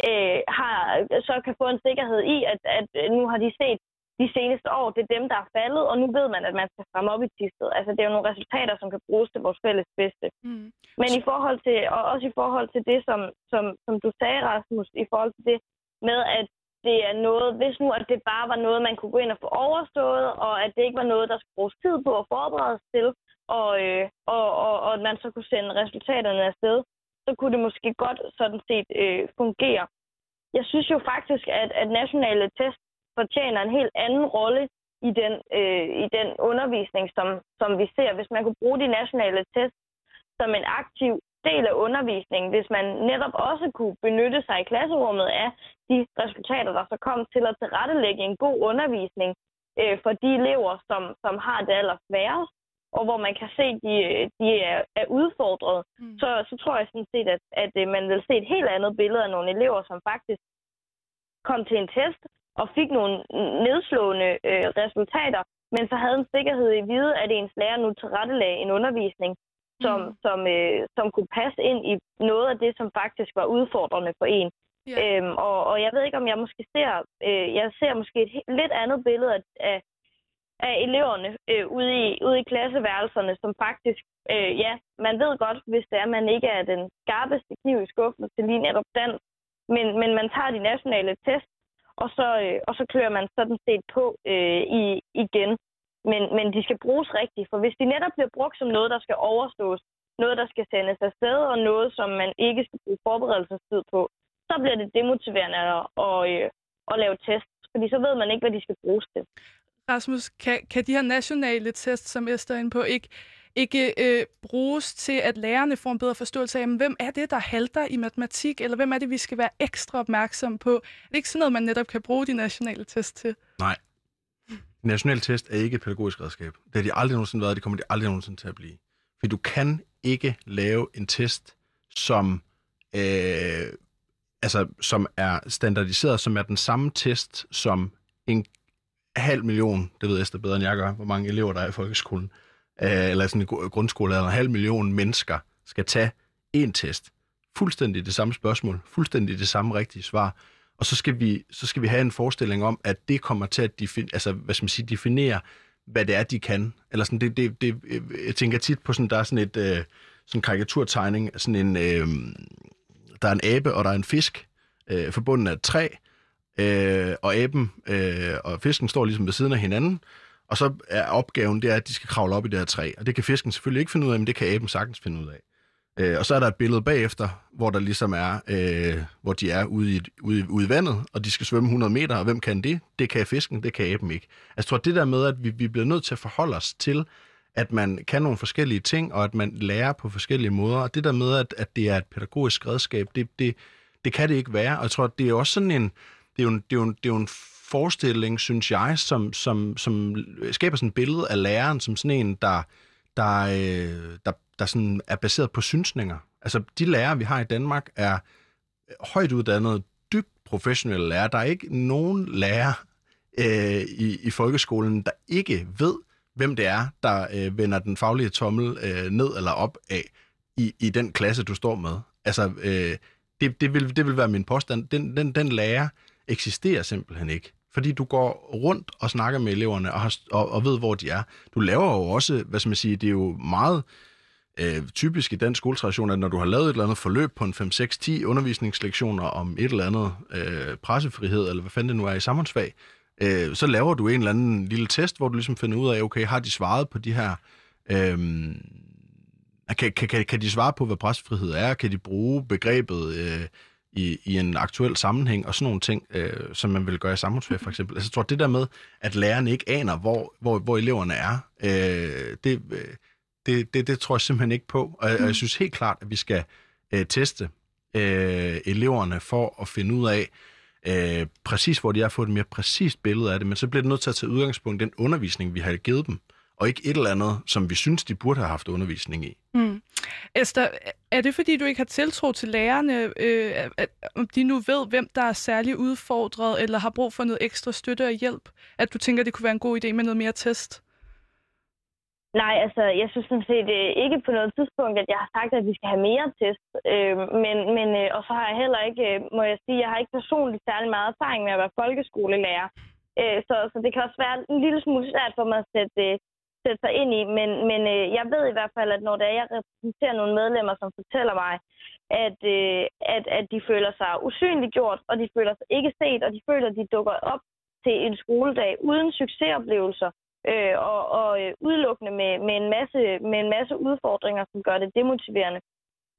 øh, har, så kan få en sikkerhed i, at, at nu har de set de seneste år, det er dem, der er faldet, og nu ved man, at man skal fremme op i Tisted. Altså, det er jo nogle resultater, som kan bruges til vores fælles bedste. Mm. Men i forhold til, og også i forhold til det, som, som, som du sagde, Rasmus, i forhold til det med, at det er noget, hvis nu at det bare var noget, man kunne gå ind og få overstået, og at det ikke var noget, der skulle bruges tid på at forberede sig til, og, øh, og, og, og at man så kunne sende resultaterne afsted, så kunne det måske godt sådan set øh, fungere. Jeg synes jo faktisk, at, at nationale test fortjener en helt anden rolle i den, øh, i den undervisning, som, som vi ser. Hvis man kunne bruge de nationale test som en aktiv del af undervisningen, hvis man netop også kunne benytte sig i klasserummet af de resultater, der så kom til at tilrettelægge en god undervisning øh, for de elever, som, som har det allersværest, og hvor man kan se, at de, de er, er udfordret, Mm. så, så tror jeg sådan set, at, at øh, man vil se et helt andet billede af nogle elever, som faktisk kom til en test og fik nogle nedslående øh, resultater, men så havde en sikkerhed i vide, at ens lærer nu tilrettelagde en undervisning, som, Mm. som, øh, som kunne passe ind i noget af det, som faktisk var udfordrende for en. Ja. Øhm, og, og jeg ved ikke, om jeg måske ser, øh, jeg ser måske et lidt andet billede af, af, af eleverne øh, ude, i, ude i klasseværelserne, som faktisk, øh, ja, man ved godt, hvis det er, at man ikke er den skarpeste kniv i skuffen til lige netop den, men, men man tager de nationale test, og så, øh, og så kører man sådan set på øh, i, igen. Men, men de skal bruges rigtigt, for hvis de netop bliver brugt som noget, der skal overstås, noget, der skal sendes afsted, og noget, som man ikke skal bruge forberedelsestid på, så bliver det demotiverende at, at, øh, at lave tests, fordi så ved man ikke, hvad de skal bruges til. Rasmus, kan, kan de her nationale tests, som Esther er inde på, ikke, ikke øh, bruges til, at lærerne får en bedre forståelse af, jamen, hvem er det, der halter i matematik, eller hvem er det, vi skal være ekstra opmærksom på? Er det ikke sådan noget, man netop kan bruge de nationale tests til? Nej. National test er ikke et pædagogisk redskab. Det har de aldrig nogensinde været, det kommer de aldrig nogensinde til at blive. For du kan ikke lave en test, som, øh, altså, som er standardiseret, som er den samme test, som en halv million, det ved Esther bedre end jeg gør, hvor mange elever der er i folkeskolen, øh, eller sådan en grundskole, eller en halv million mennesker skal tage en test. Fuldstændig det samme spørgsmål, fuldstændig det samme rigtige svar. Og så skal vi, så skal vi have en forestilling om, at det kommer til at defin, altså, hvad skal man sige, definere, hvad det er, de kan. Eller sådan, det, det, det, jeg tænker tit på, sådan, der er sådan et øh, sådan karikaturtegning, sådan en, øh, der er en abe, og der er en fisk, øh, forbundet af et træ, øh, og aben øh, og fisken står ligesom ved siden af hinanden, og så er opgaven, det er, at de skal kravle op i det her træ, og det kan fisken selvfølgelig ikke finde ud af, men det kan aben sagtens finde ud af. Øh, og så er der et billede bagefter, hvor der ligesom er, øh, hvor de er ude i, ude, ude i vandet, og de skal svømme 100 meter, og hvem kan det? Det kan fisken, det kan aben ikke. Altså, jeg tror, det der med, at vi, vi bliver nødt til at forholde os til, at man kan nogle forskellige ting, og at man lærer på forskellige måder, og det der med, at, at det er et pædagogisk redskab, det, det, det kan det ikke være, og jeg tror, det er også sådan en, det er jo en, det er jo en, det er jo en forestilling, synes jeg, som, som, som skaber sådan et billede af læreren som sådan en, der, der, øh, der, der sådan er baseret på synsninger. Altså, de lærere, vi har i Danmark, er højt uddannede, dybt professionelle lærere. Der er ikke nogen lærer øh, i, i folkeskolen, der ikke ved, hvem det er, der øh, vender den faglige tommel øh, ned eller op af i, i den klasse, du står med. Altså, øh, det, det, vil, det vil være min påstand. Den, den, den lærer eksisterer simpelthen ikke. Fordi du går rundt og snakker med eleverne og, har, og, og ved, hvor de er. Du laver jo også, hvad skal man sige, det er jo meget øh, typisk i den skoletradition, at når du har lavet et eller andet forløb på en 5-6-10 undervisningslektioner om et eller andet øh, pressefrihed, eller hvad fanden det nu er i samfundsfag, øh, så laver du en eller anden lille test, hvor du ligesom finder ud af, okay, har de svaret på de her... Øh, kan, kan, kan, kan de svare på, hvad pressefrihed er? Kan de bruge begrebet øh, i, i en aktuel sammenhæng og sådan nogle ting, øh, som man vil gøre i samfundsfag for eksempel? Altså, jeg tror, det der med, at lærerne ikke aner, hvor, hvor, hvor eleverne er, øh, det, øh, det, det, det tror jeg simpelthen ikke på. Og, og jeg synes helt klart, at vi skal øh, teste øh, eleverne for at finde ud af, øh, præcis hvor de er, få et mere præcist billede af det, men så bliver det nødt til at tage udgangspunkt i den undervisning, vi har givet dem, og ikke et eller andet, som vi synes, de burde have haft undervisning i. Mm. Esther, er det fordi, du ikke har tiltro til lærerne, øh, at, om de nu ved, hvem der er særlig udfordret, eller har brug for noget ekstra støtte og hjælp, at du tænker, det kunne være en god idé med noget mere test? Nej, altså, jeg synes sådan set øh, ikke på noget tidspunkt, at jeg har sagt, at vi skal have mere test. Øh, men, men, øh, og så har jeg heller ikke, øh, må jeg sige, jeg har ikke personligt særlig meget erfaring med at være folkeskolelærer. Øh, så, så det kan også være en lille smule svært for mig at sætte, øh, sætte sig ind i. Men, men øh, jeg ved i hvert fald, at når det er, jeg repræsenterer nogle medlemmer, som fortæller mig, at, øh, at, at de føler sig usynliggjort, og de føler sig ikke set, og de føler, at de dukker op til en skoledag uden succesoplevelser, øh, og, og øh, udelukkende med, med, en masse, med en masse udfordringer, som gør det demotiverende,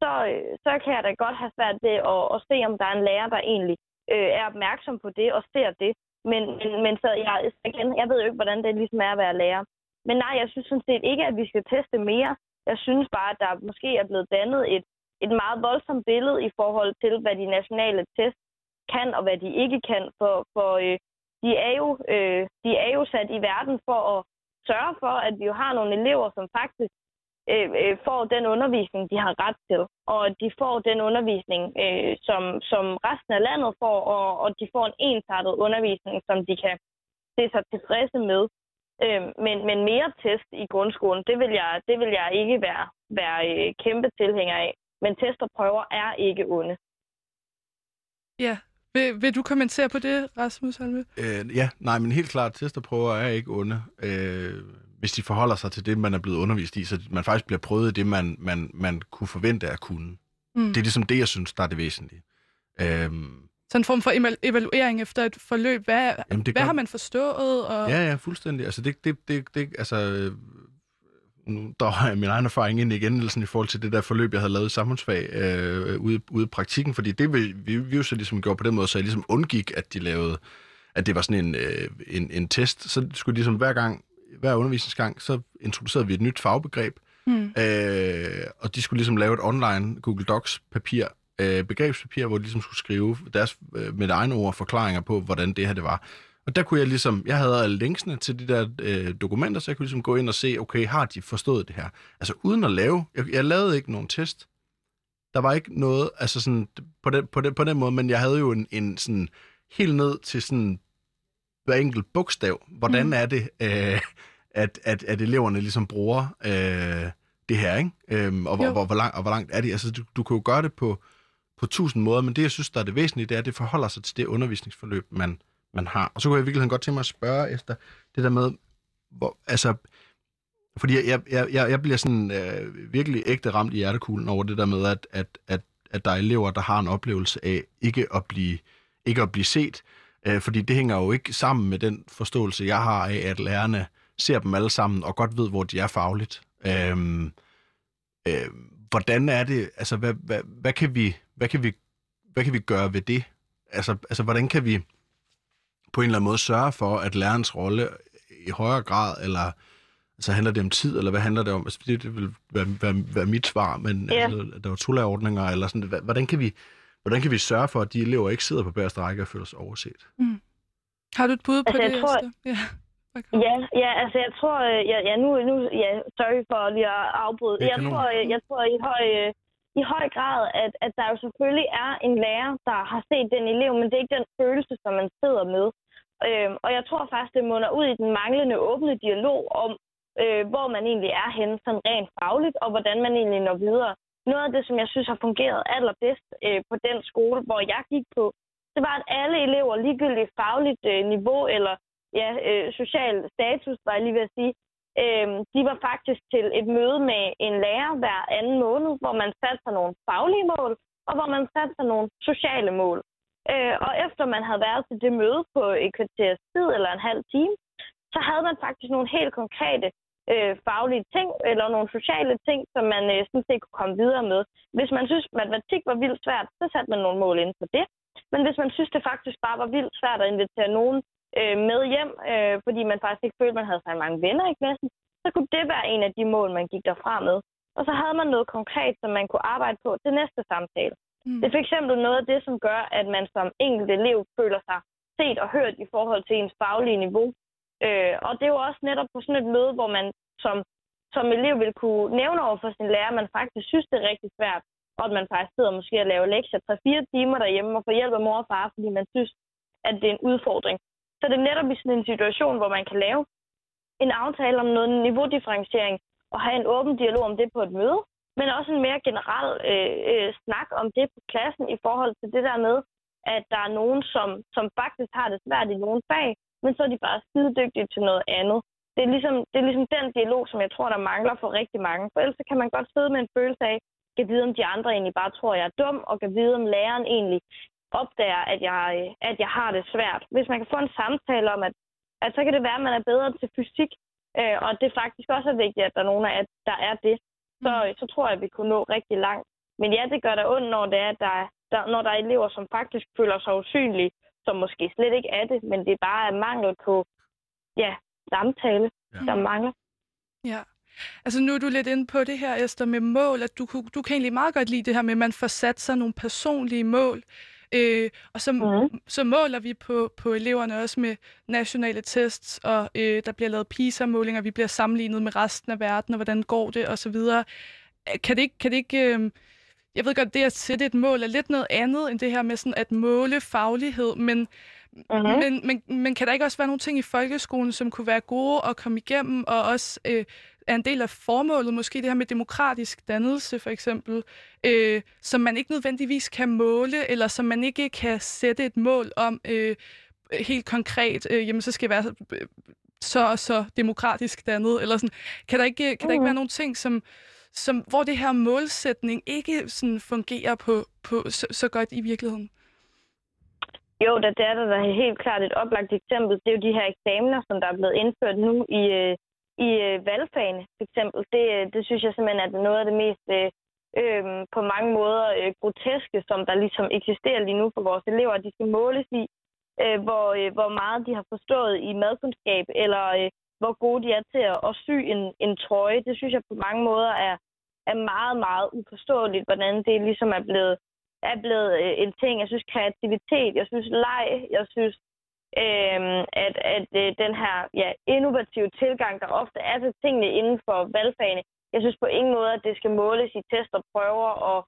så, øh, så kan jeg da godt have svært ved at, at se, om der er en lærer, der egentlig øh, er opmærksom på det og ser det. Men, men, men så jeg, igen, jeg ved jo ikke, hvordan det ligesom er at være lærer. Men nej, jeg synes sådan set ikke, at vi skal teste mere. Jeg synes bare, at der måske er blevet dannet et, et meget voldsomt billede i forhold til, hvad de nationale test kan og hvad de ikke kan. For, for øh, de er jo, øh, de er jo sat i verden for at sørge for, at vi jo har nogle elever, som faktisk øh, øh, får den undervisning, de har ret til, og at de får den undervisning, øh, som, som resten af landet får, og, og de får en ensartet undervisning, som de kan se sig tilfredse med. Øh, men, men mere test i grundskolen, det vil jeg, det vil jeg ikke være, være øh, kæmpe tilhænger af. Men test og prøver er ikke onde. Ja, vil, vil du kommentere på det, Rasmus Halme? Øh, ja, nej, men helt klart, testerprøver er ikke onde, øh, hvis de forholder sig til det, man er blevet undervist i, så man faktisk bliver prøvet det, man, man, man kunne forvente at kunne. Mm. Det er ligesom det, jeg synes, der er det væsentlige. Øh, så en form for evaluering efter et forløb. Hvad, Jamen, hvad gør... har man forstået? Og... Ja, ja, fuldstændig. Altså, det, det, det, det, altså, nu drager jeg min egen erfaring ind igen, sådan i forhold til det der forløb, jeg havde lavet i samfundsfag øh, ude, ude i praktikken, fordi det vi, vi, vi jo så ligesom gjorde på den måde, så jeg ligesom undgik, at de lavede, at det var sådan en, øh, en, en test, så skulle de ligesom hver gang, hver undervisningsgang, så introducerede vi et nyt fagbegreb, mm. øh, og de skulle ligesom lave et online Google Docs papir, øh, begrebspapir, hvor de ligesom skulle skrive deres, øh, med egne ord forklaringer på, hvordan det her det var. Og der kunne jeg ligesom, jeg havde alle linksene til de der øh, dokumenter, så jeg kunne ligesom gå ind og se, okay, har de forstået det her? Altså uden at lave, jeg, jeg lavede ikke nogen test. Der var ikke noget, altså sådan, på den, på den, på den måde, men jeg havde jo en, en sådan, helt ned til sådan, hver enkelt bogstav, hvordan mm. er det, øh, at, at, at eleverne ligesom bruger øh, det her, ikke? Øhm, og, hvor, hvor, hvor, langt, og hvor langt er det? Altså, du, du kan jo gøre det på, på tusind måder, men det, jeg synes, der er det væsentlige, det er, at det forholder sig til det undervisningsforløb, man, man har. Og så kunne jeg virkelig godt tænke mig at spørge efter det der med, hvor, altså, fordi jeg, jeg, jeg, jeg bliver sådan øh, virkelig ægte ramt i hjertekuglen over det der med, at, at, at, at der er elever, der har en oplevelse af ikke at blive, ikke at blive set, øh, fordi det hænger jo ikke sammen med den forståelse, jeg har af, at lærerne ser dem alle sammen og godt ved, hvor de er fagligt. Øh, øh, hvordan er det, altså hvad, hvad, hvad, kan vi, hvad, kan vi, hvad kan vi gøre ved det? Altså, altså hvordan kan vi på en eller anden måde sørge for, at lærerens rolle i højere grad, eller altså handler det om tid, eller hvad handler det om? Altså, det, det vil være, være, være mit svar, men Ja. altså, der var tolærordninger, eller sådan, hvordan kan vi, hvordan kan vi sørge for, at de elever ikke sidder på bagerste række og føler sig overset? Har du et bud på Altså, jeg det, tror- Esther? Ja. Okay. Ja, ja, altså jeg tror, øh, ja, ja nu, nu, ja, sorry for lige at afbryde. Det Jeg kanon. tror, øh, jeg tror i høj, øh, i høj grad, at, at der jo selvfølgelig er en lærer, der har set den elev, men det er ikke den følelse, som man sidder med. Øhm, og jeg tror faktisk, det munder ud i den manglende åbne dialog om, øh, hvor man egentlig er henne sådan rent fagligt, og hvordan man egentlig når videre. Noget af det, som jeg synes har fungeret allerbedst øh, på den skole, hvor jeg gik på, det var, at alle elever, ligegyldigt fagligt øh, niveau eller ja, øh, social status, var jeg lige ved at sige, øh, de var faktisk til et møde med en lærer hver anden måned, hvor man satte sig nogle faglige mål, og hvor man satte sig nogle sociale mål. Øh, og efter man havde været til det møde på et kvarters tid eller en halv time, så havde man faktisk nogle helt konkrete øh, faglige ting, eller nogle sociale ting, som man øh, sådan set kunne komme videre med. Hvis man synes, matematik var vildt svært, så satte man nogle mål inden for det. Men hvis man synes, det faktisk bare var vildt svært at invitere nogen øh, med hjem, øh, fordi man faktisk ikke følte, man havde så mange venner i klassen, så kunne det være en af de mål, man gik derfra med. Og så havde man noget konkret, som man kunne arbejde på til næste samtale. Mm. Det er fx noget af det, som gør, at man som enkelt elev føler sig set og hørt i forhold til ens faglige niveau. Øh, og det er jo også netop på sådan et møde, hvor man som, som elev vil kunne nævne over for sin lærer, at man faktisk synes, det er rigtig svært, og at man faktisk sidder måske og laver lektier 3-4 timer derhjemme og får hjælp af mor og far, fordi man synes, at det er en udfordring. Så det er netop i sådan en situation, hvor man kan lave en aftale om noget niveaudifferentiering og have en åben dialog om det på et møde, men også en mere generel øh, øh, snak om det på klassen i forhold til det der med, at der er nogen, som, som faktisk har det svært i nogle fag, men så er de bare skidedygtige til noget andet. Det er, ligesom, det er ligesom den dialog, som jeg tror, der mangler for rigtig mange. For ellers kan man godt sidde med en følelse af, kan vide, om de andre egentlig bare tror, jeg er dum, og kan vide, om læreren egentlig opdager, at jeg, at jeg har det svært. Hvis man kan få en samtale om, at, at så kan det være, at man er bedre til fysik, øh, og det faktisk også er vigtigt, at der er nogen af, at der er det, så, så tror jeg, at vi kunne nå rigtig langt. Men ja, det gør der ondt, når, det er, at der, er- der, når der er elever, som faktisk føler sig usynlige, som måske slet ikke er det, men det er bare mangel på ja, samtale, Ja. der mangler. Ja. Altså nu er du lidt inde på det her, Esther, med mål, at du, du kan egentlig meget godt lide det her med, at man får sat sig nogle personlige mål, øh, og så, Mhm. så måler vi på, på eleverne også med nationale tests, og øh, der bliver lavet PISA-målinger, vi bliver sammenlignet med resten af verden, og hvordan går det, og så videre. Øh, Kan det ikke, kan det ikke øh, jeg ved godt, det at sætte et mål er lidt noget andet, end det her med sådan at måle faglighed, men Mm-hmm. men, men, men kan der ikke også være nogle ting i folkeskolen, som kunne være gode at komme igennem, og også øh, er en del af formålet, måske det her med demokratisk dannelse for eksempel, øh, som man ikke nødvendigvis kan måle, eller som man ikke kan sætte et mål om øh, helt konkret, øh, jamen så skal jeg være øh, så og så demokratisk dannet, eller sådan. Kan der ikke, kan der ikke være nogle ting, som, som, hvor det her målsætning ikke sådan fungerer på, på så, så godt i virkeligheden? Jo, der, der er der da helt klart et oplagt eksempel. Det er jo de her eksamener, som der er blevet indført nu i, øh, i øh, valgfagene, for eksempel. Det, øh, det synes jeg simpelthen er noget af det mest øh, øh, på mange måder øh, groteske, som der ligesom eksisterer lige nu for vores elever. De skal måles i, øh, hvor, øh, hvor meget de har forstået i madkundskab, eller øh, hvor gode de er til at, at sy en, en trøje. Det synes jeg på mange måder er, er meget, meget uforståeligt, hvordan det ligesom er blevet er blevet øh, en ting. Jeg synes kreativitet, jeg synes leg, jeg synes, øh, at, at øh, den her ja, innovative tilgang, der ofte er til tingene inden for valgfagene, jeg synes på ingen måde, at det skal måles i test og prøver og,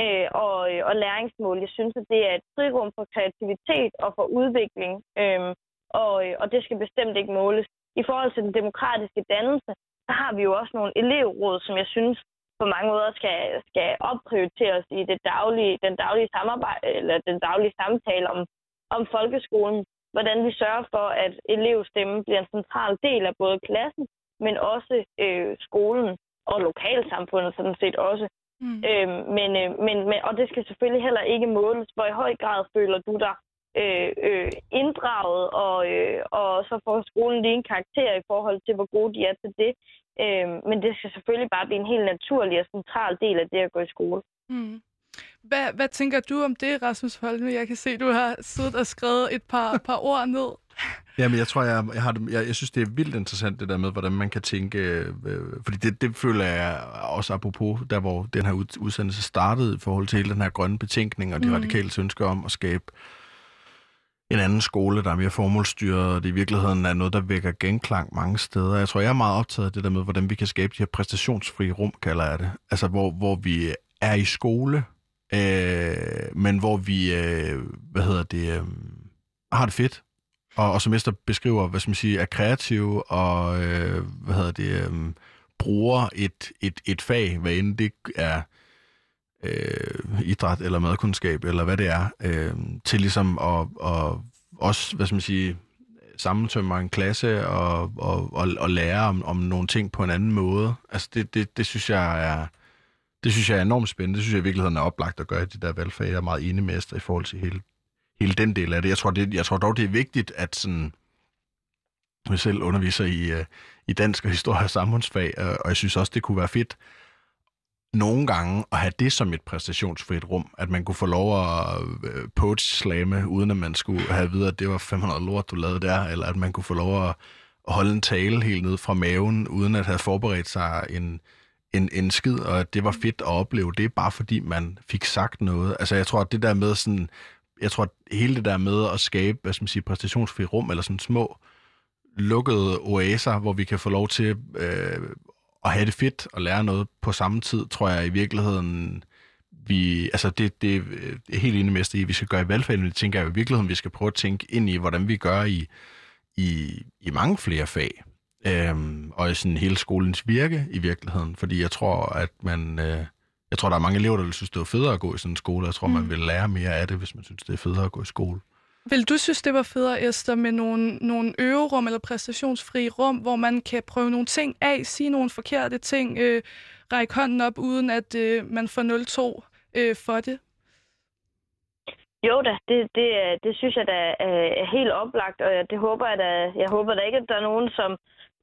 øh, og, øh, og læringsmål. Jeg synes, at det er et frirum for kreativitet og for udvikling, øh, og, øh, og det skal bestemt ikke måles. I forhold til den demokratiske dannelse, så har vi jo også nogle elevråd, som jeg synes på mange måder skal, skal opprioriteres i det daglige, den daglige samarbejde, eller den daglige samtale om, om folkeskolen. Hvordan vi sørger for, at elevstemmen bliver en central del af både klassen, men også øh, skolen og lokalsamfundet sådan set også. Mm. Øh, men, øh, men, men, og det skal selvfølgelig heller ikke måles. Hvor i høj grad føler du dig øh, øh, inddraget, og, øh, og så får skolen lige en karakter i forhold til, hvor gode de er til det. Øh, men det skal selvfølgelig bare blive en helt naturlig og central del af det at gå i skole. Mm. Hvad, hvad tænker du om det, Rasmus Holme? Jeg kan se, du har siddet og skrevet et par, <laughs> par ord ned. Jamen, jeg tror, jeg, jeg, har det, jeg, jeg synes, det er vildt interessant, det der med, hvordan man kan tænke... Øh, fordi det, det føler jeg også apropos, der hvor den her udsendelse startede, i forhold til hele den her grønne betænkning og de mm. radikale ønsker om at skabe en anden skole, der er mere formålsstyret, og det i virkeligheden er noget, der vækker genklang mange steder. Jeg tror, jeg er meget optaget af det der med, hvordan vi kan skabe de her præstationsfrie rum, kalder jeg det. Altså, hvor, hvor vi er i skole, øh, men hvor vi, øh, hvad hedder det, øh, har det fedt, og, og som beskriver, hvad skal man sige, er kreative og, øh, hvad hedder det, øh, bruger et, et, et fag, hvad end det er øh, idræt eller madkundskab, eller hvad det er, øh, til ligesom at, at også, hvad skal man sige, sammentømmer en klasse og, og, og, og lære om, om nogle ting på en anden måde. Altså det, det, det synes jeg er det synes jeg er enormt spændende. Det synes jeg i virkeligheden er oplagt at gøre i det der valgfag. Jeg er meget enig med i forhold til hele, hele den del af det. Jeg tror, det, jeg tror dog, det er vigtigt, at sådan, jeg selv underviser i, øh, i dansk og historie og samfundsfag, øh, og jeg synes også, det kunne være fedt nogle gange at have det som et præstationsfrit rum, at man kunne få lov at øh, uh, poach-slame, uden at man skulle have videre, at det var 500 lort, du lavede der, eller at man kunne få lov at, at holde en tale helt ned fra maven, uden at have forberedt sig en, en, en skid, og at det var fedt at opleve det, bare fordi man fik sagt noget. Altså jeg tror, at det der med sådan, jeg tror, at hele det der med at skabe, hvad skal man sige, præstationsfri rum, eller sådan små lukkede oaser, hvor vi kan få lov til øh, at have det fedt og lære noget på samme tid, tror jeg i virkeligheden, vi, altså det, det er øh, helt enig med i, vi skal gøre i valgfagene, men det tænker jeg i virkeligheden, vi skal prøve at tænke ind i, hvordan vi gør i, i, i mange flere fag. Øhm, og i sådan hele skolens virke i virkeligheden, fordi jeg tror, at man... Øh, jeg tror, der er mange elever, der vil synes, det var federe at gå i sådan en skole. Jeg tror, mm. man vil lære mere af det, hvis man synes, det er federe at gå i skole. Vil du synes, det var federe, Esther, med nogle, nogle øverum eller præstationsfri rum, hvor man kan prøve nogle ting af, sige nogle forkerte ting, øh, række hånden op, uden at øh, man får 0-2 øh, for det? Jo da, det, det, det synes jeg da er helt oplagt, og det håber jeg da, jeg håber da ikke, at der er nogen, som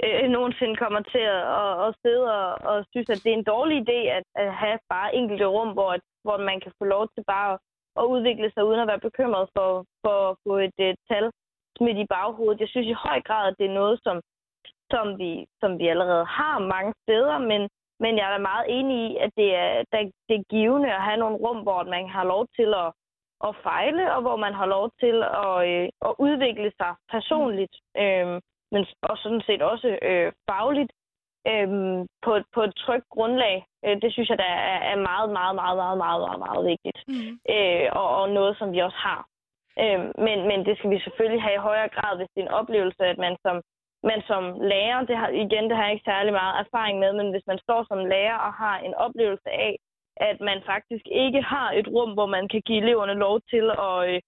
øh, nogensinde kommer til at, at, at sidde og, og synes, at det er en dårlig idé at, at have bare enkelte rum, hvor, hvor man kan få lov til bare at, at udvikle sig uden at være bekymret for, for at få et, et tal smidt i baghovedet. Jeg synes i høj grad, at det er noget, som, som, vi, som vi allerede har mange steder, men, men jeg er da meget enig i, at det er, det er givende at have nogle rum, hvor man har lov til at, at fejle, og hvor man har lov til at, øh, at udvikle sig personligt. Øh, men og sådan set også øh, fagligt øh, på, på et trygt grundlag. Øh, det synes jeg, der er, er meget, meget, meget, meget, meget, meget, meget vigtigt. Mm. Øh, og, og noget, som vi også har. Øh, men, men det skal vi selvfølgelig have i højere grad, hvis det er en oplevelse, at man som, man som lærer, det har, igen, det har jeg ikke særlig meget erfaring med, men hvis man står som lærer og har en oplevelse af, at man faktisk ikke har et rum, hvor man kan give eleverne lov til at, øh,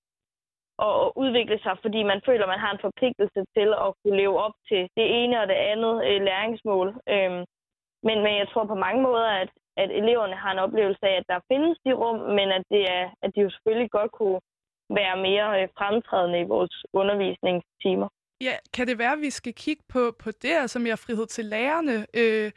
at udvikle sig, fordi man føler, man har en forpligtelse til at kunne leve op til det ene og det andet øh, læringsmål. Øhm, men, men jeg tror på mange måder, at, at eleverne har en oplevelse af, at der findes de rum, men at, det er, at de jo selvfølgelig godt kunne være mere øh, fremtrædende i vores undervisningstimer. Ja, kan det være, at vi skal kigge på, på det, altså mere frihed til lærerne? Øh,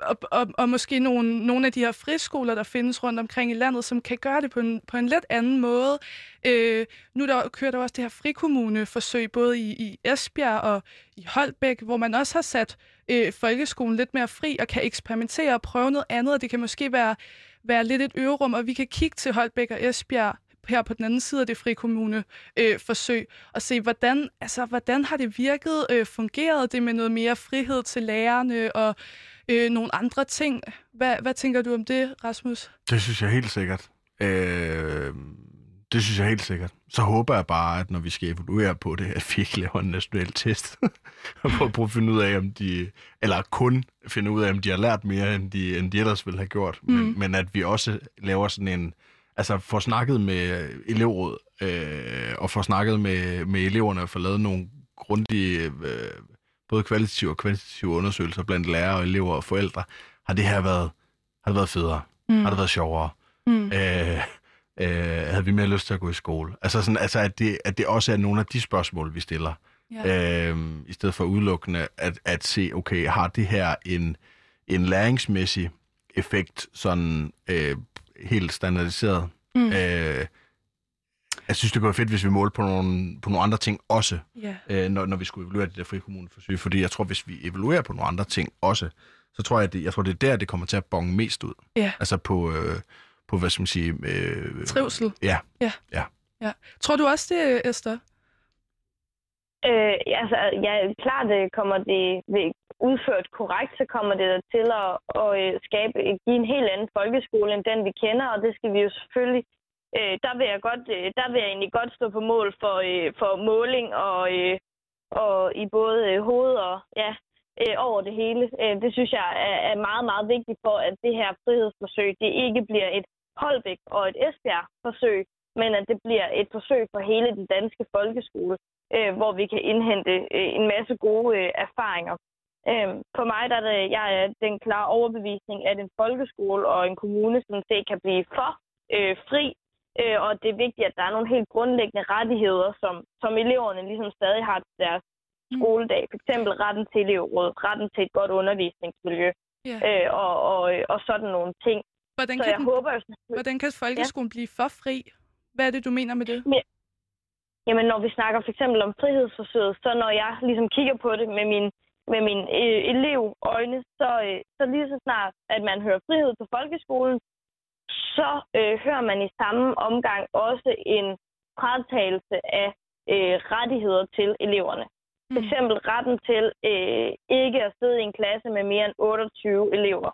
og, og, og måske nogle, nogle af de her friskoler, der findes rundt omkring i landet, som kan gøre det på en, på en lidt anden måde. Øh, nu der, kører der også det her frikommuneforsøg, både i, i Esbjerg og i Holbæk, hvor man også har sat øh, folkeskolen lidt mere fri og kan eksperimentere og prøve noget andet, og det kan måske være, være lidt et øverum, og vi kan kigge til Holbæk og Esbjerg her på den anden side af det frikommune øh, forsøg og se, hvordan, altså, hvordan har det virket, øh, fungeret det med noget mere frihed til lærerne og øh, nogle andre ting. Hvad, hvad tænker du om det, Rasmus? Det synes jeg helt sikkert. Øh, det synes jeg helt sikkert. Så håber jeg bare, at når vi skal evaluere på det, at vi ikke laver en national test. <laughs> og prøve at finde ud af, om de... Eller kun finde ud af, om de har lært mere, end de, end de ellers ville have gjort. Mm. Men, men at vi også laver sådan en... Altså får snakket med elevråd, øh, og får snakket med, med eleverne og får lavet nogle grundige øh, både kvalitative og kvantitative undersøgelser blandt lærere og elever og forældre, har det her været, har det været federe? Mm. Har det været sjovere? Mm. Øh, øh, havde vi mere lyst til at gå i skole? Altså, sådan, altså at, det, at det også er nogle af de spørgsmål, vi stiller Ja. Øhm, I stedet for udelukkende at, at se, okay, har det her en, en læringsmæssig effekt, sådan øh, helt standardiseret? Mm. Øh, jeg synes, det kunne være fedt, hvis vi målte på nogle, på nogle andre ting også, yeah. øh, når, når vi skulle evaluere det der frikommuneforsøg. Fordi jeg tror, hvis vi evaluerer på nogle andre ting også, så tror jeg, det, jeg tror, det er der, det kommer til at bonge mest ud. Yeah. Altså på, øh, på, hvad skal man sige... Øh, Trivsel. Ja. ja. ja. ja. Tror du også det, Esther? Øh, altså, ja, klart det kommer det udført korrekt, så kommer det til at, at øh, skabe, give en helt anden folkeskole, end den vi kender, og det skal vi jo selvfølgelig øh, der vil jeg godt, øh, der vil jeg egentlig godt stå på mål for, øh, for måling og, øh, og i både øh, hoved og ja, øh, over det hele. Øh, det synes jeg er, er meget, meget vigtigt for, at det her frihedsforsøg, det ikke bliver et Holbæk og et Esbjerg-forsøg, men at det bliver et forsøg for hele den danske folkeskole, øh, hvor vi kan indhente øh, en masse gode øh, erfaringer. Øh, for mig der er det, jeg er den klare overbevisning, at en folkeskole og en kommune sådan set kan blive for øh, fri Øh, og det er vigtigt, at der er nogle helt grundlæggende rettigheder, som, som eleverne ligesom stadig har til deres mm. skoledag. For eksempel retten til elevråd, retten til et godt undervisningsmiljø yeah. øh, og, og, og sådan nogle ting. Hvordan, så kan, jeg den, håber, jeg, hvordan kan folkeskolen ja. blive for fri? Hvad er det, du mener med det? Ja. Jamen, når vi snakker for eksempel om frihedsforsøget, så når jeg ligesom kigger på det med min, med min øh, elevøjne, så, øh, så lige så snart, at man hører frihed på folkeskolen, så øh, hører man i samme omgang også en fratagelse af øh, rettigheder til eleverne. For mm. eksempel retten til øh, ikke at sidde i en klasse med mere end 28 elever.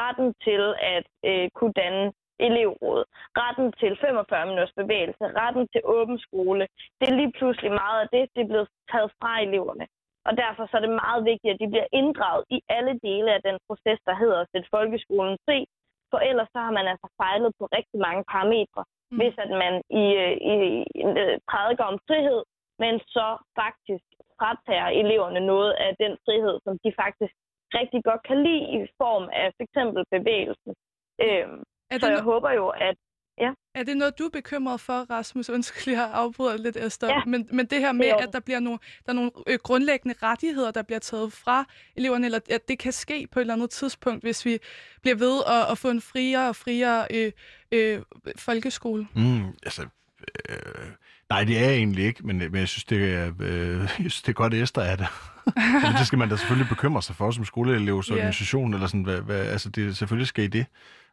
Retten til at øh, kunne danne elevråd. Retten til 45 minutters bevægelse. Retten til åben skole. Det er lige pludselig meget af det, det er blevet taget fra eleverne. Og derfor så er det meget vigtigt, at de bliver inddraget i alle dele af den proces, der hedder at sætte folkeskolen fri, for ellers så har man altså fejlet på rigtig mange parametre, mm. hvis at man i, øh, i, i øh, prædiker om frihed, men så faktisk fratager eleverne noget af den frihed, som de faktisk rigtig godt kan lide i form af f.eks. bevægelsen. Øhm, så jeg håber jo, at Ja. Er det noget, du er bekymret for, Rasmus? Undskyld, jeg afbryder lidt, Esther. Ja. Men, men det her med, det at der bliver nogle, der er nogle øh, grundlæggende rettigheder, der bliver taget fra eleverne, eller at det kan ske på et eller andet tidspunkt, hvis vi bliver ved at, at få en friere og friere øh, øh, folkeskole? Mm, altså, øh, nej, det er jeg egentlig ikke, men, men jeg, synes, det er, øh, jeg synes, det er godt, at Esther er det. <laughs> det skal man da selvfølgelig bekymre sig for som skoleelevs organisation, yeah. eller sådan, hvad, hvad, altså det, selvfølgelig skal I det.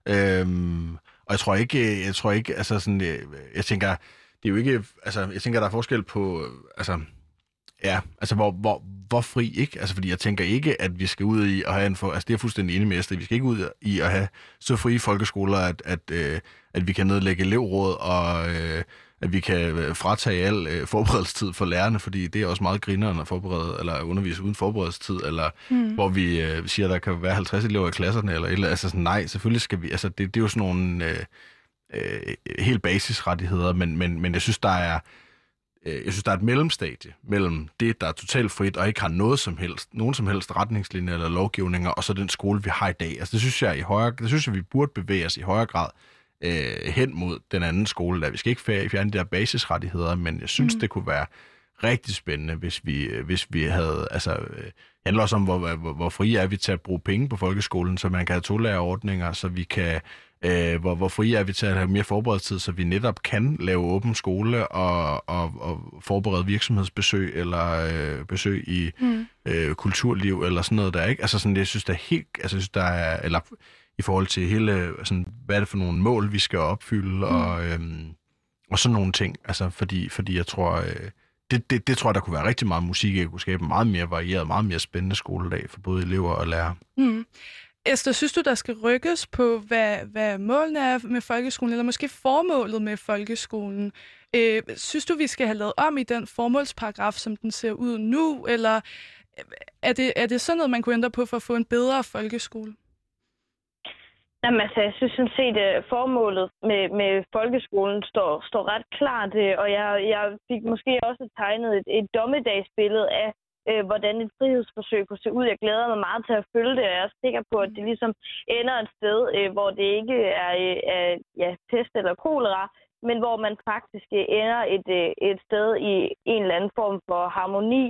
Øhm, og jeg tror ikke, øh, jeg tror ikke, altså sådan, jeg, jeg tænker, det er jo ikke, altså, jeg tænker, der er forskel på, altså, ja, altså, hvor, hvor, hvor fri, ikke? Altså, fordi jeg tænker ikke, at vi skal ud i at have en for, altså, det er fuldstændig enig med vi skal ikke ud i at have så frie folkeskoler, at, at, øh, at vi kan nedlægge elevråd og, øh, at vi kan øh, fratage al øh, forberedelsestid for lærerne, fordi det er også meget grinerende at forberede, eller undervise uden forberedelsestid, eller mm. hvor vi øh, siger, at der kan være 50 elever i klasserne, eller, eller altså sådan, nej, selvfølgelig skal vi, altså det, det er jo sådan nogle øh, øh, helt basisrettigheder, men, men, men jeg synes, der er, øh, jeg synes, der er et mellemstadie mellem det, der er totalt frit og ikke har noget som helst, nogen som helst retningslinjer eller lovgivninger, og så den skole, vi har i dag. Altså det synes jeg, i højere, det synes jeg, vi burde bevæge os i højere grad øh, hen mod den anden skole. Der. Vi skal ikke fjerne de der basisrettigheder, men jeg synes, mm. det kunne være rigtig spændende, hvis vi, øh, hvis vi havde... Altså, øh, det handler også om, hvor, hvor, hvor frie er vi til at bruge penge på folkeskolen, så man kan have to så vi kan... Øh, hvor, hvor frie er vi til at have mere forberedelsestid, så vi netop kan lave åben skole og, og, og forberede virksomhedsbesøg eller øh, besøg i mm. øh, kulturliv eller sådan noget der, ikke? Altså sådan, jeg synes, der er helt... Altså, jeg synes, der er... Eller, i forhold til hele, sådan, hvad er det for nogle mål, vi skal opfylde, mm. og, øhm, og sådan nogle ting. Altså, fordi, fordi jeg tror, øh, det, det, det tror jeg, der kunne være rigtig meget musik, jeg kunne skabe en meget mere varieret, meget mere spændende skoledag for både elever og lærere. Mm. Esther, synes du, der skal rykkes på, hvad, hvad målene er med folkeskolen, eller måske formålet med folkeskolen? Øh, synes du, vi skal have lavet om i den formålsparagraf, som den ser ud nu, eller er det, er det sådan noget, man kunne ændre på for at få en bedre folkeskole? Jamen altså, jeg synes sådan set, at formålet med, med folkeskolen står, står ret klart, øh, og jeg, jeg fik måske også tegnet et, et dommedagsbillede af, øh, hvordan et frihedsforsøg kunne se ud. Jeg glæder mig meget til at følge det, og jeg er sikker på, at det ligesom ender et sted, øh, hvor det ikke er, øh, er ja, pest eller kolera, men hvor man faktisk øh, ender et, øh, et sted i en eller anden form for harmoni,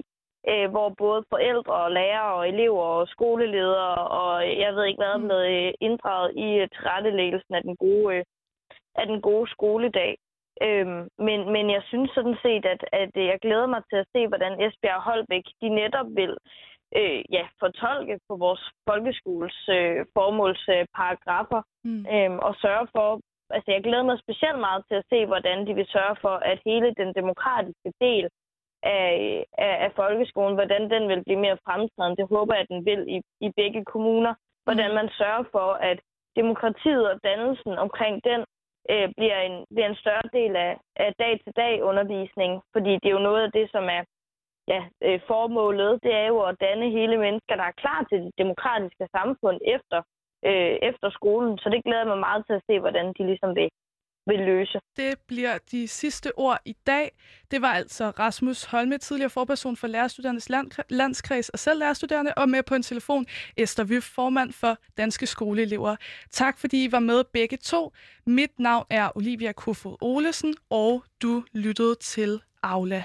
øh, hvor både forældre og lærere og elever og skoleledere og jeg ved ikke hvad er blevet inddraget i tilrettelæggelsen af den gode, af den gode skoledag. Øhm, men, men jeg synes sådan set, at, at jeg glæder mig til at se, hvordan Esbjerg og Holbæk de netop vil øh, ja, fortolke på vores folkeskoles øh, formålsparagrafer mm. øhm, og sørge for, altså jeg glæder mig specielt meget til at se, hvordan de vil sørge for, at hele den demokratiske del af, af, af folkeskolen, hvordan den vil blive mere fremtrædende. Det håber jeg, at den vil i, i begge kommuner. Hvordan mm. man sørger for, at demokratiet og dannelsen omkring den øh, bliver, en, bliver en større del af, af dag-til-dag undervisning. Fordi det er jo noget af det, som er ja, øh, formålet. Det er jo at danne hele mennesker, der er klar til det demokratiske samfund efter øh, efter skolen. Så det glæder mig meget til at se, hvordan de ligesom vil, vil løse. Det bliver de sidste ord i dag. Det var altså Rasmus Holme, tidligere forperson for Lærerstuderendes Landskreds og selv lærerstuderende, og med på en telefon Esther Vyf, formand for Danske Skoleelever. Tak fordi I var med begge to. Mit navn er Olivia Kofod Olesen, og du lyttede til Aula.